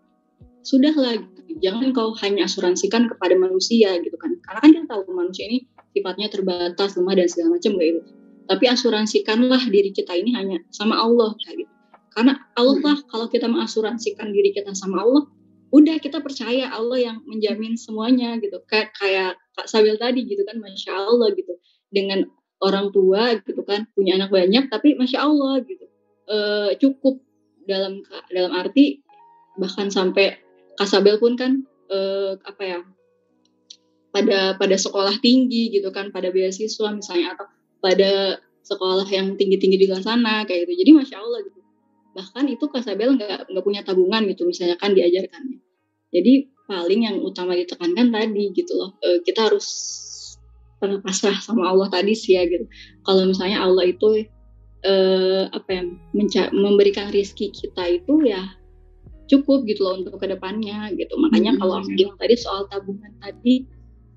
sudahlah. Jangan kau hanya asuransikan kepada manusia gitu kan. Karena kan kita tahu manusia ini sifatnya terbatas, lemah dan segala macam kayak gitu. Tapi asuransikanlah diri kita ini hanya sama Allah kayak gitu. Karena Allah lah kalau kita mengasuransikan diri kita sama Allah, udah kita percaya Allah yang menjamin semuanya gitu. Kayak kayak Kak Sabil tadi gitu kan, masya Allah gitu. Dengan orang tua gitu kan punya anak banyak tapi masya Allah gitu e, cukup dalam dalam arti bahkan sampai Kasabel pun kan e, apa ya pada pada sekolah tinggi gitu kan pada beasiswa misalnya atau pada sekolah yang tinggi-tinggi di luar sana kayak gitu. Jadi masya Allah gitu. Bahkan itu Kasabel nggak nggak punya tabungan gitu misalnya kan diajarkannya. Jadi paling yang utama ditekankan tadi gitu loh. E, kita harus pasrah sama Allah tadi sih ya gitu. Kalau misalnya Allah itu eh, apa ya memberikan rizki kita itu ya cukup gitu loh untuk ke depannya gitu. Makanya kalau aku bilang tadi soal tabungan tadi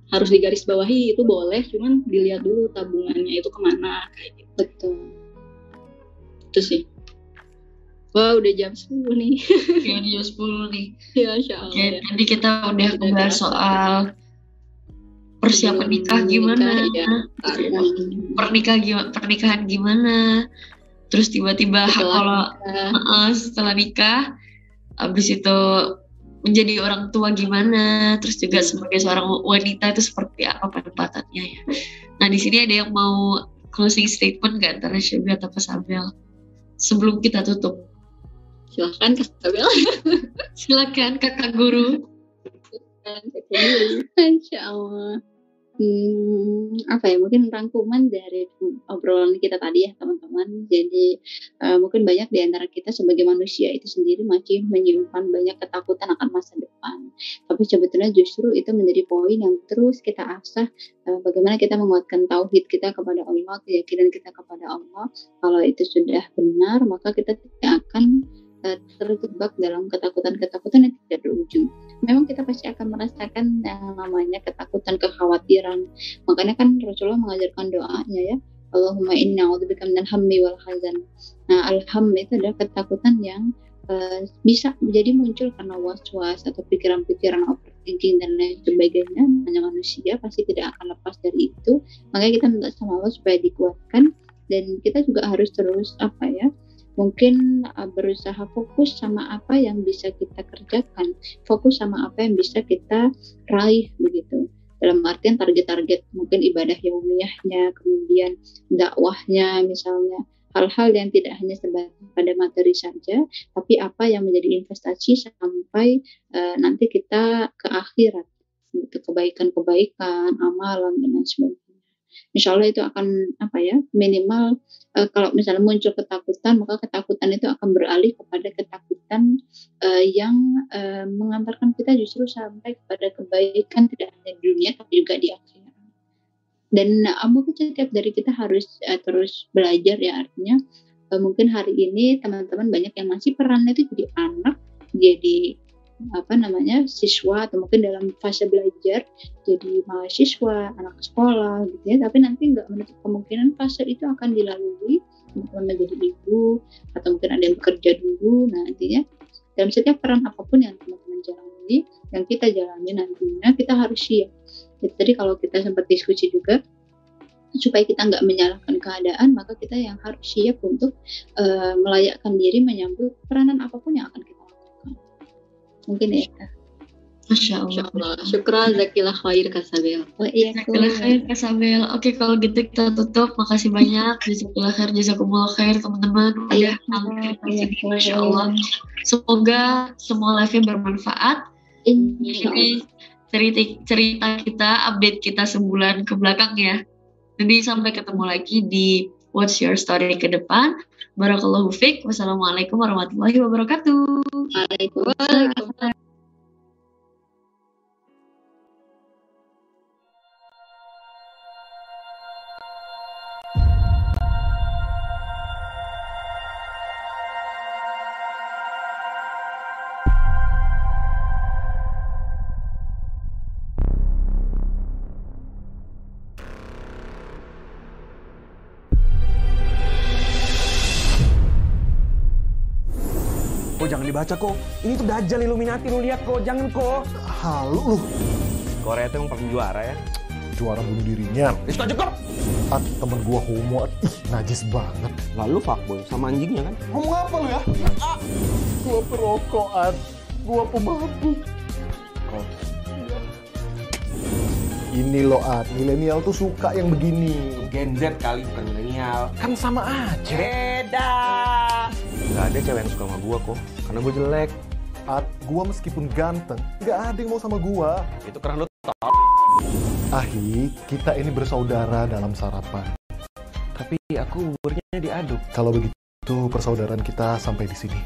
harus digaris bawahi itu boleh, cuman dilihat dulu tabungannya itu ke mana kayak gitu. Betul. Itu sih. Wah udah jam 10 nih. Kayak di jam 10 nih. ya Insya Allah. Oke, ya. nanti kita udah Udah ngebahas bahas soal persiapan nikah gimana, nikah, ya. pernikah gimana, pernikahan gimana, terus tiba-tiba kalau. Heeh, setelah nikah, habis itu menjadi orang tua gimana, terus juga sebagai seorang wanita itu seperti apa penempatannya ya. Nah di sini ada yang mau closing statement nggak antara Syabi atau Pasabel sebelum kita tutup? Silahkan Kasabel. Silakan kakak guru. Insya Allah. Hmm, apa ya mungkin rangkuman dari obrolan kita tadi ya teman-teman. Jadi eh, mungkin banyak di antara kita sebagai manusia itu sendiri masih menyimpan banyak ketakutan akan masa depan. Tapi sebetulnya justru itu menjadi poin yang terus kita asah eh, bagaimana kita menguatkan tauhid kita kepada Allah, keyakinan kita kepada Allah. Kalau itu sudah benar, maka kita tidak akan eh, terjebak dalam ketakutan-ketakutan yang tidak berujung memang kita pasti akan merasakan yang namanya ketakutan, kekhawatiran. Makanya kan Rasulullah mengajarkan doanya ya. Allahumma inna a'udzubika minal hammi wal hazan. Nah, al-ham itu adalah ketakutan yang uh, bisa menjadi muncul karena was-was atau pikiran-pikiran overthinking dan lain sebagainya. Hanya manusia pasti tidak akan lepas dari itu. Makanya kita minta sama Allah supaya dikuatkan dan kita juga harus terus apa ya mungkin uh, berusaha fokus sama apa yang bisa kita kerjakan, fokus sama apa yang bisa kita raih begitu. Dalam artian target-target mungkin ibadah yaumiyahnya, kemudian dakwahnya misalnya, hal-hal yang tidak hanya sebatas pada materi saja, tapi apa yang menjadi investasi sampai uh, nanti kita ke akhirat, itu kebaikan-kebaikan, amalan dan lain sebagainya. Insya Allah itu akan apa ya minimal uh, kalau misalnya muncul ketakutan maka ketakutan itu akan beralih kepada ketakutan uh, yang uh, mengantarkan kita justru sampai kepada kebaikan tidak hanya di dunia tapi juga di akhirat. Dan mungkin setiap dari kita harus uh, terus belajar ya artinya uh, mungkin hari ini teman-teman banyak yang masih perannya itu jadi anak, jadi apa namanya siswa atau mungkin dalam fase belajar jadi mahasiswa anak sekolah gitu ya. Tapi nanti nggak menutup kemungkinan fase itu akan dilalui teman-teman menjadi ibu atau mungkin ada yang bekerja dulu nah nantinya dalam setiap peran apa pun yang teman-teman jalani yang kita jalani nantinya kita harus siap. Jadi tadi kalau kita sempat diskusi juga supaya kita nggak menyalahkan keadaan maka kita yang harus siap untuk eh, melayakkan diri menyambut peranan apa pun yang akan kita mungkin ya Masya Allah. Allah. Syukran zakillah khair kasabel. oh iya Jazakallah khair Kak Sabel. Oke kalau gitu kita tutup. Makasih banyak. Jazakallah khair, jazakumullah khair teman-teman. Udah Iya. hampir Iya. Masya Allah. Semoga semua live-nya bermanfaat. Insya Allah. Ini cerita, cerita kita, update kita sebulan ke belakang ya. Jadi sampai ketemu lagi di What's Your Story ke depan. Barakallahu fiqh. Wassalamualaikum warahmatullahi wabarakatuh. Waalaikumsalam. Dibaca kok. Ini tuh Dajjal Illuminati lu lihat kok. Jangan kok. Halu lu, Korea tuh yang paling juara ya. juara bunuh dirinya. Itu aja kok. At, temen gua homo, At. ih najis banget. Lalu fuckboy sama anjingnya kan. Ngomong apa lu ya? Gua perokok, At. Gua pemabuk. Ini loh, At. Milenial tuh suka yang begini. Gen Z kali bukan milenial. Kan sama aja. Beda. Gak ada cewek yang suka sama gua kok. Karena gua jelek. At, gua meskipun ganteng, nggak ada yang mau sama gua. Itu karena lu Ahi, kita ini bersaudara dalam sarapan. Tapi aku buburnya diaduk. Kalau begitu, persaudaraan kita sampai di sini.